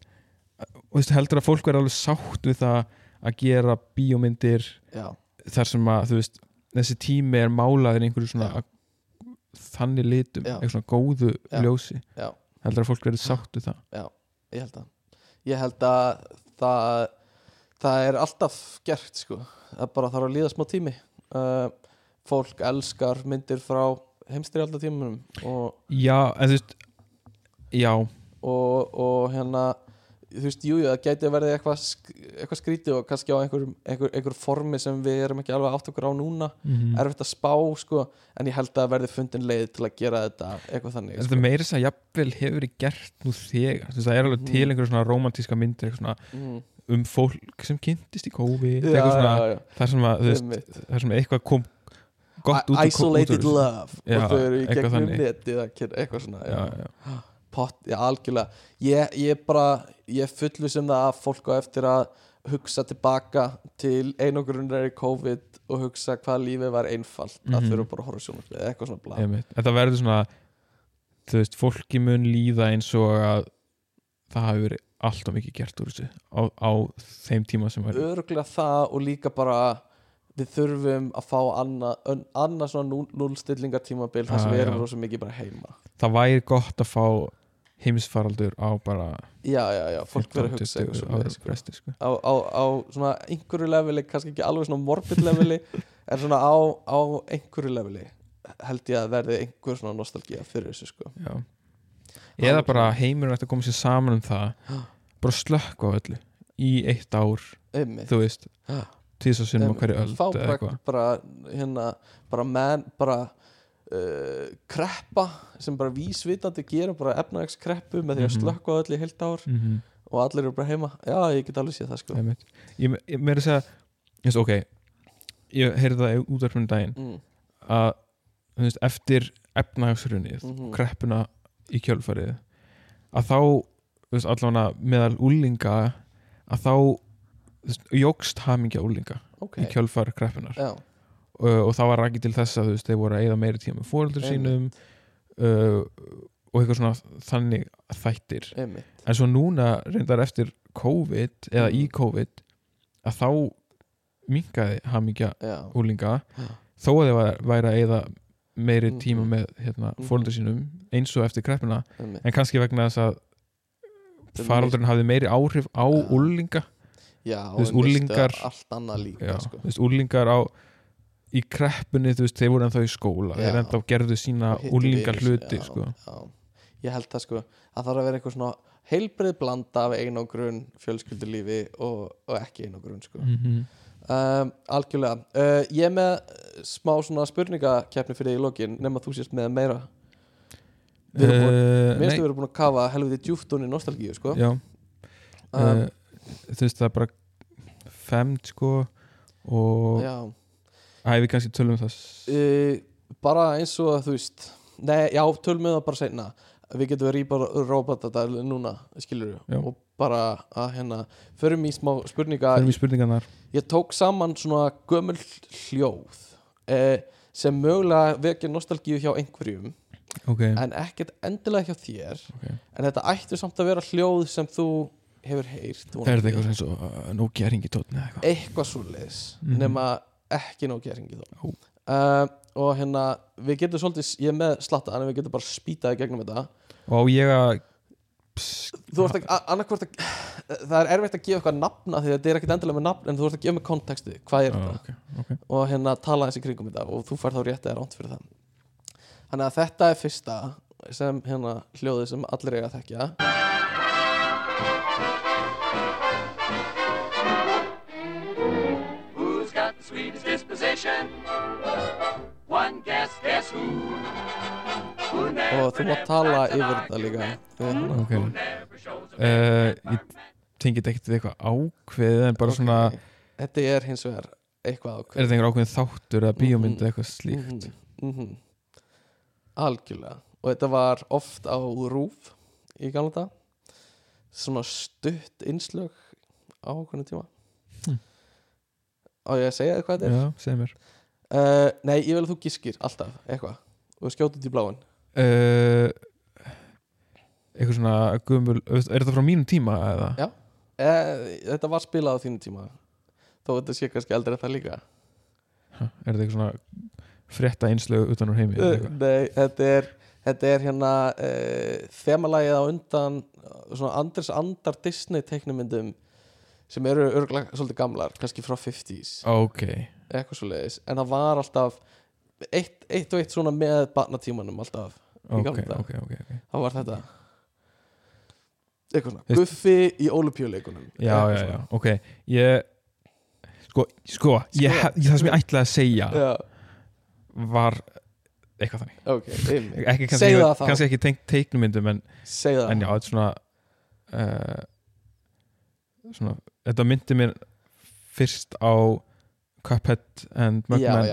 og þú veist, heldur að fólk verður alveg sátt við það að gera bíómyndir já, þar sem að þú veist, þessi tími er málaður í einhverju svona Já. þannig litum, Já. eitthvað svona góðu Já. ljósi já heldur að fólk verður sátt við það ég held að ég held að það það er alltaf gert sko það bara þarf að líða smá tími uh, fólk elskar myndir frá heimstyrjaldatímunum og, já, en þú veist já, og, og hérna þú veist, jújú, það gæti verði eitthvað sk eitthvað skrítið og kannski á einhver, einhver, einhver formi sem við erum ekki alveg átt okkur á núna. Mm erfitt að spá sko en ég held að verði fundin leið til að gera þetta eitthvað þannig þetta er meira þess að jafnvel hefur verið gert nú þegar, þú veist, það er alveg til Mhm. einhverju svona romantíska myndir eitthvað svona, mm. um fólk sem kynntist í COVID já, eitthvað svona, já, já. þar sem að þar sem eitthvað kom gott út Isolated út úr- love. Já, og þau eru í gegnum kynna eitthvað svona já, já. Pott, já algjörlega. Ég, ég bara, ég fullu sem það að fólk á eftir að hugsa tilbaka til einogrunnar í COVID og hugsa hvað lífið var einfalt. Að Mhm. þurfa bara að horfa sjónarspil eða eitthvað svona blá Einmitt. þetta verður svona þú veist, fólki mun líða eins og að það hafi verið alltaf mikið gert úr þessu á, á þeim tíma sem var öruglega það og líka bara við þurfum að fá annað annað svona núl, núlstillingartímabil þar sem Ah, við erum rosa mikið bara heima. Það væri gott að fá heimsfaraldur á bara já, já, já, fólk verður að 15, hugsa eitthvað 20 svona ára sko. sko. á, á, á svona einhverju leveli kannski ekki alveg svona morbid leveli [LAUGHS] en svona á, á einhverju leveli held ég að verði einhver svona nostalgía fyrir þessu sko. Já. eða bara heimurinn ætti að koma sér saman um það bara slökka á öllu í eitt ár, einmitt. þú veist tísa sinnum á hverju öld fá bara, bara hérna bara menn bara uh, kreppa sem bara vísvitandi gera bara efnagskreppu með því að Mhm. slökka öll í heilt ár mm og allir eru bara heima já, ég get alveg séð það sko Einmitt. ég, ég meira að segja ég veist, ok, ég heyrði það í útvarpunum daginn mm. að veist, eftir efnahagsrunnið, Mhm. kreppuna í kjölfarið að þá, veist, allavega meðal úlinga að þá veist, jógst hamingja úlinga ok, í kjölfar kreppunar já, uh, og það var rækið til þess að þú veist, þeir voru að eyða meiri tíma með fóreldur sínum uh, og eitthvað svona þannig þættir. Einmitt. En svo núna reyndar eftir COVID eða í Mm. COVID að þá minkaði hamingja úlinga þó að þeir væ- væri að eyða meiri Mhm. tíma með hérna, fóreldur sínum eins og eftir kreppuna. Einmitt. En kannski vegna þess að faraldurinn hafði meiri áhrif á úlinga já, þú veist, unglingar- allt annað líka Já, sko. þú veist, úlingar á í kreppunni, þú veist, þeir voru ennþá í skóla þeir ennþá gerðu sína Og úlingar hluti já, sko. já. ég held það sko að það þarf að vera eitthvað svona heilbrið blanda af einogrun, fjölskyldulífi og, og ekki einogrun sko. Mm um, algjörlega. Uh, ég er með smá svona spurningakeppni fyrir því í lokin nema þú sést með meira. Við erum búin, uh, minnstu við erum búin að kafa helviti djúft hún í nostalgíu sko. Já, um, uh, þú veist, það er bara femd sko og já æfi kannski tölum um það. Uh, bara eins og að þú veist nei, já, tölum við það bara seinna. Við getum verið í bara robotadal núna skilur Já. og bara að hérna förum í smá spurninga förum í spurningarnar. Ég tók saman svona gömul hljóð eh, sem mögulega vekja nostalgíu hjá einhverjum ok, en ekkert endilega hjá þér. Ok. En þetta ættu samt að vera hljóð sem þú hefur heyrt er þetta eitthvað eins og uh, Nokia ringitótt eða eitthvað? Eitthvað svo leis Mhm. nema ekki nóg geringi Ó. þó uh, og hérna við getum svolítið, ég er með slatta en við getum bara spýtaði gegnum þetta. Og ég að þú ert að, annarkvort að það er erfitt að gefa eitthvað nafna því að þetta er ekkert endilega með nafn en þú ert að gefa með konteksti, hvað er ah, þetta? ok, ok. Og hérna tala eins í kringum þetta og þú fær þá rétt eða ránt fyrir það. Þannig að þetta er fyrsta sem hérna hljóðið sem allir eiga að þekkja disposition? One guess, guess who? Who never, og þú mátt tala yfir þetta líka hérna. ok never uh, ég tengið ekkert við eitthvað ákveðið en bara svona, Ok. þetta er hins vegar eitthvað er ákveð þetta einhver ákveðin þáttur eða bíómynd Mhm. eða eitthvað slíkt mm -hmm. algjörlega og þetta var oft á rúf í gamla dag svona stutt innslög á okkurna tíma. Á ég að segja þér hvað þetta er já, segð mér uh, nei, ég vil að þú giskir alltaf eitthvað og skjótið í bláin uh, eitthvað svona gumul, er þetta frá mínum tíma eða? Já. uh, þetta var spilað á þínu tíma þó þetta sé kannski aldrei það líka Ha, er þetta eitthvað svona frétta einslögu utan úr heimi eða eitthvað? nei, þetta er þetta er hérna uh, þemalagið á undan uh, svona Anders Andar Disney teiknumyndum sem eru örgulega svolítið gamlar kannski frá 50s, ok, eitthvað svo leiðis en það var alltaf eitt, eitt og eitt svona með barnatímanum alltaf Í ok, gamla daga. ok, ok, ok. Þá var þetta. Eitthvað svona, Veist- Guffi í Olupjöleikunum já, já, já, ok ég sko, sko, ég, Sko. það sem ég ætlaði að segja já. var eitthvað þannig. Ok, einmitt. ekki, kannski, það kannski ekki tengt teiknumyndum en, það en já, þetta er svona uh, svona þetta myndi mér fyrst á Cuphead and Mugman.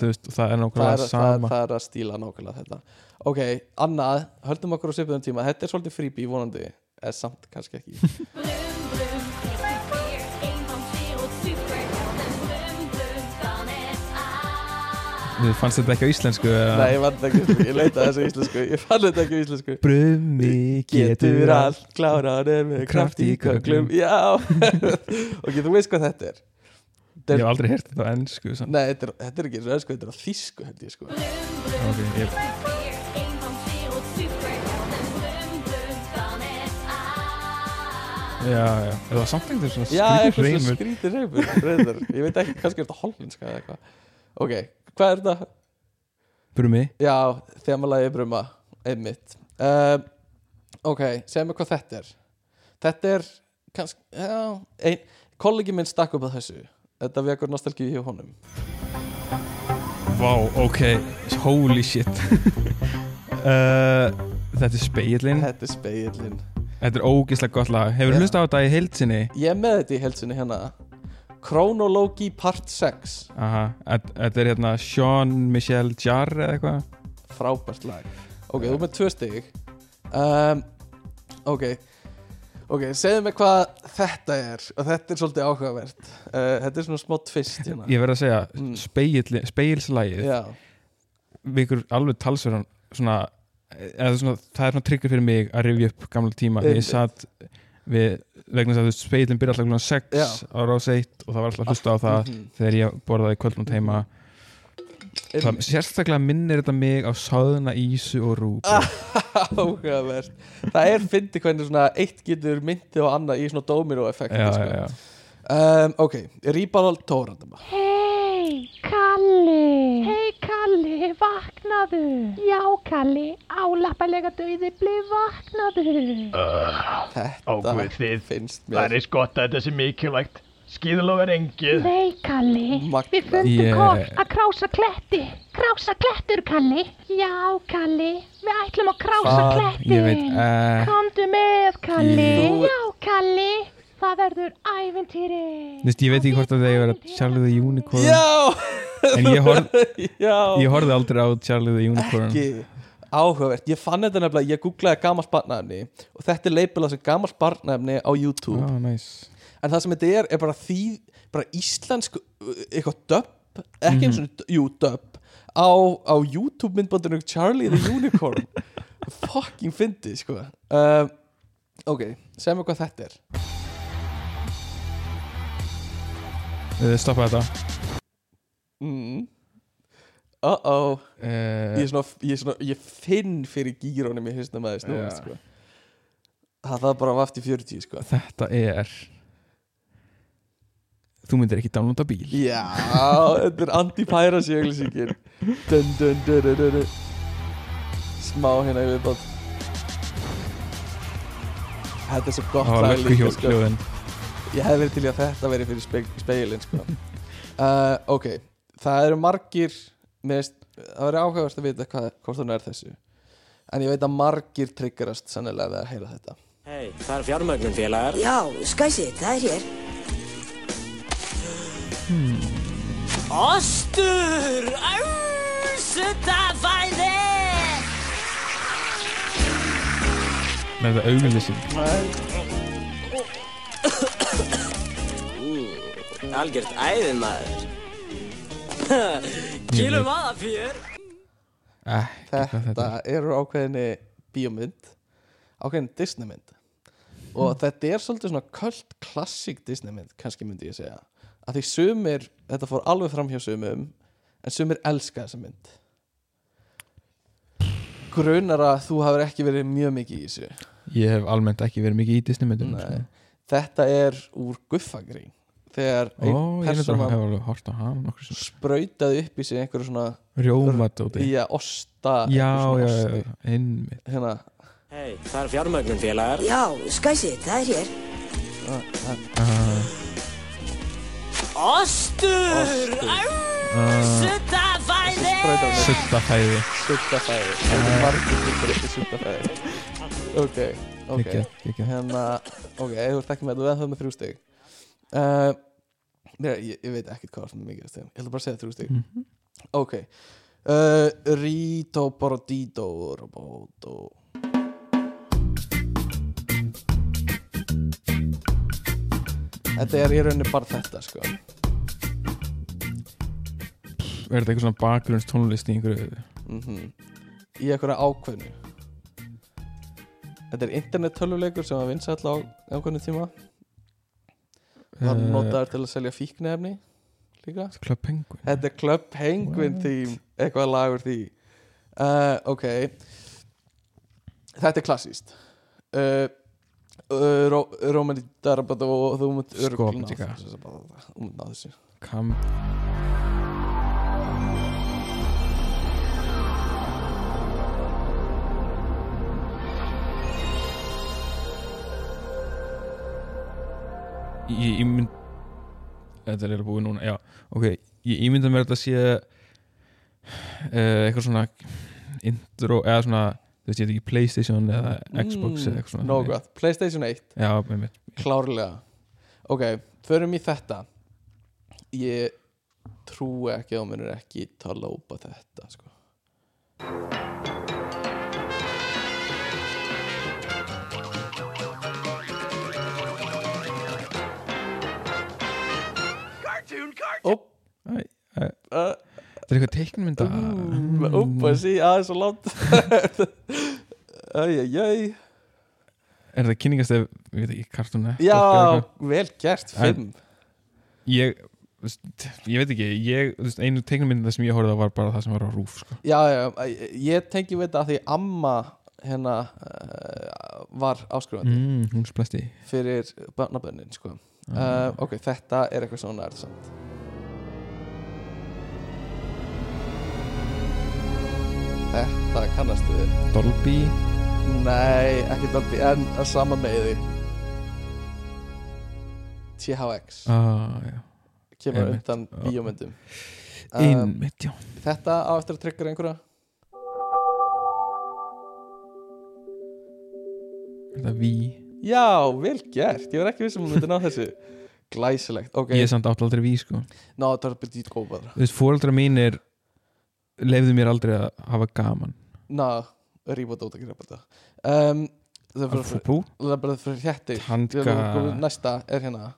Það er nákvæmlega sama. það er að stíla nákvæmlega þetta. Ok, annað, höldum okkur á svipuðum tíma. Þetta er svolítið freebie vonandi eða samt kannski ekki [LAUGHS] Þú fannst þetta ekki á íslensku nei, ég fann þetta ekki, á íslensku, ég leitaði þessu íslensku. Ég fann þetta ekki á íslensku. Brumi getur allt. kláraður með kraft í köklum. já. [LAUGHS] Ok, þú veist hvað þetta er. Ég hef aldrei heyrt þetta á ennsku nei, þetta er, þetta er ekki svo þetta er á þýsku held ég sko. Ok, ég, já, já. Er það samt einhver svona já, skrýtur eitthvað svo reymur skrítið reymur reyndar. ég veit ekki, kannski er þetta hollenska eða eitthvað. Ok, hvað er þetta? Brumi Já, þemalagi bruma einmitt. Um, Ok, segð mér hvað þetta er. Þetta er kannski, já ein, kollegi minn stakk upp að þessu. Þetta vekur nostalgíu hjá honum. Vá, ok, holy shit. Uh, [LAUGHS] Þetta er speillin Þetta er speillin Þetta er ógislega gott lag. Hefur Já. hlust á þetta í heilsinni? Ég með þetta í helsinni hérna Chronology Part 6 Aha, þetta er hérna Sean Michel Jarre eða eitthvað? Frábært lag. Ok, þú ert með tvö stig. Um, Ok Ok, segðu mig hvað þetta er og þetta er svolítið áhugavert. Uh, Þetta er svona smá tvist hérna. Ég verð að segja, Mm. speilslægið vikur alveg talsverðan svona, svona, það er svona trigger fyrir mig að rifja upp gamla tíma. Þegar ég satt við, vegna þess að speilin byrja alltaf klukkan 6 Já. á rás 1 og það var alltaf hlusta á það Mhm. þegar ég borðaði kvöldnum heima það, sérstaklega minnir þetta mig á sáðuna ísu og rúb Ah. [LAUGHS] áhugavert Það er fyndi hvernig svona eitt getur myndið á annað í svona domino effekti sko. Um, ok, Ríbal Tórandama Hei, Kalli! Hei, Kalli, vaknaðu! Já, Kalli, álappalega döiði blið vaknaðu! Þetta Ákveðið. finnst Það er mér gott að þetta sé mikilvægt. Skíðalóf er engið. Nei, Kalli, Magnað. við fundum yeah. að krása kletti. Krása klettur, Kalli. Já, Kalli, við ætlum að krása Hvað? kletti. ég veit uh, Komdu með, Kalli. Þú- Já, Kalli, það verður æventýri. Vist, ég veit ekki hvort að það er að Charlie the Unicorn. Já, en ég, horf, [LAUGHS] já. ég horfði aldrei á Charlie the Unicorn. Ekki áhugavert. Ég fann þetta nefnilega, ég googlaði gamalt barnaefni og þetta er leipilað sem gamalt barnaefni á YouTube. Ah, nice. en það sem þetta er, er bara því bara íslensk, uh, eitthvað dub ekki eins og, jú, dub á, á YouTube myndbandinu Charlie the Unicorn. [LAUGHS] Fucking fyndi, sko. Um, ok, segjum við hvað þetta er stoppa þetta mm. uh-oh uh, ég, er svona, ég, er svona, ég finn fyrir gýrónum í hausnum að þið snúast Já. sko. það það bara vaft í 40 sko. þetta er þú myndir ekki downloada bíl já, þetta er anti-piracy auglýsingin dun, dun, dun, dun, dun, smá hérna í viðbátt þetta er svo gott lag löggu líka, sko. Ég hef verið til í að þetta veri fyrir spe speilin sko. uh, ok það eru margir með, það verður áhugavert að vita hvað, hvort það er þessu en ég veit að margir triggerast sannilega við að heyra þetta Hei, það er fjármögnun félagar. Já, skæsi, það er hér. Ostur! Ársutafæði! með þetta auglýsing Algjört æðin maður. [LAUGHS] Kílum aða ekki hvað þetta þetta er. ákveðinni bíómynd ákveðin Disneymynd. Og þetta er svolítið svona köld klassík Disneymynd, kannski myndi ég segja. Að því sumir, þetta fór alveg fram hjá sumum en sumir elska þessa mynd. Grunar að þú hafur ekki verið mjög mikið í þessu. Ég hef almennt ekki verið mikið í Disney myndum Nei. þetta er úr guffagrín þegar ó, ég er þetta persóna hef alveg hort á sem sprautaði upp í sig einhverju svona rjómadóti. í að osta já, já, já, einmitt. Hérna. Hei, það er fjármögnun félagar. Já, skæsi, það er hér. uh, Ostur! Ársutafæði! suttafæði! Suttafæði. Þetta er margir hlutur eftir suttafæði Ok, ok. Ekki, ekki. Hérna, ok, þú ert ekki með Þú veð það með þrjú stig. Uh, Nei, ég, ég veit ekkert hvað er mikið stig Ég ætla bara að segja þrjú stig. Mhm. Ok. Uh, Rito Borodito Roboto. Þetta er í rauninni bara þetta sko. Er þetta eitthvað svona bakgrunns tónlist í einhverju mm í einhverja ákveðnu. Þetta er internet töluleikur sem var vinsæll á ákveðnu tíma var Eh, notaður til að selja fíknefni líka. Club Penguin. Þetta er Club Penguin What? theme. Eitthvað lagur því. Uh, Ok. Þetta er klassíst uh, uh, Ró, Rómani Darabata og þú Skopnika. þessu, bara- Þú munt ná þessu. Kam Ég ímynd Þetta er eiginlega búið núna, já. Ok, ég ímynda mér að þetta sé uh, eitthvað svona intro eða svona þú veist, ég ekki Playstation eða Xbox Mm, eða eitthvað svona. gott, Playstation 1 Já, með mér Klárlega. Ok, förum í þetta. Ég trúi ekki að mér er ekki tala á þetta sko. Það er eitthvað teiknmynda Óp, að sé aðeins og langt. Æjæjæj Er það kynningast ef, ég veit ekki, Network Já, vel gert, fimm. Ég, ég veit ekki ég, einu teiknmynda sem ég horfði á var bara það sem var á rúf sko. Já, já, ég tengi við þetta að því amma hérna uh, var áskrifandi. Mm, fyrir barnabönnin sko. uh, ok, þetta er eitthvað svona er Þetta kannastu við. Dolby? Nei, ekki Dolby, en sama með því THX ah, kemur einmitt, undan bíómyndum. Einmitt, já. Þetta á eftir að tryggja einhverja. Er það Wii Já, vel gert, ég var ekki viss um að myndi ná þessu. [LAUGHS] Glæsilegt, ok. Ég er samt átt aldrei Wii sko. Ná, þetta var betið góð bara Þú veist, fóreldra mínir leifðu mér aldrei að hafa gaman Ná, rífa dót ekki þetta um, Það er bara Pú, Það er bara fyrir hjettir Handga- Næsta er hérna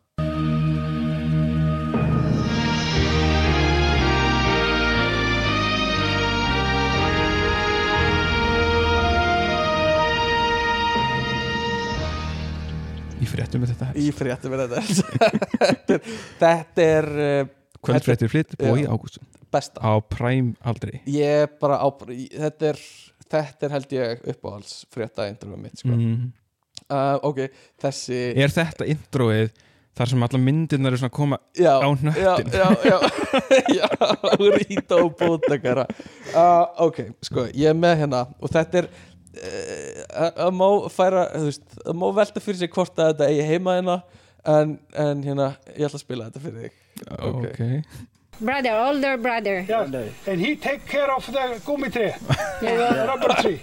í fréttum með þetta Í fréttum er þetta Þetta er, þetta er uh, Kvöldfréttir flytt, Bói. Ágústsson besta. Á Prime aldrei. Ég er bara á Þetta er, þetta er held ég uppáhalds frétta intervju mitt sko. mm. uh, Ok, þessi Er þetta introið þar sem alla myndirnar er svona að koma já, á hnöttin? Já, já, já, [LAUGHS] já Rita og bótakara uh, Ok, sko, ég er með hérna Og þetta er uh, að má færa þú veist, að má velta fyrir sig hvort að þetta eigi heima hérna en, en hérna, ég ætla að spila þetta fyrir þig. Ok, Brother, older brother. Yeah. And he take care of the gummy tree, [LAUGHS] the [LAUGHS] rubber tree.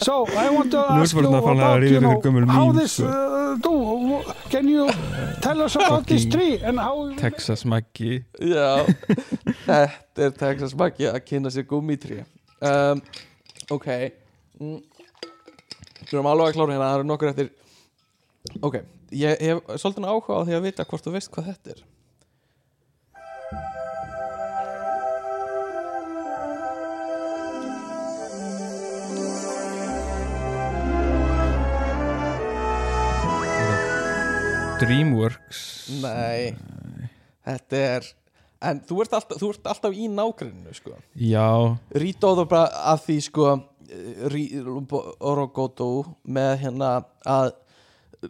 So I want to ask you about, you know, how this sko. uh, do. Can you tell us about this tree and how? Texas Maggi Já, [LAUGHS] þetta er Texas Maggi að kynna sér gúmítrí um, Ok mm. Við erum alveg að klára hérna, það eru nokkur eftir Ok, ég hef svolítið áhuga á því að vita hvort þú veist hvað þetta er Dreamworks? Nei, þetta er En þú ert alltaf, þú ert alltaf í nágrinu sko. Já, Rítóður bara að því sko Orogoto með hérna að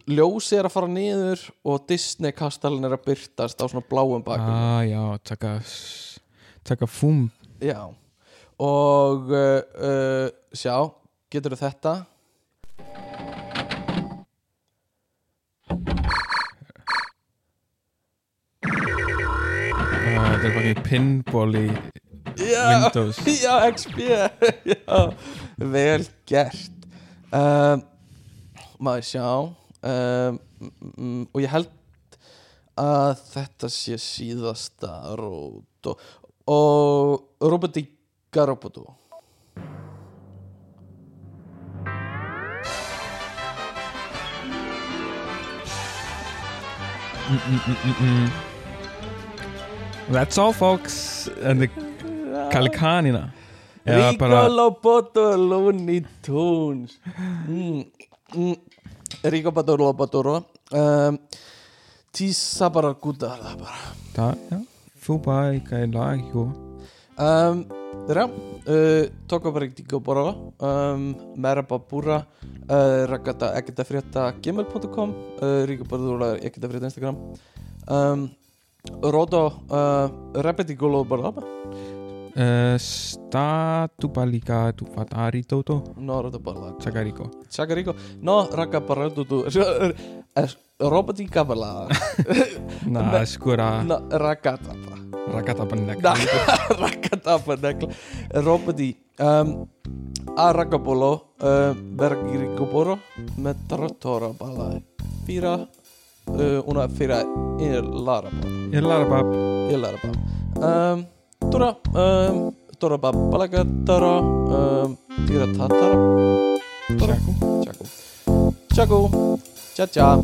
ljósi er að fara niður og Disney kastalinn er að byrtast á svona bláum bakum ah, já, taka taka fúm. Já. Og uh, uh, sjá, getur þetta þetta er bara pinball í Já, Windows. [LAUGHS] já, XP [LAUGHS] Já, vel gert. Um, Maður sjá? Um, mm, og ég held að þetta sé síðasta rót og, og Robotika Roboto mm, mm, mm, mm, mm. That's all folks. And the Kalikanina Eða bara Rico Loboto Looney Tunes. Mm, mm, Rico Loboto Loboto um, Tisa bara gúta bara. Ta, ja, Fubai Kailagio um, Þeirra uh, Toko bara ekki bara um, Meraba Búra uh, Ragata ekkert að frétta gmail.com uh, bara ekkert að frétta Instagram. Um, Rodo uh, Repetigolo bara uh, Statubalika Tufatari Toto No, Rodo bara Chagariko Chagariko No, Raga bara Dudu Robotika bara Na, [LAUGHS] skura No, Ragata bara Ragatabannek Rakatapa negla Roboti um, Aragabolo uh, Bergirigoboro Metratora Balai Fyra uh, Eh, una figura Ilarabab. Er Ilarabab. Er um, er ehm, tora, um, tora babalaga, tora, um, tira tatara. Tora. Čaku. Čaku. Čaku. Ča, ča.